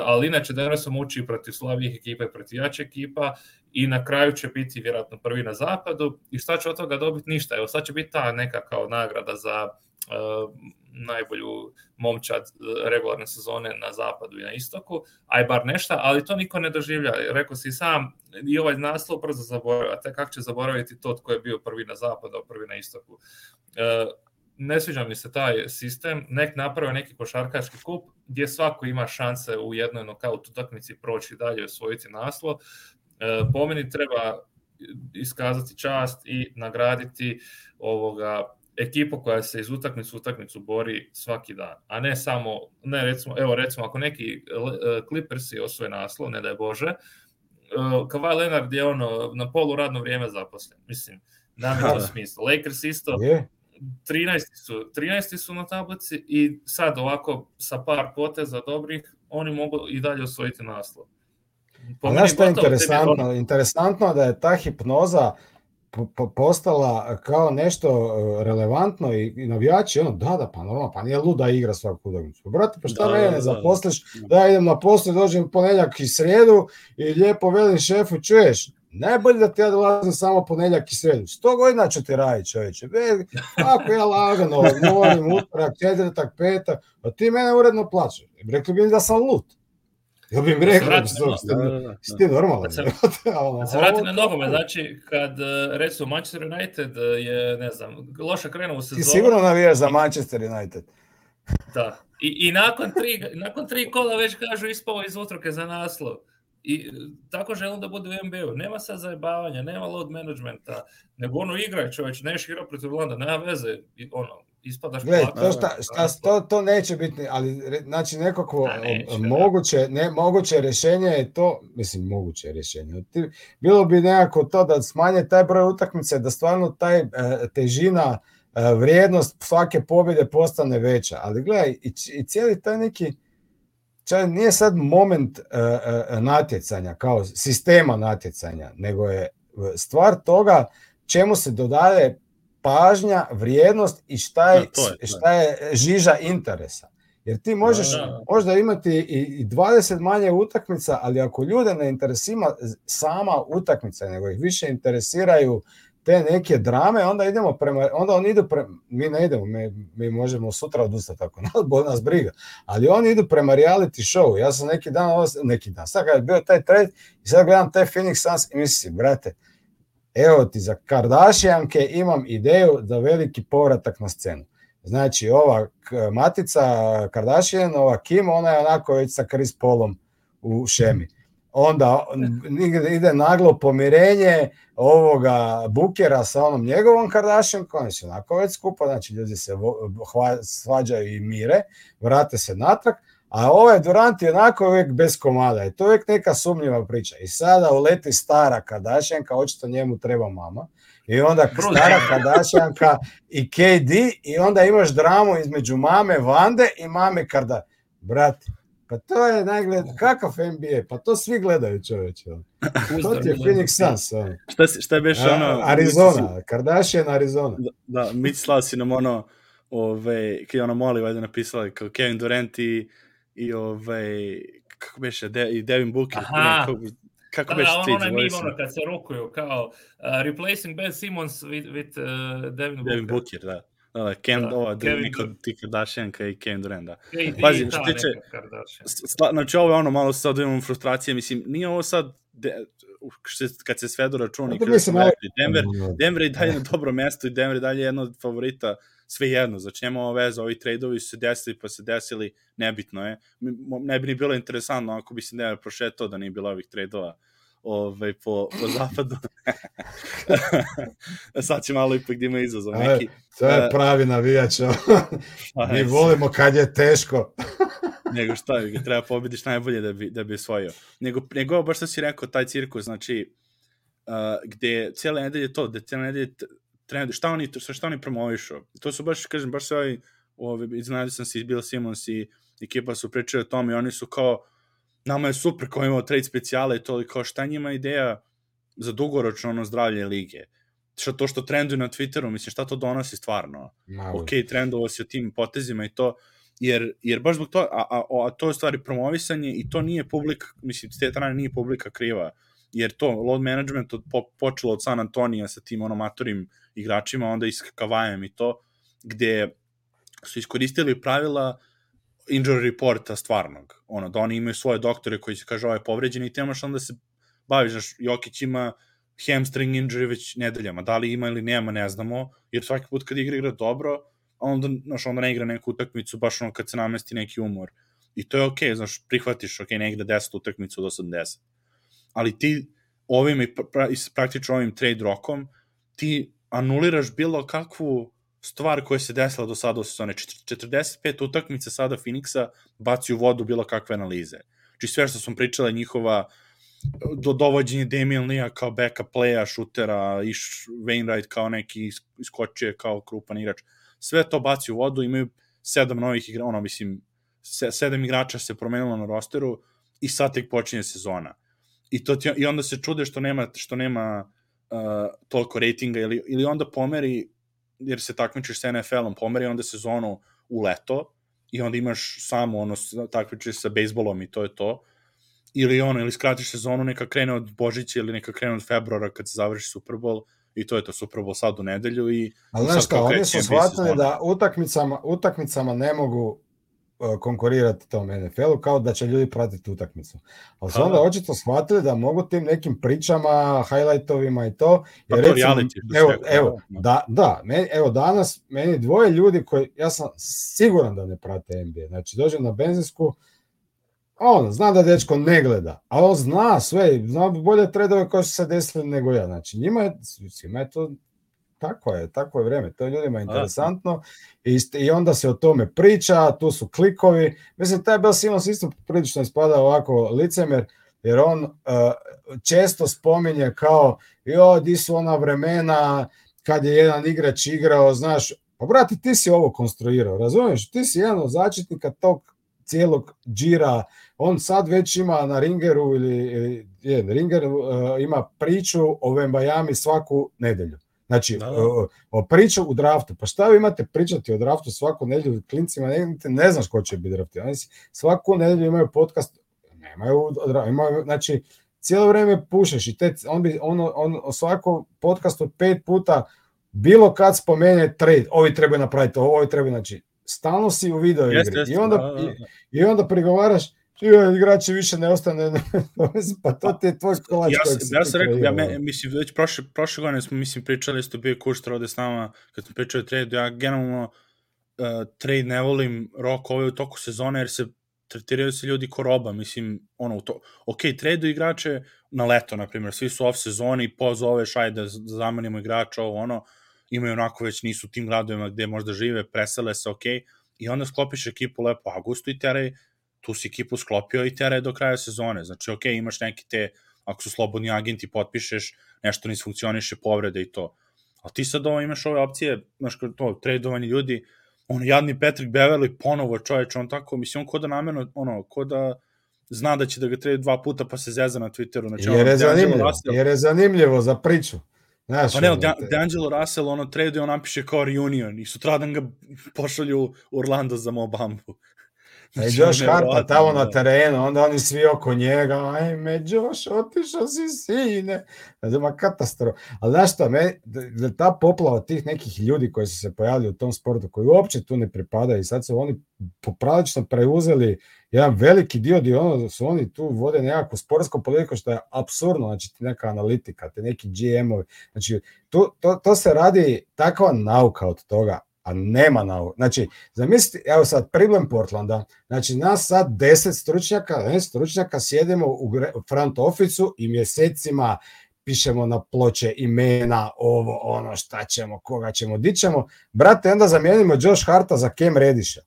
ali inače Denver se muči protiv slabijih ekipa i protiv jače ekipa i na kraju će biti vjerojatno prvi na zapadu i šta će od toga dobiti ništa. Evo sad će biti ta neka kao nagrada za Uh, najbolju momčad uh, regularne sezone na zapadu i na istoku, aj bar nešta, ali to niko ne doživlja. Rekao si sam, i ovaj naslov brzo zaboravlja, te kako će zaboraviti to tko je bio prvi na zapadu, a prvi na istoku. Uh, ne sviđa mi se taj sistem, nek naprave neki košarkaški kup gdje svako ima šanse u jednoj nokaut utakmici proći dalje i osvojiti naslov. Po meni treba iskazati čast i nagraditi ovoga ekipu koja se iz utakmicu u utakmicu bori svaki dan, a ne samo, ne recimo, evo recimo ako neki uh, Clippersi osvoje naslov, ne daj Bože, uh, Kawhi Leonard je ono na polu radno vrijeme zaposlen, mislim, da mi to smisla. Lakers isto, yeah. 13 su, 13 su na tablici i sad ovako sa par poteza dobrih, oni mogu i dalje osvojiti naslov. Po Znaš što je interesantno? Interesantno da je ta hipnoza postala kao nešto e, relevantno i, i navijači, ono, da, da, pa normalno, pa nije luda igra svaku utakmicu. Brate, pa šta da, mene ne da, da. zaposliš, da. da idem na poslu, dođem ponedjeljak i sredu i lijepo velim šefu, čuješ, najbolje da ti ja dolazim samo ponedjeljak i sredu. Sto godina ću ti raditi, čovječe. Ako ja lagano, molim, utorak, četvrtak, petak, a ti mene uredno plaćaš. Rekli bi mi da sam lut. Ja bih im rekao, da, da, da, ti normalno. Kad se, kad se vrati na nogome, znači kad e, recimo Manchester United je, ne znam, loše krenuo u sezonu. Ti sigurno navijaš za Manchester United. Da. I, i nakon, tri, nakon tri kola već kažu ispao iz utroke za naslov. I tako želim da bude u NBA-u. Nema sad zajebavanja, nema load managementa, nego ono igraj čovječ, ne igrao protiv Landa, nema veze, ono, ispadaš Gle, to, šta, šta, to, to neće biti, ali znači nekako da, neće, moguće, ne, moguće rješenje je to, mislim moguće rješenje, bilo bi nekako to da smanje taj broj utakmice, da stvarno taj e, težina, e, vrijednost svake pobjede postane veća, ali gledaj, i, i cijeli taj neki čak nije sad moment uh, uh, natjecanja, kao sistema natjecanja, nego je stvar toga čemu se dodaje pažnja, vrijednost i šta je, Da, to je, šta je žiža interesa. Jer ti možeš Da, da. možda imati i, i 20 manje utakmica, ali ako ljude ne interesira sama utakmica, nego ih više interesiraju te neke drame, onda idemo prema, onda oni idu prema, mi ne idemo, mi, mi možemo sutra odustati ako nas, bo nas briga, ali oni idu prema reality show. Ja sam neki dan, neki dan, sad kad je bio taj trend i sad gledam te Phoenix Suns i mislim, brate, evo ti za Kardashianke imam ideju za veliki povratak na scenu. Znači, ova matica Kardashian, ova Kim, ona je onako već sa Chris Paulom u šemi. Onda ide- naglo pomirenje ovoga Bukera sa onom njegovom Kardashian, oni su onako već skupa, znači ljudi se svađaju i mire, vrate se natrag, a ovaj Durant je onako uvijek bez komada i to je uvijek neka sumnjiva priča. I sada uleti stara Kardashianka, očito njemu treba mama, i onda stara. Kardashianka i KD i onda imaš dramu između mame Vande i mame Karda. Brate, pa to je najgled... Kakav NBA? Pa to svi gledaju čoveče. ono. To ti je Phoenix Suns. ono. Šta, si- šta je beš ono... Arizona, Kardashian Arizona. Da, da mislila si nam ono, ove, kad je ona Molly valjda napisala kao Kevin Durant i, i ove, kako beše, De, i Devin Booker. Aha. Kako, kako Da, beše da, on, tweet, onaj zaboravio meme, sam. ono kad se rukuju, kao uh, replacing Ben Simmons with, with uh, Devin Booker. Devin Booker, da. Da, da, Ken, Da, ova, Kevin neka Dur- ti Kardashianka i Kevin Durant, da. KD, Pazi, što tiče- sla- Znači, ovo je ono malo sad imamo frustracije, mislim, nije ovo sad, de, što se- kad se sve do računa, i Pa kada mislim, Denver, Denver je dalje na dobro mesto i Denver je dalje jedno od favorita, sve jedno, znači nema ova veza, ovi tradeovi su se desili pa se desili, nebitno je. Ne bi ni bilo interesantno ako bi se Denver prošetao da nije bilo ovih tradeova ovaj, po, po zapadu. Sad će malo ipak da ima izazov neki. To je E, pravi navijač. Pa, Mi volimo kad je teško. nego šta, ga treba pobediš najbolje da bi, da bi osvojio. Nego, nego baš što si rekao, taj cirkus, znači, uh, gde cijele nedelje to, gde cijele nedelje t- trend, šta oni, šta, šta oni promovišu. To su baš, kažem, baš sve ovi, ovi iznenadio sam se Bill Simmons i ekipa su pričali o tome i oni su kao, nama je super kao imamo trade specijale i to, i kao šta njima ideja za dugoročno ono zdravlje lige. Šta to što trenduju na Twitteru, mislim, šta to donosi stvarno? Ma, ok, trendovao si o tim potezima i to, jer, jer baš zbog to, a, a, a to je stvari promovisanje i to nije publika, mislim, s te strane nije publika kriva, jer to, load management od, po, počelo od San Antonija sa tim onomatorim igračima, onda i s Kavajem i to, gde su iskoristili pravila injury reporta stvarnog, ono, da oni imaju svoje doktore koji se kaže ovo je povređen i ti nemaš onda se baviš, znaš, Jokić ima hamstring injury već nedeljama, da li ima ili nema, ne znamo, jer svaki put kad igra igra dobro, onda, znaš, onda ne igra neku utakmicu baš ono kad se namesti neki umor. I to je okej, okay, znaš, prihvatiš, okej, okay, ne igra 10 utakmicu od 80. Ali ti ovim i pra, praktično ovim trade rokom, ti anuliraš bilo kakvu stvar koja se desila do sada u sezone. Čet- 45 utakmica sada Phoenixa baci u vodu bilo kakve analize. Znači sve što smo pričali, njihova do dovođenje Damian Lea kao backup playa, šutera, i Wainwright kao neki is- iskočio kao krupan igrač. Sve to baci u vodu, imaju sedam novih igra, ono, mislim, se, sedam igrača se promenilo na rosteru i sad tek počinje sezona. I, to ti, I onda se čude što nema, što nema uh, toliko ratinga ili, ili onda pomeri, jer se takmičiš sa NFL-om, pomeri onda sezonu u leto i onda imaš samo ono, takmičiš sa bejsbolom i to je to. Ili ono, ili skratiš sezonu, neka krene od Božića ili neka krene od februara kad se završi Super Bowl i to je to Super Bowl sad u nedelju i Ali znaš šta, oni su shvatili da utakmicama, utakmicama ne mogu konkurirati tom NFL-u kao da će ljudi pratiti utakmicu. Ali su Pa onda da. očito shvatili da mogu tim nekim pričama, highlightovima i to, Pa to recimo, evo, evo, da. da, da, meni, evo danas meni dvoje ljudi koji, ja sam siguran da ne prate NBA, znači dođem na benzinsku, on zna da dečko ne gleda, a on zna sve, zna bolje tredove koje su se desili nego ja, znači njima je, svima je to tako je, tako je vreme, to je ljudima interesantno i, i onda se o tome priča, tu su klikovi, mislim taj Bill Simmons isto prilično ispada ovako licemer, jer on uh, često spominje kao, jo, di su ona vremena kad je jedan igrač igrao, znaš, pa brate, ti si ovo konstruirao, razumiješ, ti si jedan od začetnika tog cijelog džira, on sad već ima na Ringeru ili, ili je, Ringer uh, ima priču o Vembajami svaku nedelju. Znači, Da, da. o, o priču u draftu. Pa šta vi imate pričati o draftu svaku nedelju klincima, ne, ne znaš ko će biti drafti. Oni svaku nedelju imaju podcast, nemaju, o imaju, znači, cijelo vrijeme pušeš i te, on bi, ono, on, on svako podcast od pet puta bilo kad spomene trade, ovi trebaju napraviti ovo, ovi trebaju, znači, stalno si u video igri. Jeste, jeste, I onda, da, da, da. i, i onda prigovoraš, "Joj, igrači više ne ostane, pa to ti je tvoj kolač ja, sam- ja sam rekao, ja, me, mislim, već prošle, prošle godine smo, mislim, pričali, isto bio Kuštar ovde s nama, kad smo pričali o trade, ja generalno uh, trade ne volim rok ove u toku sezone, jer se tretiraju se ljudi ko roba, mislim, ono, to, ok, tradu igrače na leto, na primjer, svi su off sezoni, pozoveš, ajde, da zamenimo igrača, ovo, ono, imaju onako već nisu u tim gradovima gde možda žive, presele se, ok, i onda sklopiš ekipu lepo u avgustu i teraj, tu si ekipu sklopio i teraj do kraja sezone, znači, ok, imaš neki te, ako su slobodni agenti, potpišeš, nešto ne funkcioniše, povrede i to. A ti sad ovo imaš ove opcije, znaš, to, tradovanje ljudi, ono, jadni Patrick Beverly, ponovo čoveč, on tako, mislim, on ko da namerno, ono, ko da zna da će da ga trade dva puta pa se zeza na Twitteru. Znači, Jer je ono, zanimljivo, Russell- jer je zanimljivo za priču. Znaš, Pa ne, ono, Da- D'Angelo Russell, ono, trade on napiše kao reunion i sutradan ga pošalju u Orlando za Mobambu. A Znači, Josh ono, Harta nevjerovatno, tamo na da. terenu, onda oni svi oko njega, ajme Josh, otišao si sine. Znači, ma katastrofa. Ali znaš šta, me, da, da ta poplava tih nekih ljudi koji su se pojavili u tom sportu, koji uopće tu ne pripadaju i sad su oni poprilično preuzeli jedan veliki dio di ono su oni tu vode nekakvu sportsku politiku što je apsurdno, znači ti neka analitika, te neki GM-ovi, znači tu, to, to se radi takva nauka od toga, a nema nauka. Znači, zamislite, evo sad, problem Portlanda, znači nas sad deset stručnjaka, ne, stručnjaka sjedimo u front oficu i mjesecima pišemo na ploče imena, ovo, ono, šta ćemo, koga ćemo, di ćemo. Brate, onda zamijenimo Josh Harta za Cam Redisha.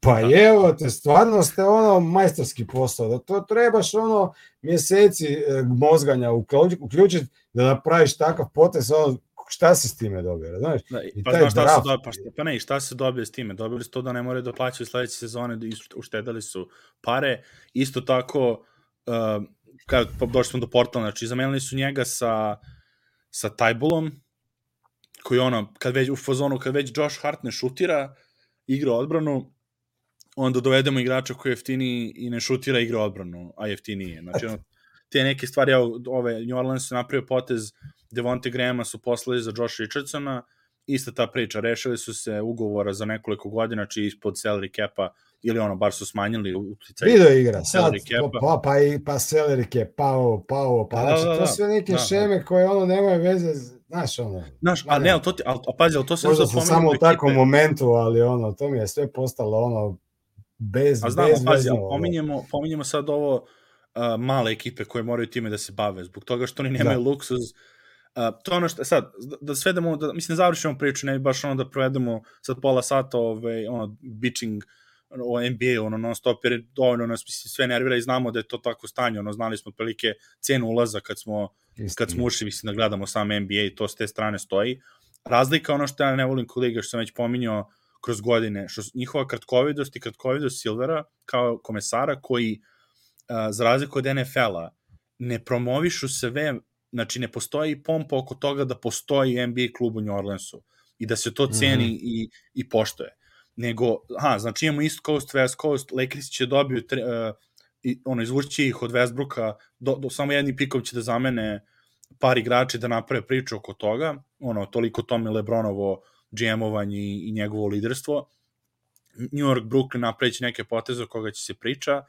Pa evo te, stvarno ste ono majstorski posao, da to trebaš ono mjeseci e, mozganja uključiti uključit da napraviš takav potez, ono, šta si s time dobio, znaš? Da, I pa taj šta draft. se dobije, pa, šta, pa ne, šta se dobije s time? Dobili su to da ne moraju da plaćaju sledeće sezone, da uštedali su pare. Isto tako, uh, kad pa došli smo do Portlanda, znači zamenili su njega sa, sa Tajbulom, koji ono, kad već, u fazonu, kad već Josh Hart ne šutira, igra odbranu, onda dovedemo igrača koji je jeftiniji i ne šutira igra odbranu, a jeftiniji je. Znači, ono, te neke stvari, evo, ove, New Orleans je napravio potez, Devonte Grahama su poslali za Josh Richardsona, ista ta priča, rešili su se ugovora za nekoliko godina, či ispod salary capa, ili ono, bar su smanjili uticaj. Video igra, sad, capa. pa, pa, i, pa salary cap, pa ovo, pa ovo, pa, Da, znači, da, to da. sve neke Da, da. šeme koje ono nemaju veze, znaš, ono, Znaš, a ne. ne, ali to ti, ali, a pazi, ali to se možda sam samo u takvom momentu, ali ono, to mi je sve postalo ono, bez, A znamo, bez pazi, ali pominjemo, pominjemo sad ovo uh, male ekipe koje moraju time da se bave, zbog toga što oni nemaju Da. luksuz. Uh, to je ono što, sad, da, da svedemo, da, mislim, završimo priču, ne baš ono da provedemo sad pola sata, ovaj, ono, bitching o NBA, ono, non stop, jer je dovoljno nas, mislim, sve nervira i znamo da je to tako stanje, ono, znali smo otprilike cenu ulaza kad smo, kad smo ušli, mislim, da gledamo sam NBA i to s te strane stoji. Razlika, ono što ja ne volim kolega, što sam već pominjao kroz godine, što njihova kratkovidost i kratkovidost Silvera kao komesara koji, a, za razliku od NFL-a, ne promovišu sve, znači ne postoji pompa oko toga da postoji NBA klub u New Orleansu i da se to ceni Mhm. i, i poštoje. Nego, aha, znači imamo East Coast, West Coast, Lakers će dobiju tre, uh, i, ono, izvući ih od Westbrooka, do, do, samo jednim pikom će da zamene par igrači da naprave priču oko toga, ono, toliko tome Lebronovo GM-ovanje i, i njegovo liderstvo. New York, Brooklyn napraviće neke poteze o koga će se priča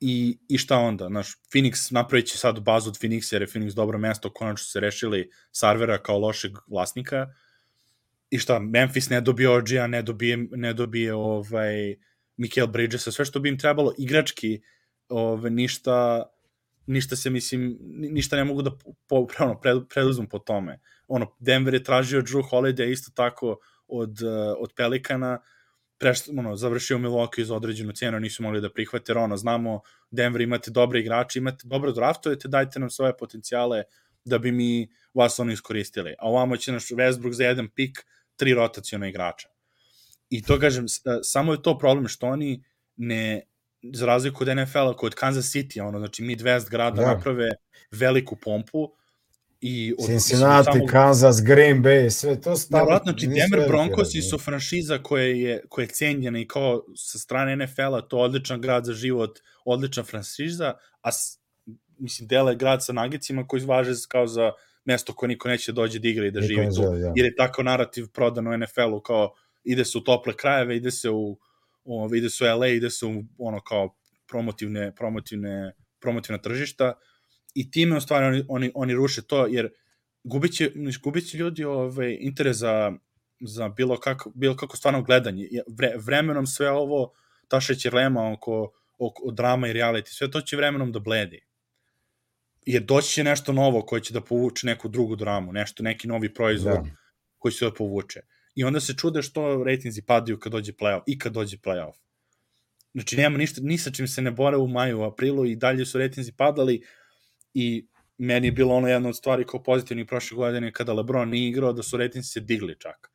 i, i šta onda? Znaš, Phoenix napravit će sad bazu od Phoenixa jer je Phoenix dobro mesto, konačno se rešili Sarvera kao lošeg vlasnika i šta, Memphis ne dobije OG-a, ne dobije, ne dobije ovaj, Mikael Bridgesa, sve što bi im trebalo igrački, ovaj, ništa, ništa se, mislim, ni- ništa ne mogu da po, ono, pred, preduzmu po tome. Ono, Denver je tražio Drew Holiday isto tako od, od Pelikana, preš, ono, završio Milwaukee za određenu cenu, nisu mogli da prihvate, ono, znamo, Denver imate dobre igrače, imate dobro draftujete, dajte nam svoje potencijale da bi mi vas ono iskoristili. A ovamo će naš Westbrook za jedan pik, tri rotacijona igrača. I to kažem, e, samo je to problem što oni ne, za razliku od NFL-a, kod Kansas City, ono, znači Midwest grada Da. naprave veliku pompu i od, Cincinnati, samo- Kansas, Green Bay, sve to stavno. Nevjerojatno, znači Denver Broncosi su franšiza koja je, koja je cenjena i kao sa strane NFL-a, to je odličan grad za život, odlična franšiza, a s, mislim, dele grad sa nagicima koji važe kao za mesto koje niko neće dođe da igra i da Niko živi tu, želi, da. jer je tako narativ prodan u NFL-u, kao ide se u tople krajeve, ide se u, u ide se u LA, ide se u ono kao promotivne, promotivne, promotivna tržišta i time u stvari oni, oni, oni ruše to, jer gubit će, gubit će ljudi ovaj, interes za, za bilo, kako, bilo kako stvarno gledanje. Je- Vre, vremenom sve ovo, ta šećerlema oko, oko drama i reality, sve to će vremenom da bledi. Jer doći će nešto novo koje će da povuče neku drugu dramu, nešto, neki novi proizvod Da. koji će da povuče. I onda se čude što rejtinzi padaju kad dođe playoff i kad dođe playoff. Znači, nema ništa, ni sa čim se ne bore u maju, u aprilu i dalje su rejtinzi padali i meni je bilo ono jedna od stvari kao pozitivnih prošle godine kada LeBron nije igrao, da su rejtinzi se digli čak.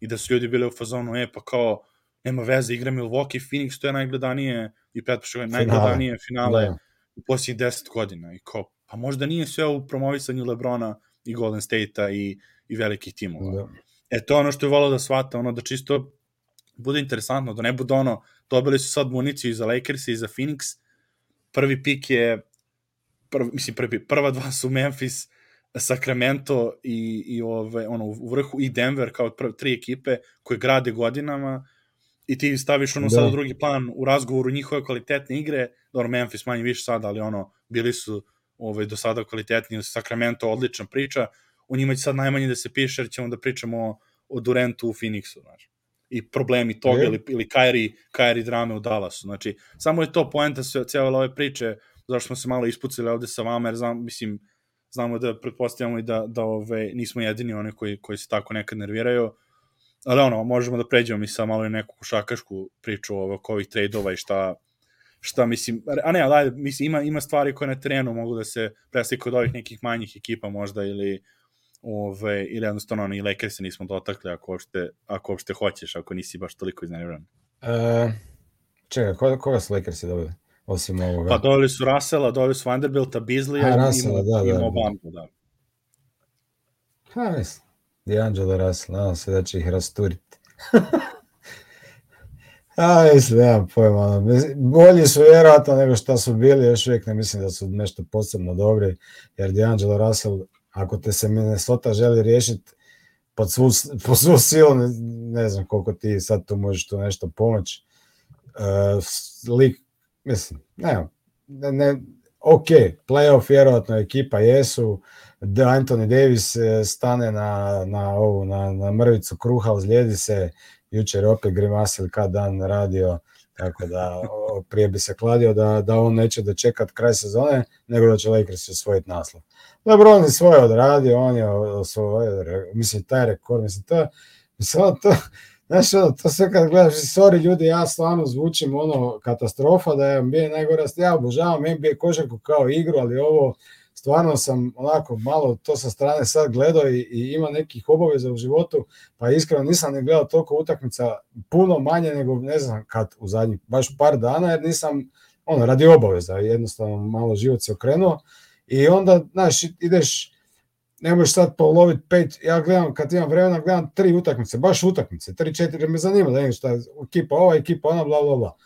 I da su ljudi bili u fazonu, e, pa kao, nema veze, igra Milwaukee, Phoenix, to je najgledanije i pretpošle godine, Finale. najgledanije finale Da. u posljednjih 10 godina. I kao, pa možda nije sve u promovisanju Lebrona i Golden State-a i, i velikih timova. Da. E, to je ono što je volao da shvata, ono da čisto bude interesantno, da ne bude ono, dobili su sad municiju i za Lakers i za Phoenix, prvi pik je, prv, mislim, prvi, prva dva su Memphis, Sacramento i, i ove, ono, u vrhu i Denver kao prv, tri ekipe koje grade godinama i ti staviš ono Da. da. sad u drugi plan u razgovoru njihove kvalitetne igre, dobro Memphis manje više sad, ali ono, bili su ove, do sada kvalitetni, Sacramento odlična priča, o njima će sad najmanje da se piše, jer ćemo da pričamo o, o Durantu u Phoenixu, znaš. I problemi toga, ili, ili Kyrie, Kyrie drame u Dallasu. Znači, samo je to poenta sve, cijele ove priče, zašto smo se malo ispucili ovde sa vama, jer znam, mislim, znamo da pretpostavljamo i da, da ove, nismo jedini oni koji, koji se tako nekad nerviraju, ali ono, možemo da pređemo i sa malo i neku košakašku priču oko ovih trade-ova i šta, šta mislim, a ne, ali mislim, ima, ima stvari koje na terenu mogu da se presliku od ovih nekih manjih ekipa možda ili ove, ili jednostavno oni Lakers nismo dotakli ako uopšte, ako uopšte hoćeš, ako nisi baš toliko izneriran. E, čekaj, koga, koga su Lakersi dobili? Osim ovoga. Pa doveli su Russella, doveli su Vanderbilta, Beasleya A, Russella, da, da, i da. Mobantu, da. Ha, mislim. D'Angelo Russell, nadam se da će ih rasturiti. A, mislim, nemam pojma. ono, Bolji su vjerojatno nego što su bili, još uvijek ne mislim da su nešto posebno dobri, jer D'Angelo Russell, ako te se Minnesota želi riješiti pod svu, po svu silu, ne, ne znam koliko ti sad tu možeš tu nešto pomoći. E, lik, mislim, ne, ne, ok, playoff vjerojatno ekipa jesu, da Anthony Davis e, stane na, na, ovu, na, na mrvicu kruha, ozlijedi se, jučer je opet grimasili kad dan radio, tako da prije bi se kladio da, da on neće dočekat kraj sezone, nego da će Lakers osvojiti naslov. LeBron je svoje odradio, on je osvojio, mislim, taj rekord, mislim, to, mislim, to, Znaš, ono, to sve kad gledaš, sorry ljudi, ja stvarno zvučim ono katastrofa da je NBA najgora, ja obožavam NBA košarku kao igru, ali ovo stvarno sam onako malo to sa strane sad gledao i, i ima nekih obaveza u životu, pa iskreno nisam ne gledao toliko utakmica, puno manje nego ne znam kad u zadnjih baš par dana, jer nisam ono, radi obaveza, jednostavno malo život se okrenuo. I onda, znaš, ideš ne možeš sad poloviti pet, ja gledam, kad imam vremena, gledam tri utakmice, baš utakmice, tri, četiri, me zanima da vidim šta je ekipa ova, ekipa ona, bla, bla, bla.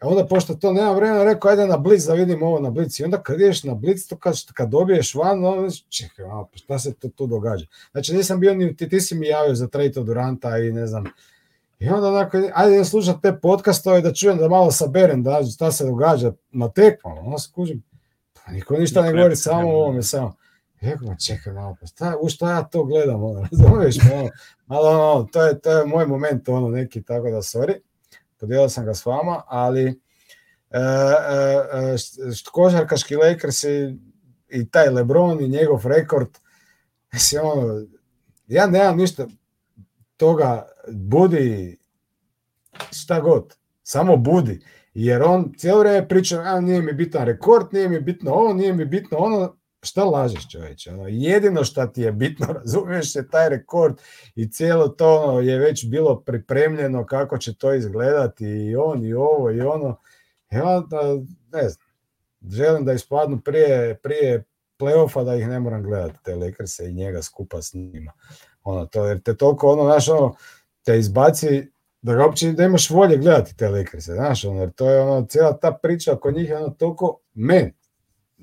A onda, pošto to nema vremena, rekao, ajde na blic da vidim ovo na blic. I onda kad ideš na blic, to kad, kad dobiješ van, onda, čekaj, malo, pa šta se to tu događa? Znači, nisam bio ni, ti, ti si mi javio za od Duranta i ne znam, i onda onako, ajde da slušam te podcastove da čujem da malo saberem da šta se događa na tekmama. Onda se kužim, pa niko ništa ne govori, samo o ovome, samo. Rekao, ma čekaj malo, pa šta, u šta ja to gledam, ono, razumiješ me, ono, ali ono, to je, to je moj moment, ono, neki, tako da, sorry, podijelio sam ga s vama, ali e, e, e, košarkaški Lakers i, i taj LeBron i njegov rekord, mislim, ono, ja nemam ništa toga, budi šta god, samo budi, jer on cijelo vrijeme priča, a nije mi bitan rekord, nije mi bitno ovo, nije mi bitno ono, šta lažeš čovječe, ono, jedino što ti je bitno, razumiješ, je taj rekord i cijelo to ono, je već bilo pripremljeno kako će to izgledati i on i ovo i ono I onda, ne znam, želim da ispadnu prije, prije playoffa da ih ne moram gledati, te Lakers i njega skupa s njima. Ono, to, jer te toliko, ono, znaš, ono, te izbaci da ga uopće da imaš volje gledati te Lakers, znaš, ono, jer to je ono, cijela ta priča oko njih je ono toliko, meni,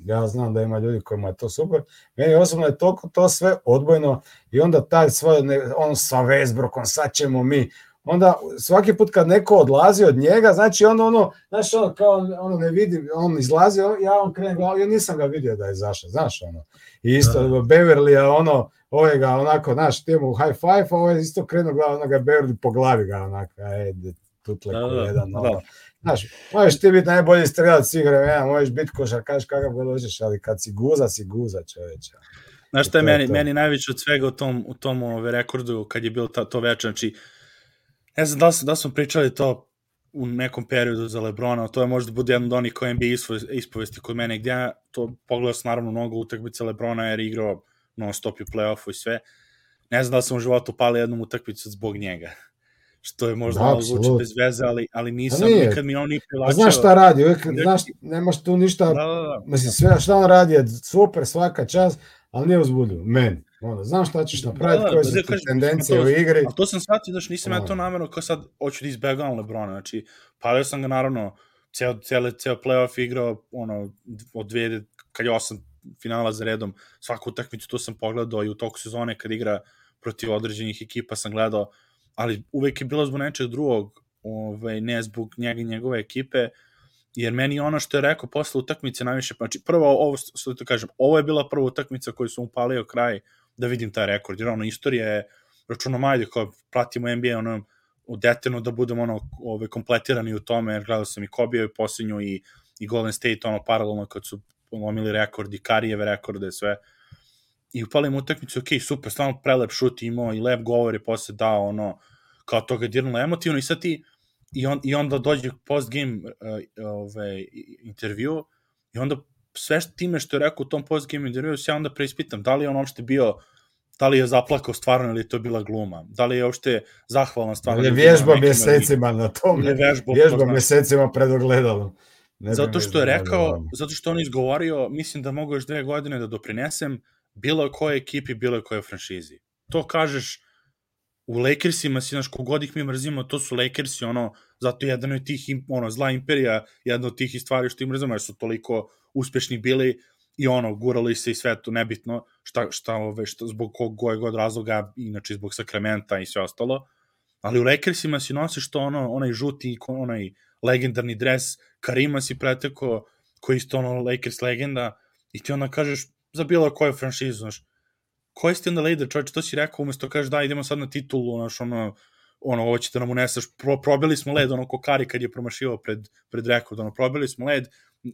ja znam da ima ljudi kojima je to super, meni osobno je toliko to sve odbojno i onda taj svoj, on sa Westbrookom, sad ćemo mi, onda svaki put kad neko odlazi od njega, znači onda ono, znaš ono, kao ono ne vidim, on izlazi, ja on krenem glavu, ja nisam ga vidio da je zašao, znaš ono. I isto da. Beverly ono, ovaj ga onako, znaš, ti mu high five, a ovaj isto krenuo glavu, ono ga Beverly po glavi ga onako, ej, tutle da, da, jedan, ono. Znaš, možeš ti biti najbolji strelac svih vremena, možeš biti košarkaš kakav god hoćeš, ali kad si guza, si guza čoveče. Znaš šta je meni, to. meni najviše od svega u tom, u tom ove, rekordu kad je bilo ta, to veče, znači, ne znam da li, da smo pričali to u nekom periodu za Lebrona, to je možda bude jedan od onih koji NBA ispovesti kod mene, gdje ja to pogledao sam naravno mnogo utakmice Lebrona jer je igrao non stop u play-offu i sve. Ne znam da li sam u životu pali jednom utakmicu zbog njega što je možda malo zvuči bez veze, ali, ali nisam, nije. nikad mi on nije privlačio. Znaš šta radi, uvijek, znaš, nemaš tu ništa, da, da, da. mislim, sve šta on radi je super, svaka čast, ali nije uzbudio, meni. Onda, znam šta ćeš napraviti, da, da, koje su ti tendencije to, u igri. A to sam shvatio, znači nisam ja to namjerno kao sad hoću da izbegavam Lebrona, znači palio sam ga naravno, ceo, ceo, ceo playoff igrao, ono, od dvije, kad je osam finala za redom, svaku utakmicu tu sam pogledao i u toku sezone kad igra protiv određenih ekipa sam gledao, ali uvek je bilo zbog nečeg drugog, ovaj, ne zbog njega i njegove ekipe, jer meni ono što je rekao posle utakmice najviše, znači prvo ovo što da kažem, ovo je bila prva utakmica koju sam upalio kraj da vidim taj rekord, jer ono istorija je računom ajde kao pratimo NBA ono detenu da budemo ono ove, kompletirani u tome, jer gledao sam i Kobe i posljednju i, i Golden State ono paralelno kad su lomili rekordi, Karijeve rekorde, sve i upalim utakmicu, ok, super, stvarno prelep šut imao i lep govor je posle dao ono, kao to ga dirnulo emotivno i sad ti, i, on, i onda dođe post game uh, ove, intervju i onda sve što time što je rekao u tom post game intervju se ja onda preispitam da li je on uopšte bio da li je zaplakao stvarno ili to bila gluma, da li je uopšte zahvalan stvarno. Je vježba mjesecima na tom, je vježba, vježba mjesecima pred ogledalom. Ne zato što je rekao, zato što on izgovorio, mislim da mogu još dve godine da doprinesem, bilo koje ekipi, bilo koje franšizi. To kažeš u Lakersima, si, znaš, kogod ih mi mrzimo, to su Lakersi, ono, zato jedan od tih, ono, zla imperija, jedna od tih stvari što im mrzimo, jer su toliko uspešni bili i ono, gurali se i sve to nebitno, šta, šta, ove, šta, zbog kog god razloga, inače zbog Sakramenta i sve ostalo, ali u Lakersima si nosiš to ono, onaj žuti, onaj legendarni dres, Karima si preteko, koji isto ono Lakers legenda, i ti onda kažeš, za bilo koju franšizu, znaš. Koji ste onda lider, čovječ, to si rekao, umesto kažeš da idemo sad na titulu, znaš, ono, ono, ovo ćete nam uneseš, pro, probili smo led, ono, Kokari kad je promašivao pred, pred rekord, ono, probili smo led,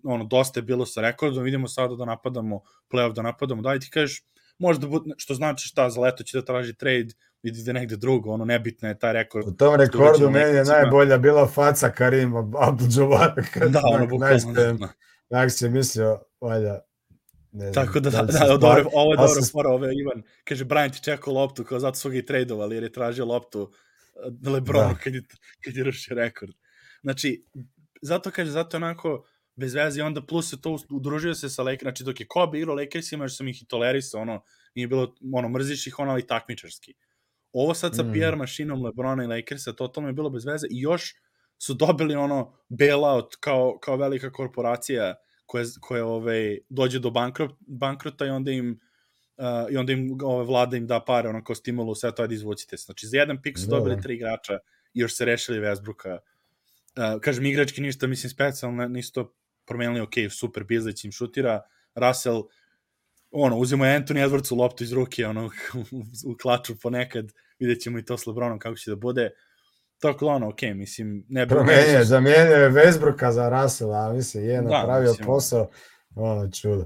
ono, dosta je bilo sa rekordom, idemo sada da napadamo, playoff da napadamo, daj ti kažeš, možda, bude, što znači šta, za leto će da traži trade, vidite negde drugo, ono, nebitno je taj rekord. U tom rekordu meni je najbolja bila faca Karima Abdul-Jabbar, da, ono, bukvalno, da. Najak se mislio, valjda, Ne Tako da, da, da, da dobro, ovo je dobro fora, ove, Ivan, kaže, Brian ti čekao loptu, kao zato su ga i tradovali, jer je tražio loptu uh, Lebronu da. kad, je, kad je rušio rekord. Znači, zato kaže, zato onako, bez veze, onda plus se to udružio se sa Lakers, znači dok je Kobe igrao Lakersima, još sam ih i tolerisao, ono, nije bilo, ono, mrziš ih, ono, ali takmičarski. Ovo sad sa mm. PR mašinom Lebrona i Lakersa, totalno je bilo bez veze i još su dobili ono bailout kao, kao velika korporacija koje, koje ovaj, dođe do bankrot, bankrota i onda im uh, i onda im ove, vlada im da pare, ono kao stimulu, sve to ajde izvucite. Znači, za jedan pik su dobili da. tri igrača i još se rešili Westbrooka. Uh, kažem, igrački ništa, mislim, specijalno, nisu to promenili, ok, super, Bizlić im šutira, Russell, ono, uzimo Anthony Edwards u loptu iz ruke, ono, u klaču ponekad, vidjet ćemo i to s Lebronom kako će da bude. Uh, Tako da ono, okej, okay, mislim, ne bi... Promenio, zamijenio je Vesbruka za Rasela, mislim, je da, napravio mislim, posao, ono, čudo.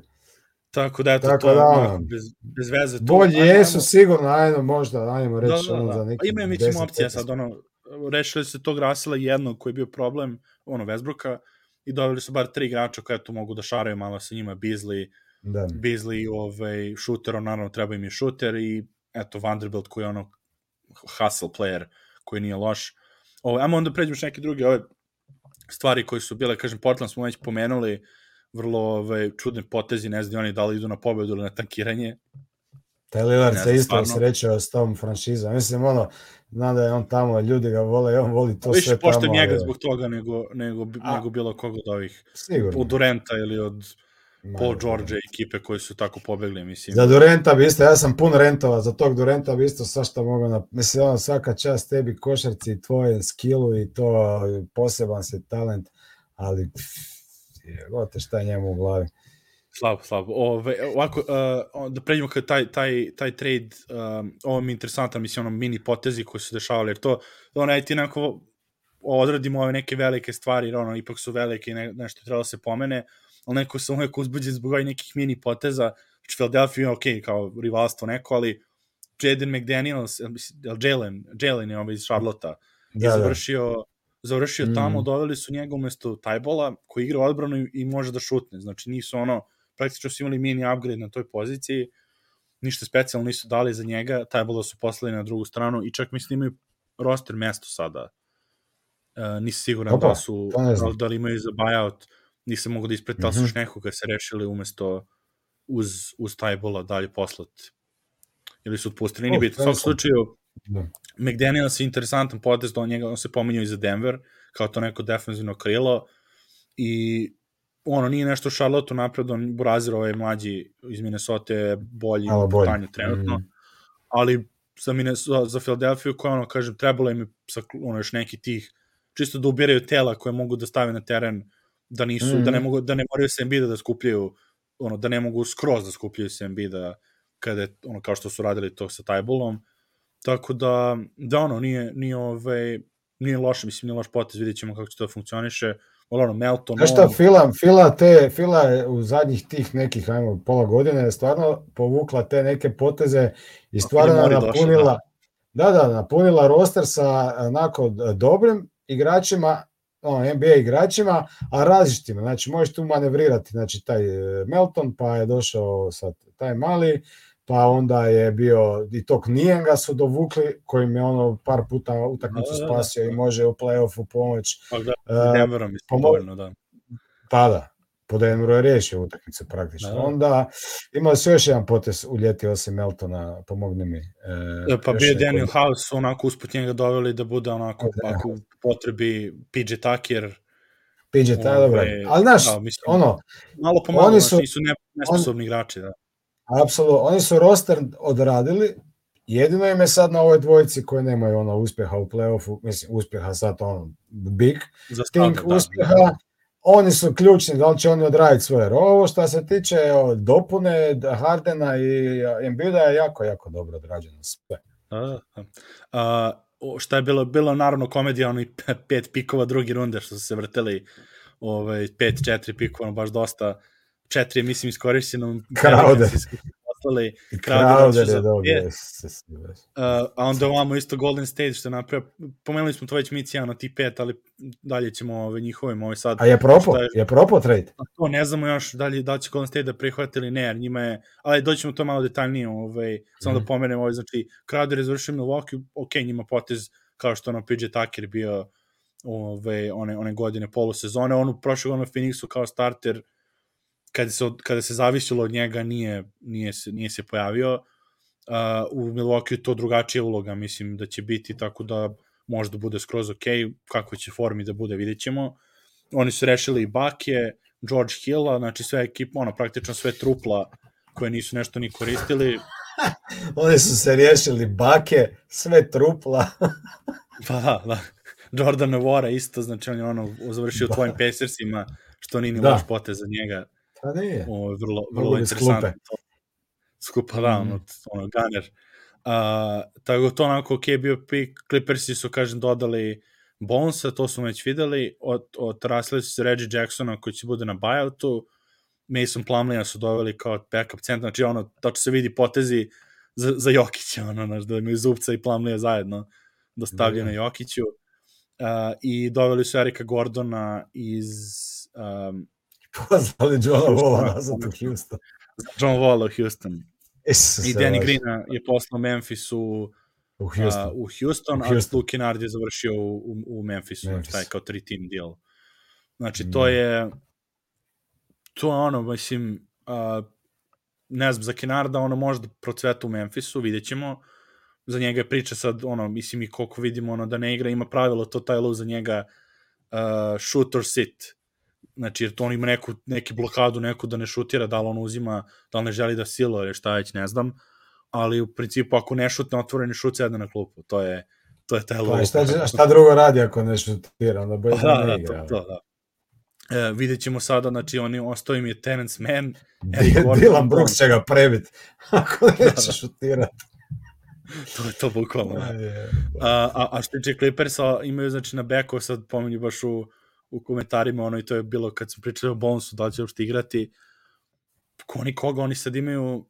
Tako da, eto, Tako to, da, ono, bez, bez veze. To, bolji ajmo, jesu ajmo, sigurno, ajmo možda, ajmo reći da, da, da. za neki... Imaju, mislim, opcija sad, ono, rešili se tog Rasela jednog koji je bio problem, ono, Vesbruka, i doveli su bar tri igrača koja tu mogu da šaraju malo sa njima, Beasley, da. Beasley, ovaj, shooter, on naravno treba im je shooter i eto Vanderbilt koji je ono hustle player koji nije loš. Ovo, ajmo onda pređemo što neke druge ove stvari koje su bile, kažem, Portland smo već pomenuli, vrlo ove, čudne potezi, ne znam oni da li idu na pobedu ili na tankiranje. Taj Lillard se isto srećao s tom franšizom. Mislim, ono, znam da je on tamo, ljudi ga vole on voli to Više sve tamo. poštujem njega ali- zbog toga nego, nego, A. nego bilo koga od ovih, Sigurno. od Durenta ili od Ma, Paul da. George ekipe koji su tako pobegli, mislim. Za Durenta bi isto, ja sam pun rentova, za tog Durenta bi isto svašta mogao na... Mislim, ono, svaka čast tebi košarci, i tvoje skillu i to poseban si talent, ali gote šta je njemu u glavi. Slabo, slabo. Ove, ovako, uh, da pređemo kad taj, taj, taj trade, um, ovo mi je interesantan, mislim, ono mini potezi koji su se dešavali, jer to, ono, ti nekako odradimo ove neke velike stvari, jer ono, ipak su velike i ne, nešto treba da se pomene, ali neko se uvek uzbuđen zbog ovih nekih mini poteza, znači Philadelphia je ok, kao rivalstvo neko, ali Jaden McDaniels, Jalen, Jalen je ovaj iz Charlotta, je Da, da. završio, završio Mm. tamo, doveli su njega umesto Tajbola, koji igra odbranu i, i može da šutne. Znači nisu ono, praktično su imali mini upgrade na toj poziciji, ništa specijalno nisu dali za njega, Tajbola su poslali na drugu stranu i čak mislim imaju roster mesto sada. Uh, nisi siguran Opa, da su, da, da li imaju za buyout, nisam mogu da ispretim, mm -hmm. nekoga se rešili umesto uz, uz Tajbola dalje poslat ili su otpustili, nije Oh, bitno. U svakom slučaju, Da. McDaniels je interesantan potez, do njega on se pominjao i za Denver, kao to neko defensivno krilo i ono nije nešto Charlotte napred, on Burazir ovaj mlađi iz Minnesota je bolji u bolje. tanju trenutno, Mm. ali za, Minnesota, za Philadelphia koja ono, kažem, trebalo im je sa, ono, još neki tih, čisto da ubiraju tela koje mogu da stave na teren, da nisu, Mhm. da ne mogu, da ne moraju se Embiida da skupljaju, ono, da ne mogu skroz da skupljaju se Embiida kada je, ono, kao što su radili to sa Tajbolom, tako da, da ono, nije, nije, ovaj, nije loše, mislim, nije loš potez, vidjet ćemo kako će to da funkcioniše, ali ono, Melton, Znaš šta, Fila, Fila, te, Fila je u zadnjih tih nekih, ajmo, pola godine je stvarno povukla te neke poteze i stvarno Mori je došao, napunila, da. da, napunila roster sa onako dobrim igračima, ono, NBA igračima, a različitima. Znači, možeš tu manevrirati, znači, taj e, Melton, pa je došao sad taj mali, pa onda je bio i tog Nijenga su dovukli, kojim je ono par puta utakmicu Da, da, da. spasio i može u play-offu pomoć. pa da, E, Denverom, pomo- dovoljno, da. Pa da, po Denveru je riješio utakmicu praktično. Da, da. Onda imali su još jedan potez u ljeti osim Meltona, pomogni mi. E, E, pa bio Daniel House, onako usput njega doveli da bude onako, Da. ako u potrebi PJ Tucker, PJ, ta, dobro. Ali znaš, da, mislim, ono, malo po malo, oni su- su, nisu ne, nesposobni igrači, da. apsolutno, oni su roster odradili, jedino im je sad na ovoj dvojici koji nemaju ono uspjeha u play-offu, mislim, uspjeha sad ono, big, Za think sada, da. Oni su ključni, da li će oni odraditi svoje. Jer Ovo što se tiče dopune Hardena i Embida je jako, jako dobro odrađeno sve. A, o, šta je bilo? Bilo naravno komedija, onih pe- pet pikova drugi runde što su se vrteli, ovaj, pet, četiri pikova, baš dosta, četiri mislim, iskorišćeno. Crowder. Poslali, Crowder su je dobio. Uh, a onda ovamo isto Golden State što je napravio, pomenuli smo to već mi cijano ti pet, ali dalje ćemo ove njihove, ove sad, A je propo? Je- Je propo trade? to ne znamo još da li, da će Golden State da prihvati ili ne, jer njima je, ali doćemo to malo detaljnije, ovaj, samo Mhm. da pomenem, ovaj, znači, Crowder je završio Milwaukee, ok, njima potez kao što ono PJ Tucker bio ove, one, one godine polusezone, on u prošle godine Phoenixu kao starter, kada se, od, kada se zavisilo od njega, nije, nije, se, nije se pojavio, uh, u Milwaukee to drugačija uloga, mislim da će biti tako da možda bude skroz ok, kako će formi da bude, vidjet ćemo. Oni su rešili i Bake, George Hilla, znači sve ekipa, ono, praktično sve trupla koje nisu nešto ni koristili. Oni su se riješili bake, sve trupla. Pa da, da. Jordan Novora isto, znači on je ono završio Da. tvojim Pacersima, što nije ni Da. loš potez za njega. Pa nije. Ovo je vrlo, Mogu vrlo bi interesantno. Skupa, da, Mhm. ono, ono, gunner. Uh, tako da to onako ok bio pik, Clippersi su, kažem, dodali Bonesa, to smo već videli, od, odrasli su se Reggie Jacksona koji će bude na buyoutu, Mason Plumleya su doveli kao backup centar, znači ono, tačno se vidi potezi za, za Jokića, ono, znaš, da imaju Zubca i Plumleya zajedno da stavljaju Da. na Jokiću. Uh, I doveli su Erika Gordona iz um, Pozvali Johna Walla nazad u. Houston. John Wall u Houston. Isuse, I Danny baš. Greena je poslao Memphis u, U Houston. uh, u Houston, U a Houston. Luke Kennard je završio u, u, u Memphisu, Memphis. taj kao tri team deal. Znači, to Da. je to je ono, mislim, uh, ne znam, za Kenarda ono možda procveta u Memphisu, vidjet ćemo. Za njega je priča sad, ono, mislim i koliko vidimo, ono, da ne igra, ima pravilo to taj lov za njega uh, shoot or sit. Znači, jer to on ima neku, neki blokadu, neku da ne šutira, da li on uzima, da li ne želi da silo ili šta već, ne znam. Ali u principu, ako ne šutne otvoreni šut, sedne na klupu. To je, to je taj lov. Pa, šta, šta drugo radi ako ne šutira, onda bolje Da, da, ne da, igra. to, to, da. E, vidjet ćemo sada, znači, oni, ostao im je Terence Mann, Gordon. Dylan Brooks će ga prebit ako neće da. šutirati. to je to bukvalno. da. A, a, a što tiče Clippersa, imaju znači na beku, sad pominju baš u, u komentarima, ono i to je bilo kad smo pričali o Bonesu, da li će uopšte igrati, ko oni koga, oni sad imaju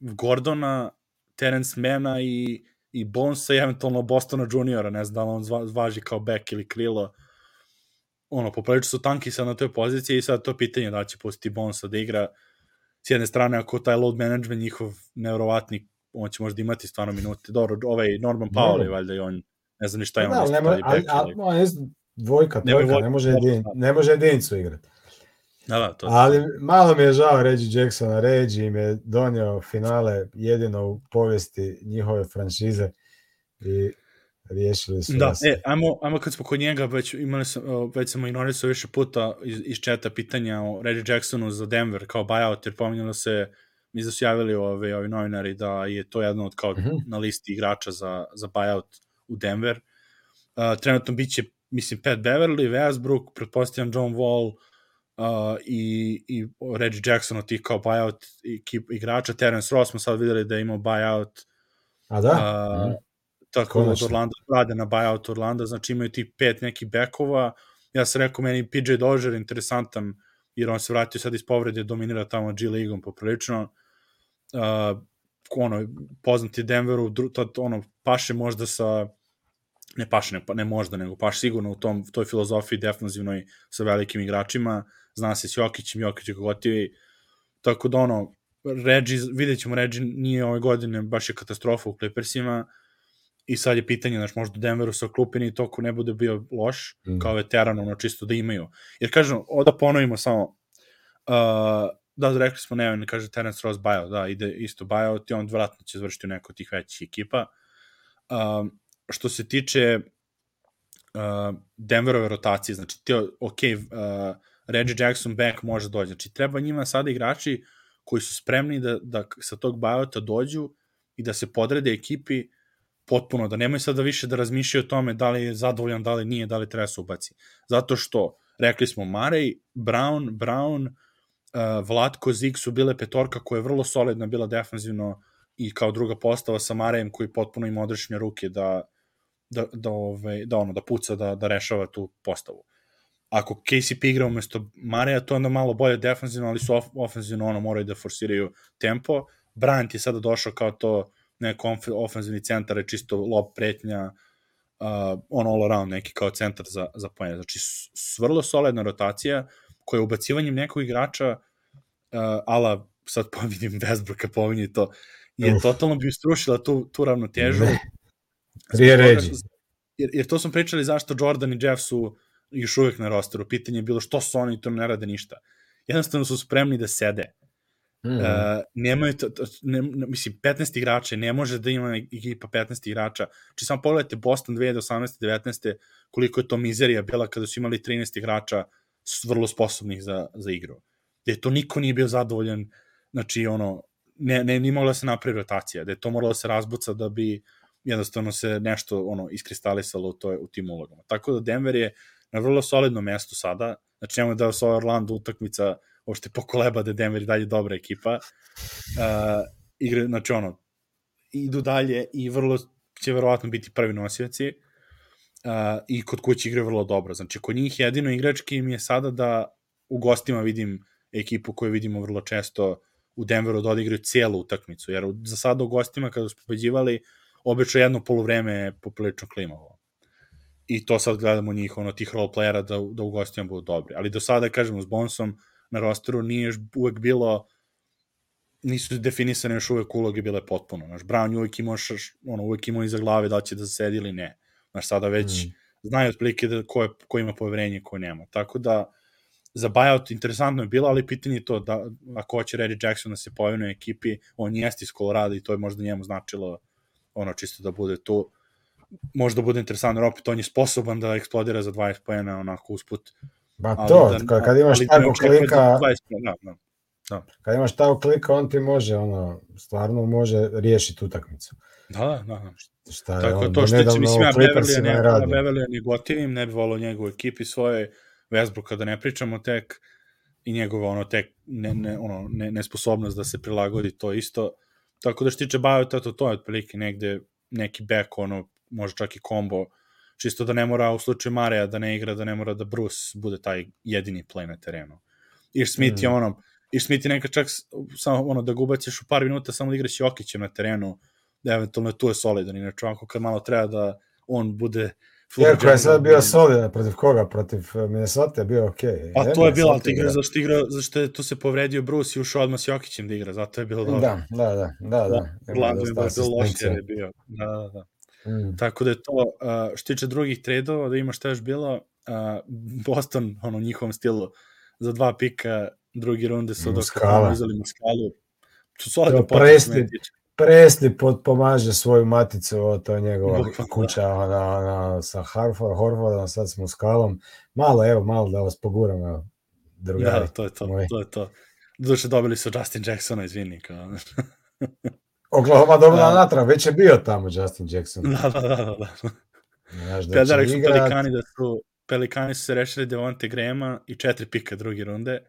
Gordona, Terence Mana i, i Bonesa i eventualno Bostona juniora, ne znam da li on zva, važi kao back ili krilo, ono, poprilično su tanki sad na toj poziciji i sad to je pitanje da će pustiti Bonesa da igra s jedne strane ako taj load management njihov nevrovatni on će možda imati stvarno minute. Dobro, ovaj Norman Powell je valjda i on, ne znam ni šta je on. Da, ali, ali, ali, je dvojka, trojka, dvojka, ne može, jedin, ne može jedinicu igrati. Da, da, to. Ali malo mi je žao Reggie Jacksona. Reggie im je donio finale jedino u povijesti njihove franšize i riješili su Da, nas. e, ajmo, ajmo kad smo kod njega, već, imali sam, već sam ignorisao više puta iz, iz četa pitanja o Reggie Jacksonu za Denver kao buyout, jer pominjalo se, mi da su javili ovi, ovi novinari da je to jedno od kao Mhm. na listi igrača za, za buyout u Denver. Uh, trenutno bit će, mislim, Pat Beverly, Westbrook, pretpostavljam John Wall uh, i, i Reggie Jackson od tih kao buyout ekip, igrača. Terence Ross smo sad videli da je imao buyout A da? A, Mhm. tako da od. Orlanda rade na buyout Orlanda, znači imaju ti pet nekih bekova. Ja sam rekao, meni PJ Dozier interesantan, jer on se vratio sad iz povrede, dominira tamo G ligom poprilično. Uh, ono, poznati Denveru, to, ono, paše možda sa ne paše, ne, pa- ne možda, nego paše sigurno u tom, toj filozofiji defanzivnoj sa velikim igračima, zna se s Jokićem, Jokić je kogotivi, tako da ono, Reggie, vidjet ćemo, Reggie nije ove godine, baš je katastrofa u Clippersima, i sad je pitanje, znaš, možda Denveru sa klupini toku ne bude bio loš, Mm. kao veteran, ono, čisto da imaju. Jer kažem, da ponovimo samo, uh, da, rekli smo, ne, ne kaže Terence Ross buyout, da, ide isto buyout i on vratno će završiti u neko od tih većih ekipa. Um, što se tiče uh, Denverove rotacije, znači, ti, ok, uh, Reggie Jackson back može doći, znači, treba njima sada igrači koji su spremni da, da sa tog buyouta dođu i da se podrede ekipi potpuno, da nemaju sada više da razmišljaju o tome da li je zadovoljan, da li nije, da li treba se ubaci. Zato što, rekli smo, Marej, Brown, Brown, uh, Vlatko, Zik su bile petorka koja je vrlo solidna bila defanzivno i kao druga postava sa Marejem koji potpuno ima odrešne ruke da, da, da, ove, da, ono, da puca, da, da rešava tu postavu. Ako KCP igra umesto Mareja, to je onda malo bolje defanzivno, ali su of, ofenzivno ono, moraju da forsiraju tempo. Bryant je sada došao kao to neko ofenzivni centar, je čisto lob pretnja, uh, on all around neki kao centar za, za pojene. Znači, s, s vrlo solidna rotacija koja je ubacivanjem nekog igrača uh, ala, sad pa vidim Westbrooka pominje to, je Uf. totalno bi strušila tu, tu ravnotežu. Ne. Reggie. što- Jer, jer to smo pričali zašto Jordan i Jeff su još uvek na rosteru. Pitanje je bilo što su oni to ne rade ništa. Jednostavno su spremni da sede. Mm. Uh, nemaju to, to ne, mislim, 15 igrača, ne može da ima ekipa 15 igrača. Či samo pogledajte Boston 2018. 19. koliko je to mizerija bila kada su imali 13 igrača vrlo sposobnih za, za igru. Gde to niko nije bio zadovoljan, znači ono, ne, ne, nije mogla da se napravi rotacija, da je to moralo da se razbuca da bi jednostavno se nešto ono iskristalisalo u, toj, u tim ulogama. Tako da Denver je na vrlo solidnom mestu sada, znači nemoj da se Orlando utakmica uopšte pokoleba da je Denver i dalje dobra ekipa. Uh, igre, znači ono, idu dalje i vrlo će verovatno biti prvi nosioci uh, i kod kuće igre vrlo dobro. Znači, kod njih jedino igrački mi je sada da u gostima vidim ekipu koju vidimo vrlo često u Denveru da odigraju cijelu utakmicu, jer za sada u gostima kada su pobeđivali, obično jedno polovreme je poprilično klimavo. I to sad gledamo njih, ono, tih role playera da, da u gostima budu dobri. Ali do sada, kažemo, s Bonsom na rosteru nije uvek bilo nisu definisane još uvek uloge bile potpuno. Znaš, Brown uvek imao, ono, uvek imao iza glave da će da se sedi ili ne. Znaš, sada već Mm. znaju otprilike da ko, je, ko ima poverenje, ko nema. Tako da, za buyout interesantno je bilo, ali pitanje je to da ako hoće Reggie Jackson da se pojavi na ekipi, on jeste iz Colorado i to je možda njemu značilo ono čisto da bude tu možda bude interesantno, jer opet on je sposoban da eksplodira za 20 pojena onako usput. Ba to, da, kad, kad imaš tako klika, 20, da, da, da. kad imaš tako klika, on ti može, ono, stvarno može riješiti utakmicu. Da, da, da. Šta je Tako on, to što će, mislim, ja Beverly ne. Beverly ne gotivim, ne bi volao njegovu ekipi svoje, Westbrooka da ne pričamo tek, i njegova ono tek ne, ne, ono, ne, nesposobnost da se prilagodi to isto. Tako da što tiče Bajota, to, to je otprilike negde neki back, ono, može čak i kombo, čisto da ne mora u slučaju Mareja da ne igra, da ne mora da Bruce bude taj jedini play na terenu. Iš Smith mm. je ono, Iš Smith je nekad čak samo ono da ga ubaciš u par minuta samo da igraš Jokićem na terenu, da eventualno tu je solidan, inače ovako kad malo treba da on bude Iako je sad bio solidan, protiv koga? Protiv eh, Minnesota je bio okej. Okay. Pa to je bilo, ali ti igra zašto igra, zašto je tu se povredio Bruce i ušao odmah s Jokićem da igra, zato je bilo dobro. Da, da, da, da. da. Glavno je bilo loše je bio. Da, da, da. Mm. Tako da je to, što tiče drugih tradova, da ima šta još bilo, Boston, ono, njihovom stilu, za dva pika drugi runde su dok uzeli Muskalu. To su solidno presti, Presli pod, pomaže svoju maticu, to je njegova Bukvalno, kuća da. ona, ona, sa Harford, Horfordom, sad s Muskalom. Malo, evo, malo da vas poguram, drugari. Da, to je to, moji. to je to. Duše dobili su Justin Jacksona, izvini. Kao. Oklahoma dobila da. natrag, već je bio tamo Justin Jackson. Da, da, da. da. Znaš, da da su Pelikani da su Pelikani su se rešili Devonte Grema i četiri pika druge runde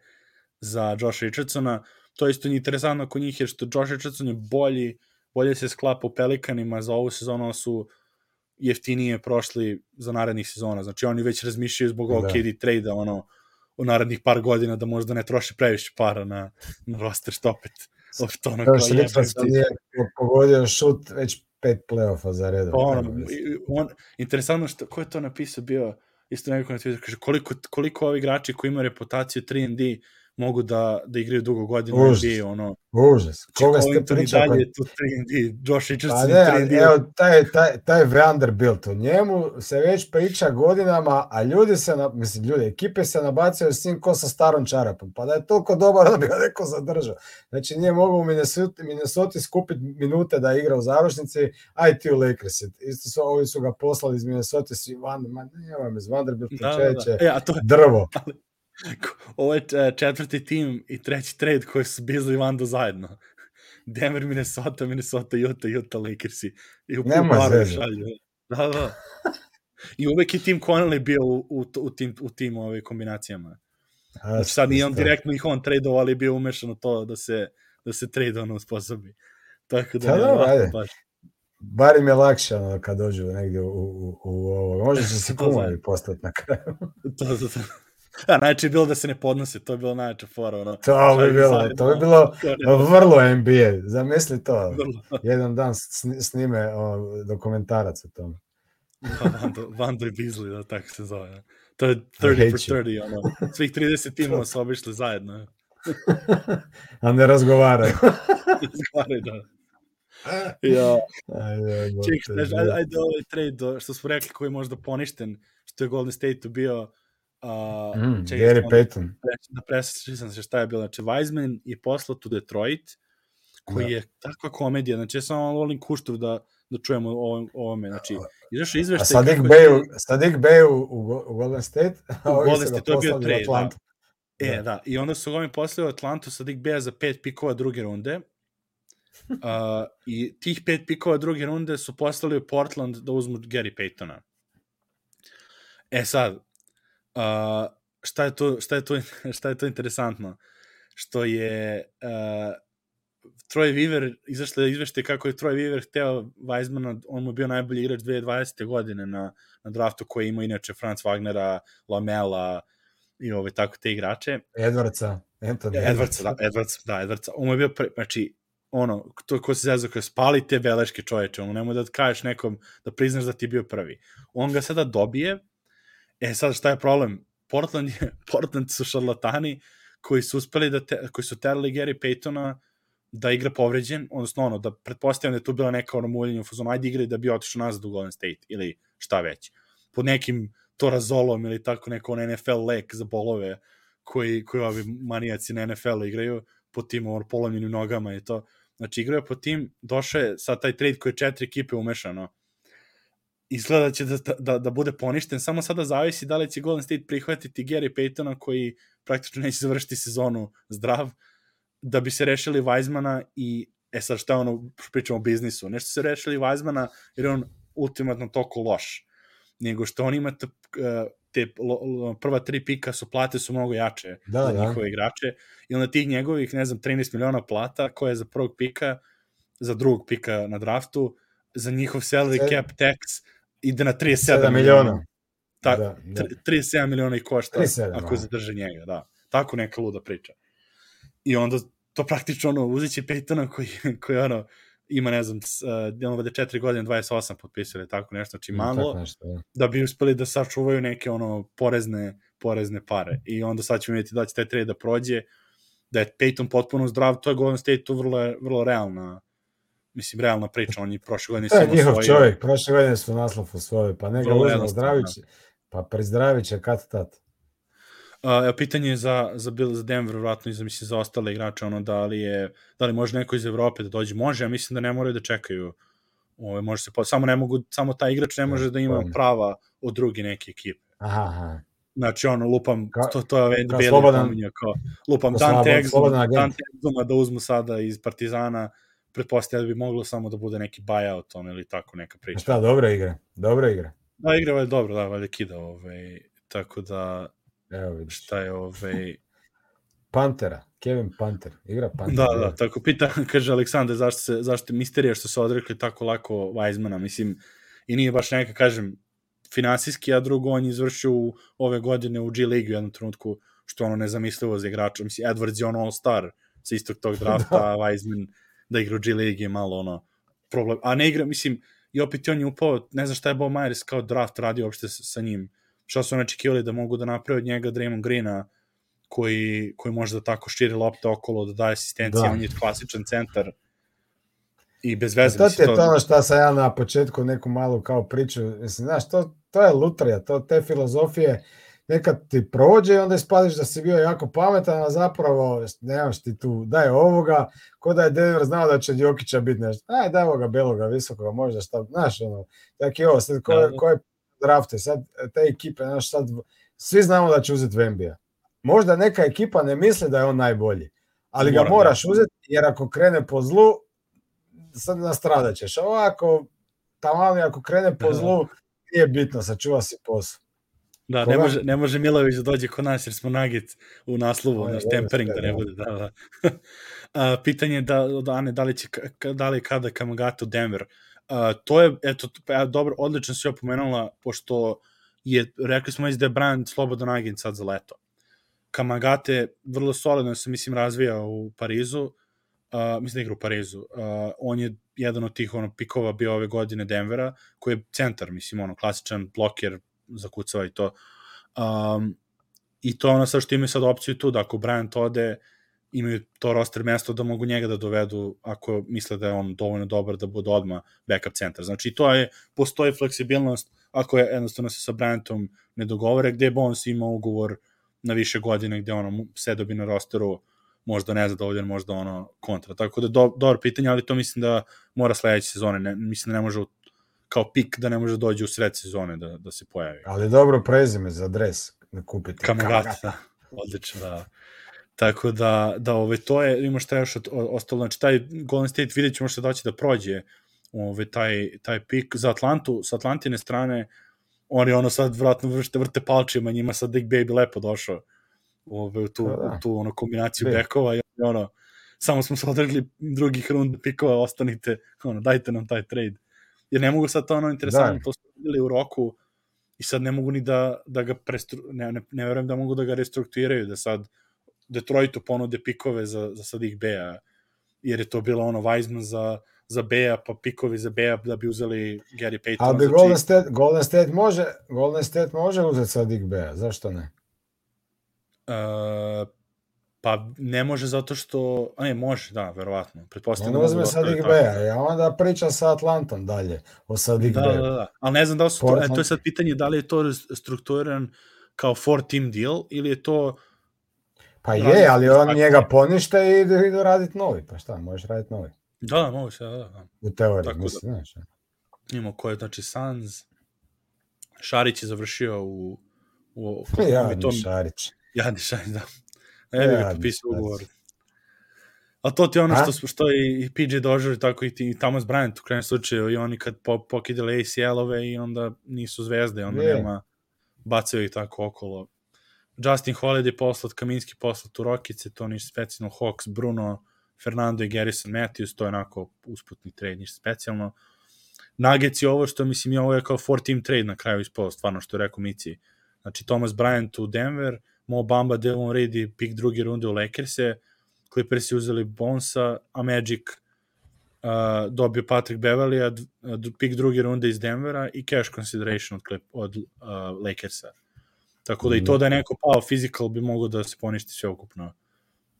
za Josh Richardsona. To je isto interesantno kod njih je što Josh Richardson je bolji, bolje se sklapa u Pelikanima za ovu sezonu su jeftinije prošli za narednih sezona. Znači oni već razmišljaju zbog ovog da. KD trade ono u narednih par godina da možda ne troše previše para na, na roster što opet opet ono kao je. pogodio šut već pet playoffa za redom. Pa ono, on, interesantno što, ko je to napisao bio, isto neko na Twitteru, kaže koliko, koliko ovi igrači koji imaju reputaciju 3D mogu da, da igraju dugo godina Užas. NBA, ono. Užas. Koga ste pričali? Dalje, tu 3D, Josh Richardson pa ne, 3D. Evo, taj, taj, taj Vanderbilt, o njemu se već priča godinama, a ljudi se, na, mislim, ljudi, ekipe se nabacaju s njim ko sa starom čarapom, pa da je toliko dobar da bi ga neko zadržao. Znači, nije mogu u Minnesota, Minnesota skupiti minute da igra u završnici, aj ti u Lakers. Isto su, ovi su ga poslali iz Minnesota, svi van, ma nema iz Vanderbilt, da, da, da. E, to drvo. Ali, Ovo je e, četvrti tim i treći trade koji su Bizli Vando zajedno. Denver, Minnesota, Minnesota, Utah, Utah, Lakersi. I u Nema zvezda. Da, da. I uvek je tim Connelly bio u, u, u tim, u tim ove kombinacijama. Znači sad nije on direktno ih on tradeovao, ali je bio umešan u to da se, da se trade ono usposobi. Tako da, da, da, baš. Bar im je lakše ono, kad dođu negdje u, u, u ovo. Može se kumovi postati na kraju. to, to, to. A najče je bilo da se ne podnose, to je bilo najjača fora. Ono, to bi bilo, to bi bilo vrlo NBA. Zamisli to. Jedan dan snime o, dokumentarac o tome. Vando, Vando i Beasley, da tako se zove. To je 30 for 30, ono. Svih 30 timova su obišli zajedno. A ne razgovaraju. razgovaraju, da. ja. Ček, ajde, ajde ovaj trade, što smo rekli, koji je možda poništen, što je Golden State-u bio Uh, mm, Gary Payton. Da presjećam sam se šta je bilo. Znači, Weizman je poslao u Detroit, koji da. je takva komedija. Znači, ja samo volim kuštru da, da čujemo o ovome. Znači, izašao izveštaj... A Sadik Bey, si... Sadik Bey u, u, Golden State, a u Golden State, to je bio trade, da. E, da. da. I onda su mi poslali u Atlantu Sadik Beja za pet pikova druge runde. Uh, I tih pet pikova druge runde su poslali u Portland da uzmu Gary Paytona. E sad, Uh, šta, je to, šta, je to, šta je to interesantno? Što je uh, Troy Weaver, izašla je izvešte kako je Troy Weaver hteo Weizmana, on mu bio najbolji igrač 2020. godine na, na draftu koji ima inače Franz Wagnera, Lamela i ove tako te igrače. Edwardsa, Anthony Edwardsa, da, Edwardsa, da, Edwardsa. On mu je bio, pre, znači, ono, to ko se zezao, kao spali te beleške čoveče, ono, nemoj da kažeš nekom, da priznaš da ti je bio prvi. On ga sada dobije, E sad šta je problem? Portland, je, Portland su šarlatani koji su uspeli da te, koji su terali Gary Paytona da igra povređen, odnosno ono, da pretpostavljam da je tu bila neka ono muljenja u fazonu, ajde igraj da bi otišao nazad u Golden State ili šta već. pod nekim Torazolom ili tako neko on NFL lek za bolove koji, koji ovi manijaci na NFL-u igraju po tim ono, polomljenim nogama i to. Znači, igraju po tim, došao je sad taj trade koji je četiri ekipe umešano. Izgleda da će da, da, da bude poništen, samo sada zavisi da li će Golden State prihvatiti Gary Paytona koji praktično neće završiti sezonu zdrav, da bi se rešili Weizmana i e sad šta ono, pričamo o biznisu, nešto se rešili Weizmana jer je on ultimatno toliko loš, nego što on ima te prva tri pika su plate su mnogo jače da, za da. njihove igrače i onda tih njegovih, ne znam, 13 miliona plata koja je za prvog pika, za drugog pika na draftu, za njihov salary cap tax ide na 37 miliona. Ta, da, da. 37 miliona i košta 37, ako da. zadrže njega, da. Tako neka luda priča. I onda to praktično ono, uzeće Peytona koji, koji ono, ima, ne znam, uh, vode četiri godine, 28 potpisali, tako nešto, znači malo, nešto, ja. da bi uspeli da sačuvaju neke ono porezne, porezne pare. I onda sad ćemo vidjeti da će taj trade da prođe, da je Peyton potpuno zdrav, to je Golden State tu vrlo, vrlo realna mislim, realna priča, on je prošle godine samo njihov svoj... čovjek, prošle godine su naslov u svojoj, pa ne ga uzmo zdravić, pa prezdravit će kad tad. Uh, pitanje je za, za, Bill, za Denver, vratno i za, mislim, za ostale igrače, ono, da li, je, da li može neko iz Evrope da dođe? Može, ja mislim da ne moraju da čekaju. Ove, može se, samo, ne mogu, samo taj igrač ne može da ima prava od druge neke ekipe. Aha, aha. Znači, ono, lupam, Ka, to, to je Beli pominja, kao, lupam Dante Exuma, Dante Exuma da uzmu sada iz Partizana, pretpostavljam da bi moglo samo da bude neki buyout, on ili tako neka priča. Šta, dobra igra, dobra igra. Da, igra je dobro, da, valjda kida, ovaj, tako da, Evo vidiš. Šta je ovaj... Pantera, Kevin Panter, igra Pantera. Da, da, tako pita, kaže Aleksandar, zašto, se, zašto misterija što se odrekli tako lako Weizmana, mislim, i nije baš neka, kažem, finansijski, a drugo on izvršio u, ove godine u G League u jednom trenutku, što ono nezamislivo za igrača, mislim, Edwards je ono all-star sa istog tog drafta, da. Weizman da igra u G League je malo ono problem, a ne igra, mislim, i opet on je upao, ne znam šta je Bob Myers kao draft radio uopšte sa, njim, šta su očekivali da mogu da naprave od njega Draymond Greena koji, koji može da tako širi lopte okolo, da daje asistencije, da. on je klasičan centar i bez veze. To ti je to ono šta sam ja na početku neku malu kao priču, mislim, znaš, to, to je lutrija, to te filozofije, nekad ti prođe i onda ispadiš da si bio jako pametan, a zapravo nemaš ti tu, daj ovoga, ko da je Denver znao da će Jokića biti nešto, aj daj ovoga beloga, visokoga, možda šta, znaš, ono, tako i ovo, sad ko, da, da. ko je drafte, sad te ekipe, znaš, sad svi znamo da će uzeti Vembija. Možda neka ekipa ne misli da je on najbolji, ali ga moraš da. uzeti, jer ako krene po zlu, sad nastradat ćeš. Ovako, tamo ako krene po da. zlu, nije bitno, sačuva si posao. Da, ne može, ne može Milović da dođe kod nas jer smo nagit u naslovu, naš tempering da ne bude, da, da. A, pitanje da, da, Ane, da li, će, da li kada Kamagato Denver? Uh, to je, eto, pa, dobro, odlično si opomenula, pošto je, rekli smo već da je brand slobodan agent sad za leto. Kamagate vrlo solidno se, mislim, razvija u Parizu, uh, mislim da igra u Parizu. Uh, on je jedan od tih ono, pikova bio ove godine Denvera, koji je centar, mislim, ono, klasičan bloker, zakucava i to. Um, I to ono sa što imaju sad opciju tu, da ako Bryant ode, imaju to roster mesto da mogu njega da dovedu ako misle da je on dovoljno dobar da bude odma backup centar. Znači to je, postoji fleksibilnost ako je jednostavno se sa Bryantom ne dogovore, gde Bones ima ugovor na više godine gde ono se dobi na rosteru možda nezadovoljan, možda ono kontra. Tako da do, dobro pitanje, ali to mislim da mora sledeće sezone. Ne, mislim da ne može kao pik da ne može da dođe u sred sezone da, da se pojavi. Ali dobro prezime za dres da kupiti. Kamagata, da. Odlično, da. Tako da, da ove, to je, ima šta još ostalo, znači taj Golden State vidjet ćemo šta da će da prođe ove, taj, taj pik za Atlantu, sa Atlantine strane, oni ono sad vratno vršte, vrte palčima, njima sad Dick Baby lepo došao ove, u tu, da, da. tu ono, kombinaciju Be. bekova i ono, samo smo se odregli drugih runda pikova, ostanite, ono, dajte nam taj trade. Jer ne mogu sad to ono interesantno, da. to su bili u roku i sad ne mogu ni da, da ga prestru, ne, ne, ne verujem da mogu da ga restrukturiraju, da sad Detroitu ponude pikove za, za Sadik Beja, jer je to bilo ono Weizman za, za Beja, pa pikovi za Beja da bi uzeli Gary Payton. Ali bi znači... Golden, State, Golden, State može, Golden State može uzeti Sadik Beja, zašto ne? Uh, Pa ne može zato što, a ne, može, da, verovatno. Pretpostavljam da uzme da Big ostave tako. B-a, a onda priča sa Atlantom dalje, o sa Big Da, B. da, da. Ali ne znam da li su to, e, Portland. to je sad pitanje da li je to strukturiran kao four team deal ili je to Pa je, ali on njega ponište i idu, idu raditi novi. Pa šta, možeš raditi novi. Da, mogu se, da, da. U teoriji, Tako da. mislim, znaš. Imamo ko je, znači, Sanz, Šarić je završio u, u, Ja, u tom, Šarić. Jadni Šarić, da. Ne bi Jadni potpisao ugovor. A to ti je ono A? što, što i, PJ Dozier, tako i, ti, i Thomas Bryant u krajnjem slučaju, i oni kad po, pokidali ACL-ove i onda nisu zvezde, onda Je. nema, bacaju ih tako okolo. Justin Holiday poslat, Kaminski poslat u Rokice, to ništa specijalno, Hawks, Bruno, Fernando i Garrison Matthews, to je onako usputni trade, ništa specijalno. Nuggets je ovo što, mislim, i ovo je kao four team trade na kraju ispalo, stvarno što je rekao Mici. Znači, Thomas Bryant u Denver, Mo Bamba, Devon Reed i pik druge runde u Lakers-e, Clippers uzeli Bonsa, a Magic uh, dobio Patrick Beverly, d- pik druge runde iz Denvera i cash consideration od, Clip, od uh, Lakersa. Tako da i to da je neko pao physical bi moglo da se poništi sve ukupno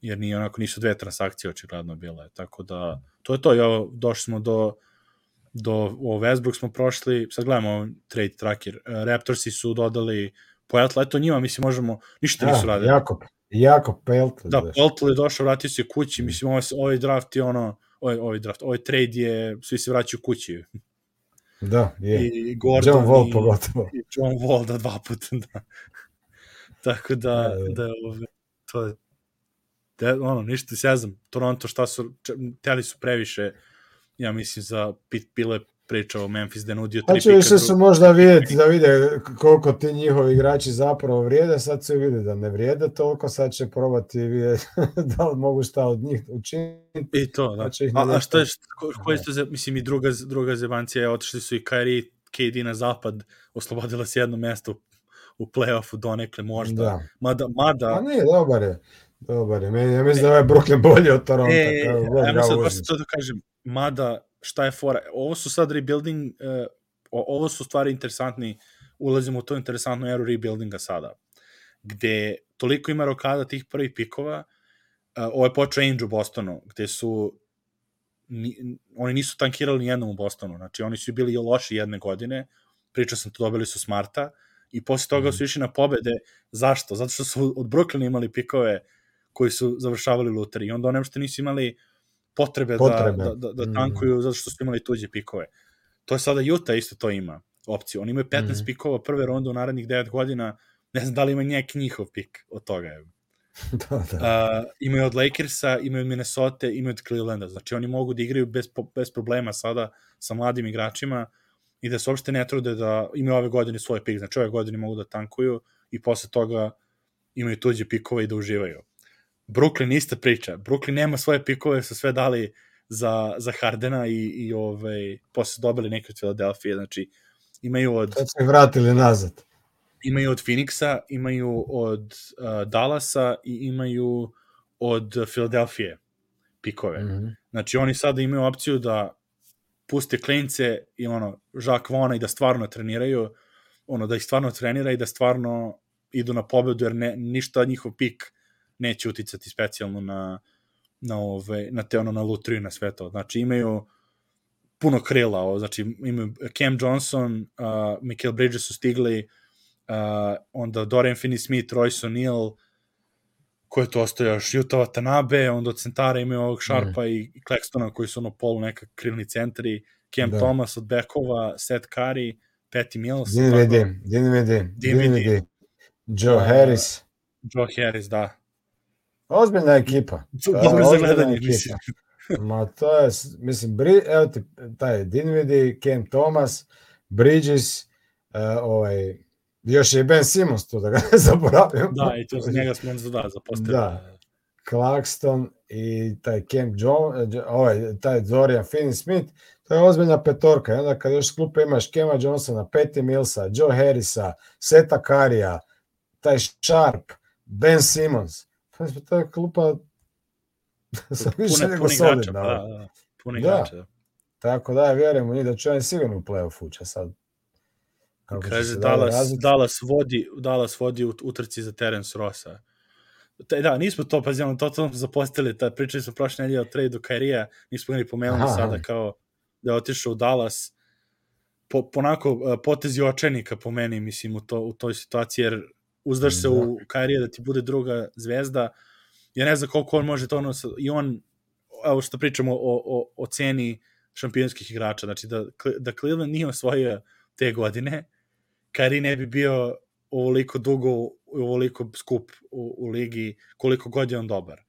jer nije onako nisu dve transakcije očigledno bile. Tako da to je to. Ja, došli smo do do o Westbrook smo prošli, sad gledamo trade tracker. Raptorsi su dodali Poeltla, eto njima mislim možemo, ništa nisu Da, radili. Jakob, Jakob Pelt. Da, Peltl je došao, vratio se kući, mislim, ovaj, ovaj draft je ono, ovaj, ovaj draft, ovaj trade je, svi se vraćaju kući. Da, je. I Gordon John Wall i, pogotovo. i John Wall da dva puta, da. Tako da, Da, da. da, ove, to je, da, ono, ništa se ja znam, Toronto šta su, če, teli su previše, ja mislim, za Pit Pile pričao o Memphis da nudio tri Znači, pika. više su možda vidjeti da vide koliko ti njihovi igrači zapravo vrijede, sad su vide da ne vrijede toliko, sad će probati vidjeti da li mogu šta od njih učiniti. I to, da. Pa ih A, a šta je, šta- ko, ko je to, za- mislim, i druga, druga zebancija je, otišli su i Kyrie, KD na zapad, oslobodila se jedno mesto u play-offu donekle možda. Da. Mada, mada, A nije, dobar je. Dobar je. Ja mislim da je ovaj Brooklyn bolji od Toronto. E, ajmo sad baš uzmeš. to da kažem, mada šta je fora, ovo su sad rebuilding, uh, ovo su stvari interesantni, ulazimo u to interesantnu eru rebuildinga sada, gde toliko ima rokada tih prvih pikova, uh, ovo je počeo Ainge u Bostonu, gde su ni, oni nisu tankirali ni jednom u Bostonu, znači oni su bili loši jedne godine, pričao sam to, dobili su Smarta, i posle toga su išli na pobede. Zašto? Zato što su od Brooklyna imali pikove koji su završavali luteri i onda oni uopšte nisu imali potrebe, Potrebe. da, da, da Mm. tankuju zato što su imali tuđe pikove. To je sada Utah isto to ima opciju. Oni imaju 15 Mhm. pikova prve runde u narednih 9 godina, ne znam da li ima neki njihov pik od toga. Je. da, da. Uh, imaju od Lakersa, imaju od Minnesota, imaju od Clevelanda. Znači oni mogu da igraju bez, bez problema sada sa mladim igračima i da se uopšte ne trude da imaju ove godine svoj pik. Znači ove godine mogu da tankuju i posle toga imaju tuđe pikove i da uživaju. Brooklyn ista priča. Brooklyn nema svoje pikove, su sve dali za, za Hardena i, i ovaj, posle dobili neke od Filadelfije. Znači imaju od Sad ih vratili nazad. imaju od Phoenixa, imaju od uh, Dallasa i imaju od Filadelfije pikove. Mm. Mhm. Znači oni sada imaju opciju da puste klince i ono, Jacques Vona i da stvarno treniraju, ono, da ih stvarno trenira i da stvarno idu na pobedu, jer ne, ništa njihov pik neće uticati specijalno na, na, ove, na te ono, na lutriju na sve to. Znači imaju puno krila, ovo, znači imaju Cam Johnson, uh, Michael Bridges su stigli, uh, onda Dorian Finney-Smith, Royce O'Neal, ko je to ostao još, Utah Watanabe, onda od centara imaju ovog Sharpa mm. i, Claxtona koji su ono polu neka krilni centri, Cam Da. da. Thomas od bekova, Seth Curry, Patty Mills, Dinwiddie, Dinwiddie. Dinwiddie, Joe Uh, Harris. Joe Harris, da. Ozbiljna ekipa. Dobro za gledanje, mislim. Ma to je, mislim, Bri, evo ti taj Dinwiddie, Cam Thomas, Bridges, uh, ovaj, još je Ben Simmons tu, da ga ne zaboravim. Da, i to za njega smo da, zapostavili. Da. Claxton i taj Cam John, eh, ovaj, taj Dorian Finney-Smith, to je ozbiljna petorka. I onda kad još s klupe imaš Kema Johnsona, Patty Millsa, Joe Harrisa, Seta Karija, taj Sharp, Ben Simmons. Pa je klupa sa više nego solidna. da, da, da. Pune Da. igrača, da. Tako da, ja vjerujem u njih da će oni sigurno u play-off ući sad. Kako Kaže Dallas, razviti. Dallas vodi, Dallas vodi u utrci za Terence Rossa. Te, da, nismo to, pazi, ono, to, to smo zapostili, ta, pričali smo prošle nedelje o tradu Kairija, nismo ga ni pomenuli Aha, sada kao da je otišao u Dallas, po, ponako e, potezi očenika po meni, mislim, u, to, u toj situaciji, jer uzdaš se Da. u Kairija da ti bude druga zvezda, ja ne znam koliko on može to ono, i on, evo što pričamo o, o, o ceni šampionskih igrača, znači da, da Cleveland nije osvojio te godine, Kairi ne bi bio ovoliko dugo, ovoliko skup u, u ligi, koliko god je on dobar.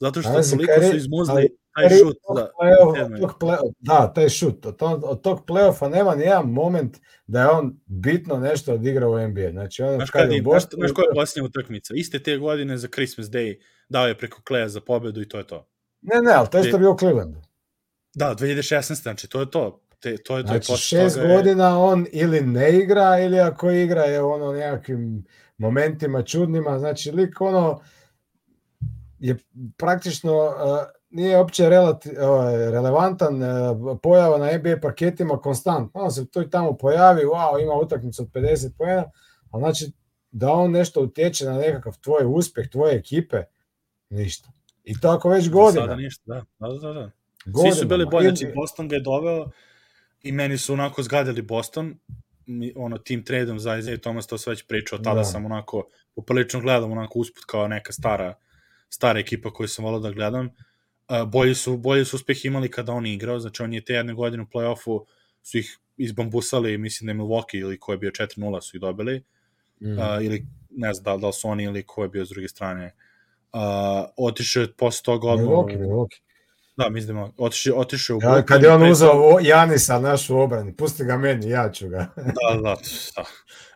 Zato što Kyrie- su izmuzli ali taj šut da, od tog play- Da, taj šut. Od, tog, od tog play-offa nema ni jedan moment da je on bitno nešto odigrao u NBA. Znači, on Znaš, kad je je, u znaš, koja je posljednja utakmica? Iste te godine za Christmas Day dao je preko Kleja za pobedu i to je to. Ne, ne, ali to je što je bio u Clevelandu. Da, 2016. Znači, to je to. Te, to je to. Znači, posle šest toga je- godina on ili ne igra, ili ako igra je ono nekakvim momentima čudnima. Znači, lik ono je praktično uh, nije uopće relati, uh, relevantan uh, pojava na NBA parketima konstantno. On se tu i tamo pojavi, wow, ima utakmicu od 50 pojena, a znači da on nešto utječe na nekakav tvoj uspjeh, tvoje ekipe, ništa. I tako već godina. Sada ništa, da. da, da, da. Svi godinama. su bili bolji, znači Boston ga je doveo i meni su onako zgadili Boston, ono, tim tradom za Isaiah Thomas, to sve već pričao, tada Da. sam onako, poprilično gledam onako usput kao neka stara, stara ekipa koju sam volao da gledam. Bolji su, bolji su uspeh imali kada on igrao, znači on je te jedne godine u play-offu su ih izbambusali, mislim da je Milwaukee ili ko je bio 4-0 su ih dobili, Mm. uh, ili ne znam da, da li su oni ili ko je bio s druge strane. Uh, otišao je posle toga odmah Milwaukee, Milwaukee. Da, mislim da otišao, otišao u Ja, Brooklyn. kad je on pre uzeo Janisa našu obranu, pusti ga meni, ja ću ga. Da, da, da.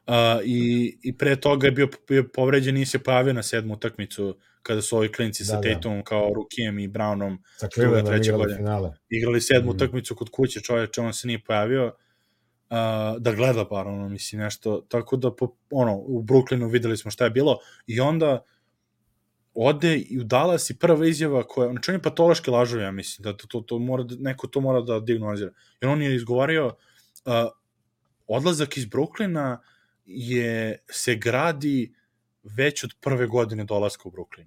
Uh, i, I pre toga je bio, bio povređen i se pojavio na sedmu utakmicu kada su ovi klinci sa Da, da. Tatumom kao Rukijem i Brownom Sa Clevelandom treća igrali finale. igrali sedmu Mhm. utakmicu kod kuće, čoveče, on se nije pojavio uh, da gleda bar, ono, mislim, nešto, tako da, po, ono, u Brooklynu videli smo šta je bilo i onda ode i u Dallas i prva izjava koja, znači on je patološki lažov, ja mislim, da to, to, to mora, da- neko to mora da dignu obzir. Jer on je izgovorio, uh, odlazak iz Brooklyna je, se gradi već od prve godine dolaska u Brooklyn.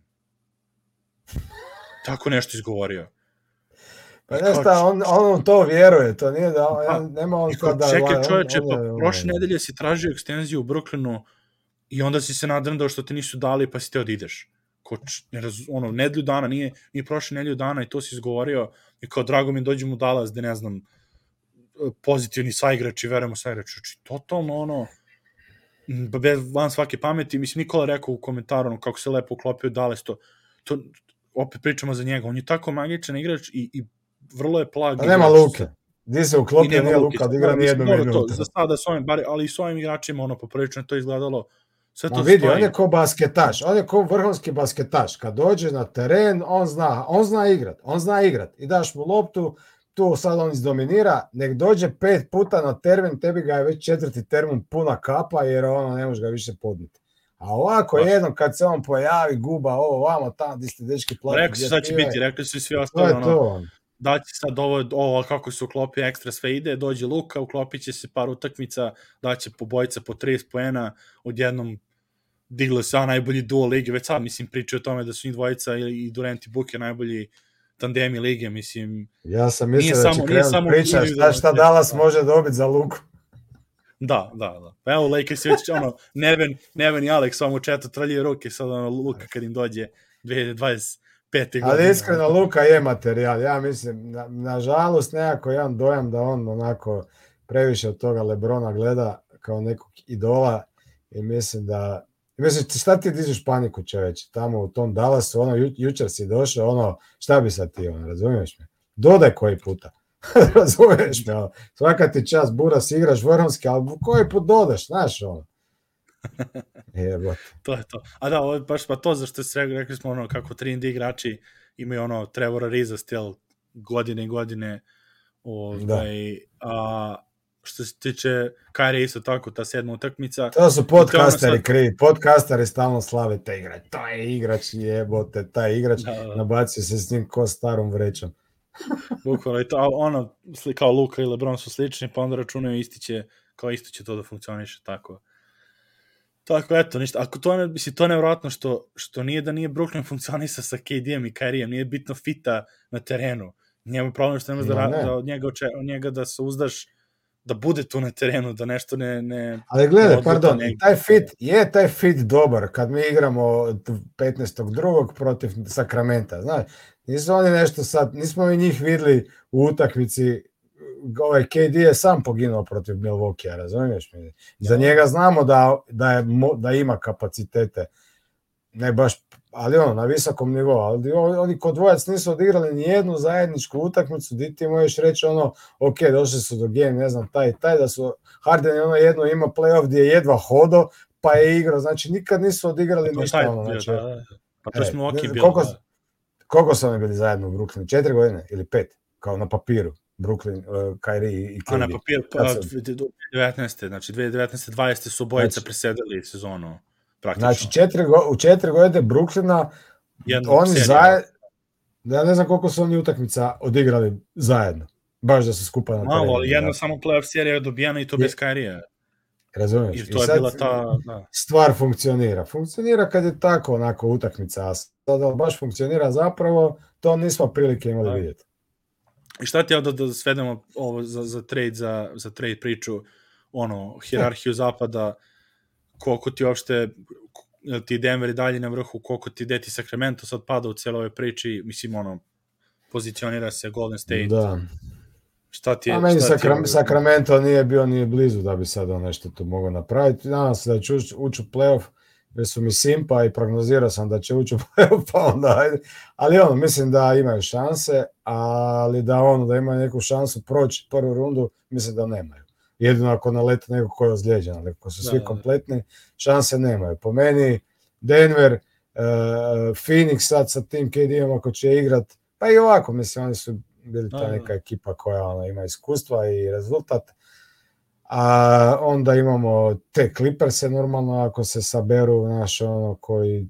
Tako nešto izgovorio. Pa ne šta, on, on to vjeruje, to nije da, Pa, on, nema on to da... čekaj čoveče, pa prošle nedelje si tražio ekstenziju u Brooklynu i onda si se nadrndao što ti nisu dali pa si te odideš. Ko, č- ne raz, ono, nedelju dana, nije, nije prošle nedelju dana i to si izgovorio i kao drago mi dođem u Dallas gde ne znam pozitivni saigrači, verujemo saigrači. Znači, totalno ono, bez, van svake pameti, mislim, Nikola rekao u komentaru ono, kako se lepo uklopio Dallas, to, to opet pričamo za njega, on je tako magičan igrač i, i vrlo je plag Pa nema. Luke. Di se uklopio, nema nije. Luka, Da, ni mislim, jednu dobro, minutu. Za sada s ovim, bar, ali i s ovim igračima, ono, poprilično je to izgledalo, sve to Ma vidi, stoji. on je ko basketaš, on je ko vrhunski basketaš. Kad dođe na teren, on zna, on zna igrat, on zna igrat. I daš mu loptu, tu sad on izdominira, nek dođe pet puta na termin, tebi ga je već četvrti termin puna kapa, jer ono ne može ga više podniti. A ovako Da. jednom kad se on pojavi, guba ovo, vamo, tamo, di ste dečki plati. Rekli su sad će biti, rekli su i svi To ostali, je ono, to. da će sad ovo, ovo kako se uklopi ekstra sve ide, dođe Luka, uklopit će se par utakmica, daće po bojica po 30 poena, odjednom diglo se a najbolji duo lige, već sad mislim pričaju o tome da su njih dvojica i, Durant i Buke najbolji tandemi lige, mislim, Ja sam mislio da će samo- krenuti samo priča šta, individualno šta Dallas da. može dobiti za Luku. Da, da, da. Pa evo, Lakers je već, ono, Neven, Neven i Alex samo četo trljaju ruke, sad ono, Luka kad im dođe 2025. godine. Ali iskreno Luka je materijal. Ja mislim, na, nažalost nekako imam dojam da on onako previše od toga Lebrona gleda kao nekog idola i mislim da Mislim, šta ti dižeš paniku čoveče, tamo u tom Dallasu, ono, ju, jučer si došao, ono, šta bi sad ti, ono, razumiješ me? Dodaj koji puta, razumiješ me, ono, svaka ti čast, buras, igraš vrhunski, ali koji put dodaš, znaš, ono. Jebote. to je to. A da, ovo baš pa to zašto se rekli, rekli smo ono kako 3D igrači imaju ono Trevora Riza stil godine i godine ovaj, a što se tiče Kyrie isto tako, ta sedma utakmica. To su podcasteri sad- krivi, podcasteri stalno slave taj igrač, to je igrač jebote, taj igrač, Da, da, nabacio se s njim ko starom vrećom. bukvalno i to, ono, kao Luka i Lebron su slični, pa onda računaju isti će, kao isto će to da funkcioniše tako. Tako, eto, ništa. Ako to ne, misli, to je nevjerojatno što, što nije da nije Brooklyn funkcionisa sa KD-em i Kyrie-em, nije bitno fita na terenu. Nije mu problem što ne možeš da, ne. da od njega, oče, od njega da se uzdaš da bude tu na terenu, da nešto ne... ne Ali gledaj, pardon, negdje. taj fit, je taj fit dobar kad mi igramo 15.2. protiv Sakramenta, znaš, nisu oni nešto sad, nismo mi njih vidli u utakmici, ovaj KD je sam poginuo protiv Milwaukee, razumiješ mi? Za njega znamo da, da, je, da ima kapacitete, ne baš, ali ono, na visokom nivou, ali oni kod dvojac nisu odigrali ni jednu zajedničku utakmicu, di ti možeš reći ono, ok, došli su do game, ne znam, taj i taj, da su Harden ono jedno ima playoff gdje je jedva hodo, pa je igrao, znači nikad nisu odigrali to ništa. taj ono, znači, da, da. Pa to E, smo oki bili. koliko- da. Koliko su oni bili zajedno u Brooklynu? Četiri godine ili pet? Kao na papiru. Brooklyn, uh, Kyrie i A na KD. papir, pa, Kad sam- 2019. Znači, 2019. 20. su obojica Znači- presedali sezonu, praktično. Znači, četiri, go- u četiri godine Brooklyna Jedna oni serija. zajedno, ja ne znam koliko su oni utakmica odigrali zajedno. Baš da su skupa na Malo, terenu, ali jedna da. samo playoff serija je dobijena i to Je- bez Kyrie. Razumiješ? I I to je sad bila ta, da. stvar funkcionira. Funkcionira kad je tako onako utakmica, a sada baš funkcionira zapravo, to nismo prilike imali Da. vidjeti. I šta ti ja da, da svedemo ovo za, za trade, za, za trade priču, ono, hirarhiju zapada, koliko ti uopšte, ti Denver i dalje na vrhu, koliko ti deti Sacramento sad pada u cijeloj priči, mislim, ono, pozicionira se Golden State, Da. šta ti je, A meni šta ti je- Sacramento nije bio ni blizu da bi sad on nešto tu mogao napraviti. Nadam se da ući ući u playoff, jer su mi simpa i prognozirao sam da će ući u playoff, pa onda ajde. Ali ono, mislim da imaju šanse, ali da ono, da imaju neku šansu proći prvu rundu, mislim da nemaju. Jedino ako nalete neko ko je ozlijeđen, ali ako su Da, svi da. kompletni, šanse nemaju. Po meni, Denver, uh, Phoenix sad sa tim KD-om ako će igrat, pa i ovako, mislim, oni su bili Da, ta da. neka ekipa koja ono, ima iskustva i rezultat. A onda imamo te Clippers normalno ako se saberu naš ono koji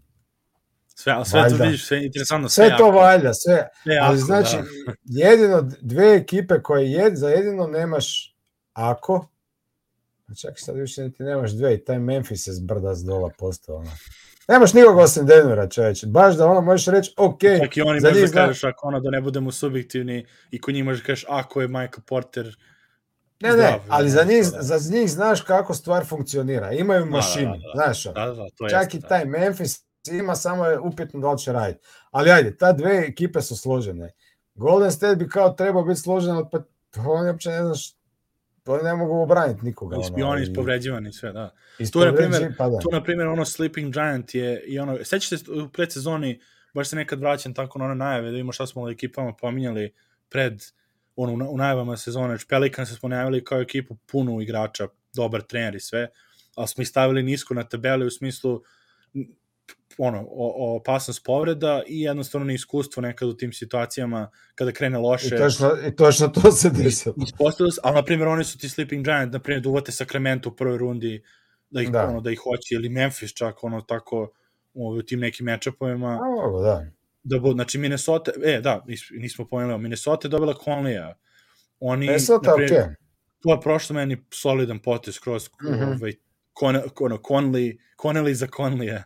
Sve, ali sve to Valjda. vidiš, sve interesantno, sve jako, to valja, sve, sve ali jako, znači da. jedino dve ekipe koje jed, za jedino nemaš ako a čak sad više niti nemaš dve i taj Memphis je zbrda s dola postao ono. Nemaš nikog osim Denvera čovječe, baš da ono možeš reći ok, Čak i oni za možda zna- kažeš, ako ono da ne budemo subjektivni, i kod njih možeš kažeš, ako je Michael Porter, ne ne, zdrav, ali za njih, da. za njih znaš kako stvar funkcionira, imaju da, mašinu, da, da. znaš ono. da, da, to Čak jeste, i da. taj Memphis ima, samo je upitno da li će raditi. Ali ajde, ta dve ekipe su složene. Golden State bi kao trebao biti složen, pa oni uopće ne znaš, oni ne mogu obraniti nikoga. I ono, oni ispovređivani sve, da. Tu na primjer, pa da. Tu, na primjer, ono Sleeping Giant je, i ono, sećate se u predsezoni, baš se nekad vraćam tako na one najave, da vidimo šta smo ekipama pominjali pred, ono, u na- u najavama sezone, znači Pelicans smo najavili kao ekipu punu igrača, dobar trener i sve, ali smo ih stavili nisko na tabeli u smislu ono, o, o opasnost povreda i jednostavno neiskustvo nekad u tim situacijama kada krene I loše. točno, I točno to se desilo. Ispostavilo se, ali na primjer oni su ti Sleeping Giant, na primjer da uvate Sacramento u prvoj rundi, da ih, Da. ono, da ih hoće, ili Memphis čak, ono, tako, u tim nekim matchupovima, ovo, da. da bu, znači Minnesota, e, da, nis- nismo pomenuli, Minnesota je dobila Conleya, oni, Minnesota, na ok. primjer, to je prošlo meni solidan potez kroz, Mhm. ovaj, Con, ono, Conley, Conley za Conleya,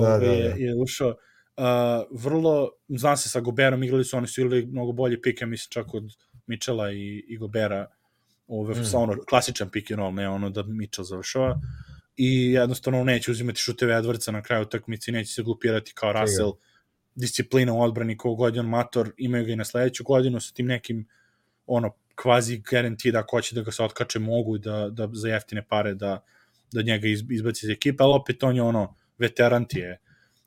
Da, da, da. je, ušao, uh, vrlo, zna se sa Goberom, igrali su, oni su igrali mnogo bolji pike, mislim čak od Mitchella i, i Gobera, ove, Mm. sa ono, klasičan pick and roll, ne ono da Mitchell završava, i jednostavno neće uzimati šuteve Edwardsa na kraju utakmice, neće se glupirati kao Russell, disciplina u odbrani kog god mator, imaju ga i na sledeću godinu sa tim nekim ono, kvazi guarantee da ako hoće da ga se otkače mogu da, da za jeftine pare da, da njega iz, izbaci iz ekipe, ali opet on je ono, veteran ti je.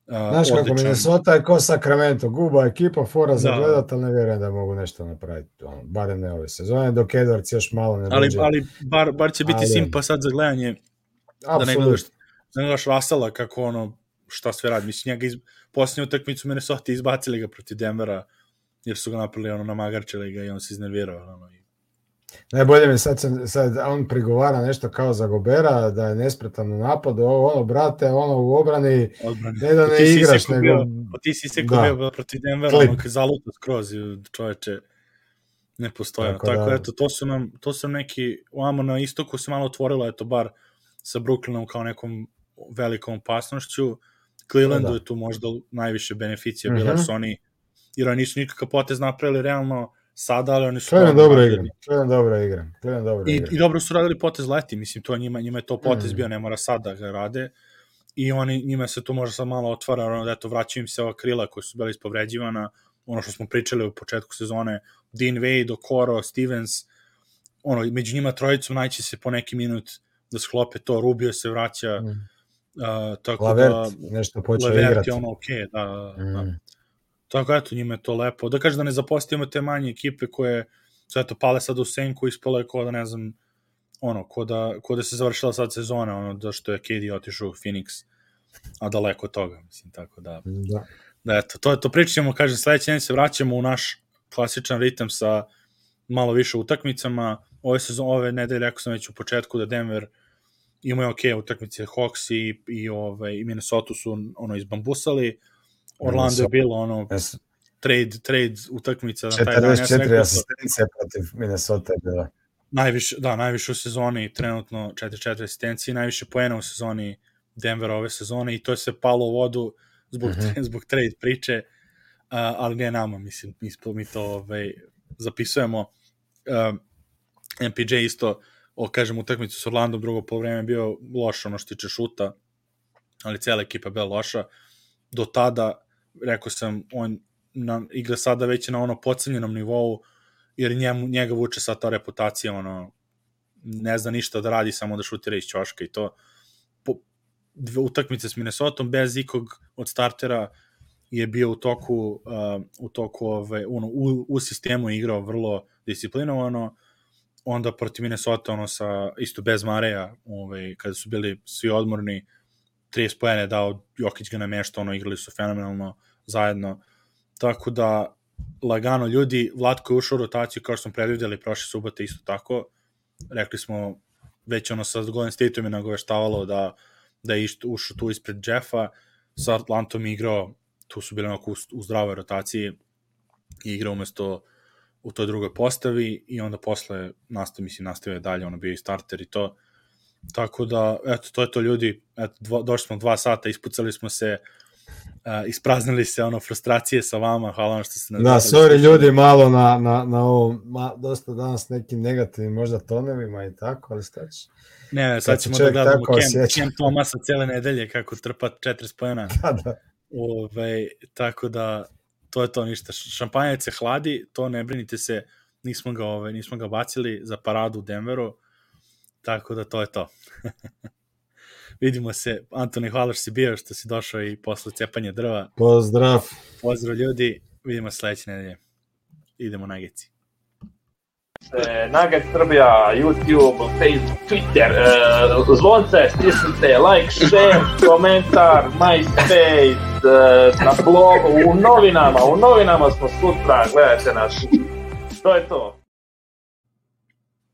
Uh, Znaš kako odličan. Minnesota je ko Sacramento, guba ekipa, fora za Da. gledat, ali ne vjerujem da mogu nešto napraviti. Ono, barem ne ove sezone, dok Edwards još malo ne ali, dođe. ali bar, bar će biti Ali- simpa sad za gledanje da ne Apsolutno. gledaš, da ne gledaš Russella kako ono, šta sve radi. Mislim, njega iz, posljednju utakmicu Minnesota izbacili ga protiv Denvera, jer su ga napravili ono, namagarčili ga i on se iznervirao. Ono, i Najbolje mi sad, sad on prigovara nešto kao za Gobera, da je nespretan u napadu, ovo, ono, brate, ono u obrani, odbrane. ne da Pa ne ti igraš, nego... bio- Pa ti si se Da. bio protiv Denvera, ono kad zaluta skroz, čoveče, ne postoje. Tako Tako, da- eto, to su nam, to su neki, ovamo na istoku se malo otvorilo, eto, bar sa Brooklynom kao nekom velikom opasnošću. Clevelandu Da. je tu možda najviše beneficija bila, Mhm. su oni, jer oni nisu nikakav potez napravili realno sada, ali oni su... To dobro igra. Cleveland dobro igra. Cleveland dobro I, igra. I dobro su radili potez leti, mislim, to njima, njima je to potez Mm. bio, ne mora sad da ga rade. I oni, njima se tu možda sad malo otvara, ono da eto, vraćaju im se ova krila koja su bila ispovređivana, ono što smo pričali u početku sezone, Dean Wade, Okoro, Stevens, ono, među njima trojicom naći se po neki minut da sklope to, Rubio se vraća, Mm. uh, tako Lavert, da... nešto počeo igrati. je ono okej, okay, da, da. Tako eto, njima je to lepo. Da kažem da ne zapostavimo te manje ekipe koje su eto pale sad u senku, ispalo je ko da ne znam, ono, ko da, ko da se završila sad sezona, ono, da što je KD otišao u Phoenix, a daleko od toga, mislim, tako da, Da. da eto, to to pričat ćemo, kažem, sledeće nedelje se vraćamo u naš klasičan ritam sa malo više utakmicama, ove sezon, ove nedelje, rekao sam već u početku da Denver imaju ok utakmice, Hawks i, i, ove, i Minnesota su ono izbambusali, Orlando je bilo ono Jes- trade, trade utakmica na taj dan. Ja sam 44 rekao da asistencije protiv Minnesota je bila. najviše, da, najviše u sezoni, trenutno 4-4 asistencije, najviše poena u sezoni Denver ove sezone i to je se palo u vodu zbog, Mhm. -huh. zbog trade priče, uh, ali ne nama, mislim, mi, mi to ovaj, zapisujemo. Uh, MPJ isto, o, kažem, utakmicu s Orlandom drugo polovreme bio loš ono što tiče šuta, ali cijela ekipa je bila loša. Do tada, rekao sam, on na, igra sada već na ono pocenjenom nivou, jer njemu, njega vuče sad ta reputacija, ono, ne zna ništa da radi, samo da šutira iz ćoška i to. Po, dve utakmice s Minnesota bez ikog od startera je bio u toku uh, u toku ove ono u, u sistemu igrao vrlo disciplinovano onda protiv Minnesota ono sa isto bez Mareja ovaj kada su bili svi odmorni 30 poena je dao Jokić ga namešta ono igrali su fenomenalno zajedno. Tako da lagano ljudi Vlatko je ušao u rotaciju kao što smo predvideli prošle subote isto tako. Rekli smo već ono sa Golden State-om je nagoveštavalo da da je ušao tu ispred Jeffa. Sa Atlantom igrao tu su bili onako u, u zdravoj rotaciji i igrao umesto u toj drugoj postavi i onda posle nastavi, mislim, nastavio je dalje, ono bio i starter i to. Tako da, eto, to je to ljudi, eto, dva, došli smo dva sata, ispucali smo se, uh, ispraznili se, ono, frustracije sa vama, hvala vam što ste nas Da, sorry slušali. ljudi malo na, na, na ovom, ma, dosta danas nekim negativnim možda tonovima i tako, ali šta će? Ne, sad se ćemo da gledamo Kem, Tomasa cele nedelje kako trpa 40 pojena. Da, da. Ove, tako da to je to ništa. Šampanjac se hladi, to ne brinite se, nismo ga, ove, nismo ga bacili za paradu u Denveru, tako da to je to. Vidimo se, Antoni, hvala što si bio, što si došao i posle cepanja drva. Pozdrav. Pozdrav ljudi, vidimo se sledeće nedelje. Idemo na geci. E, Nugget Srbija, YouTube, Facebook, Twitter, e, zvonce, stisnite, like, share, komentar, MySpace, e, na blogu, u novinama, u novinama smo sutra, gledajte nas. To je to.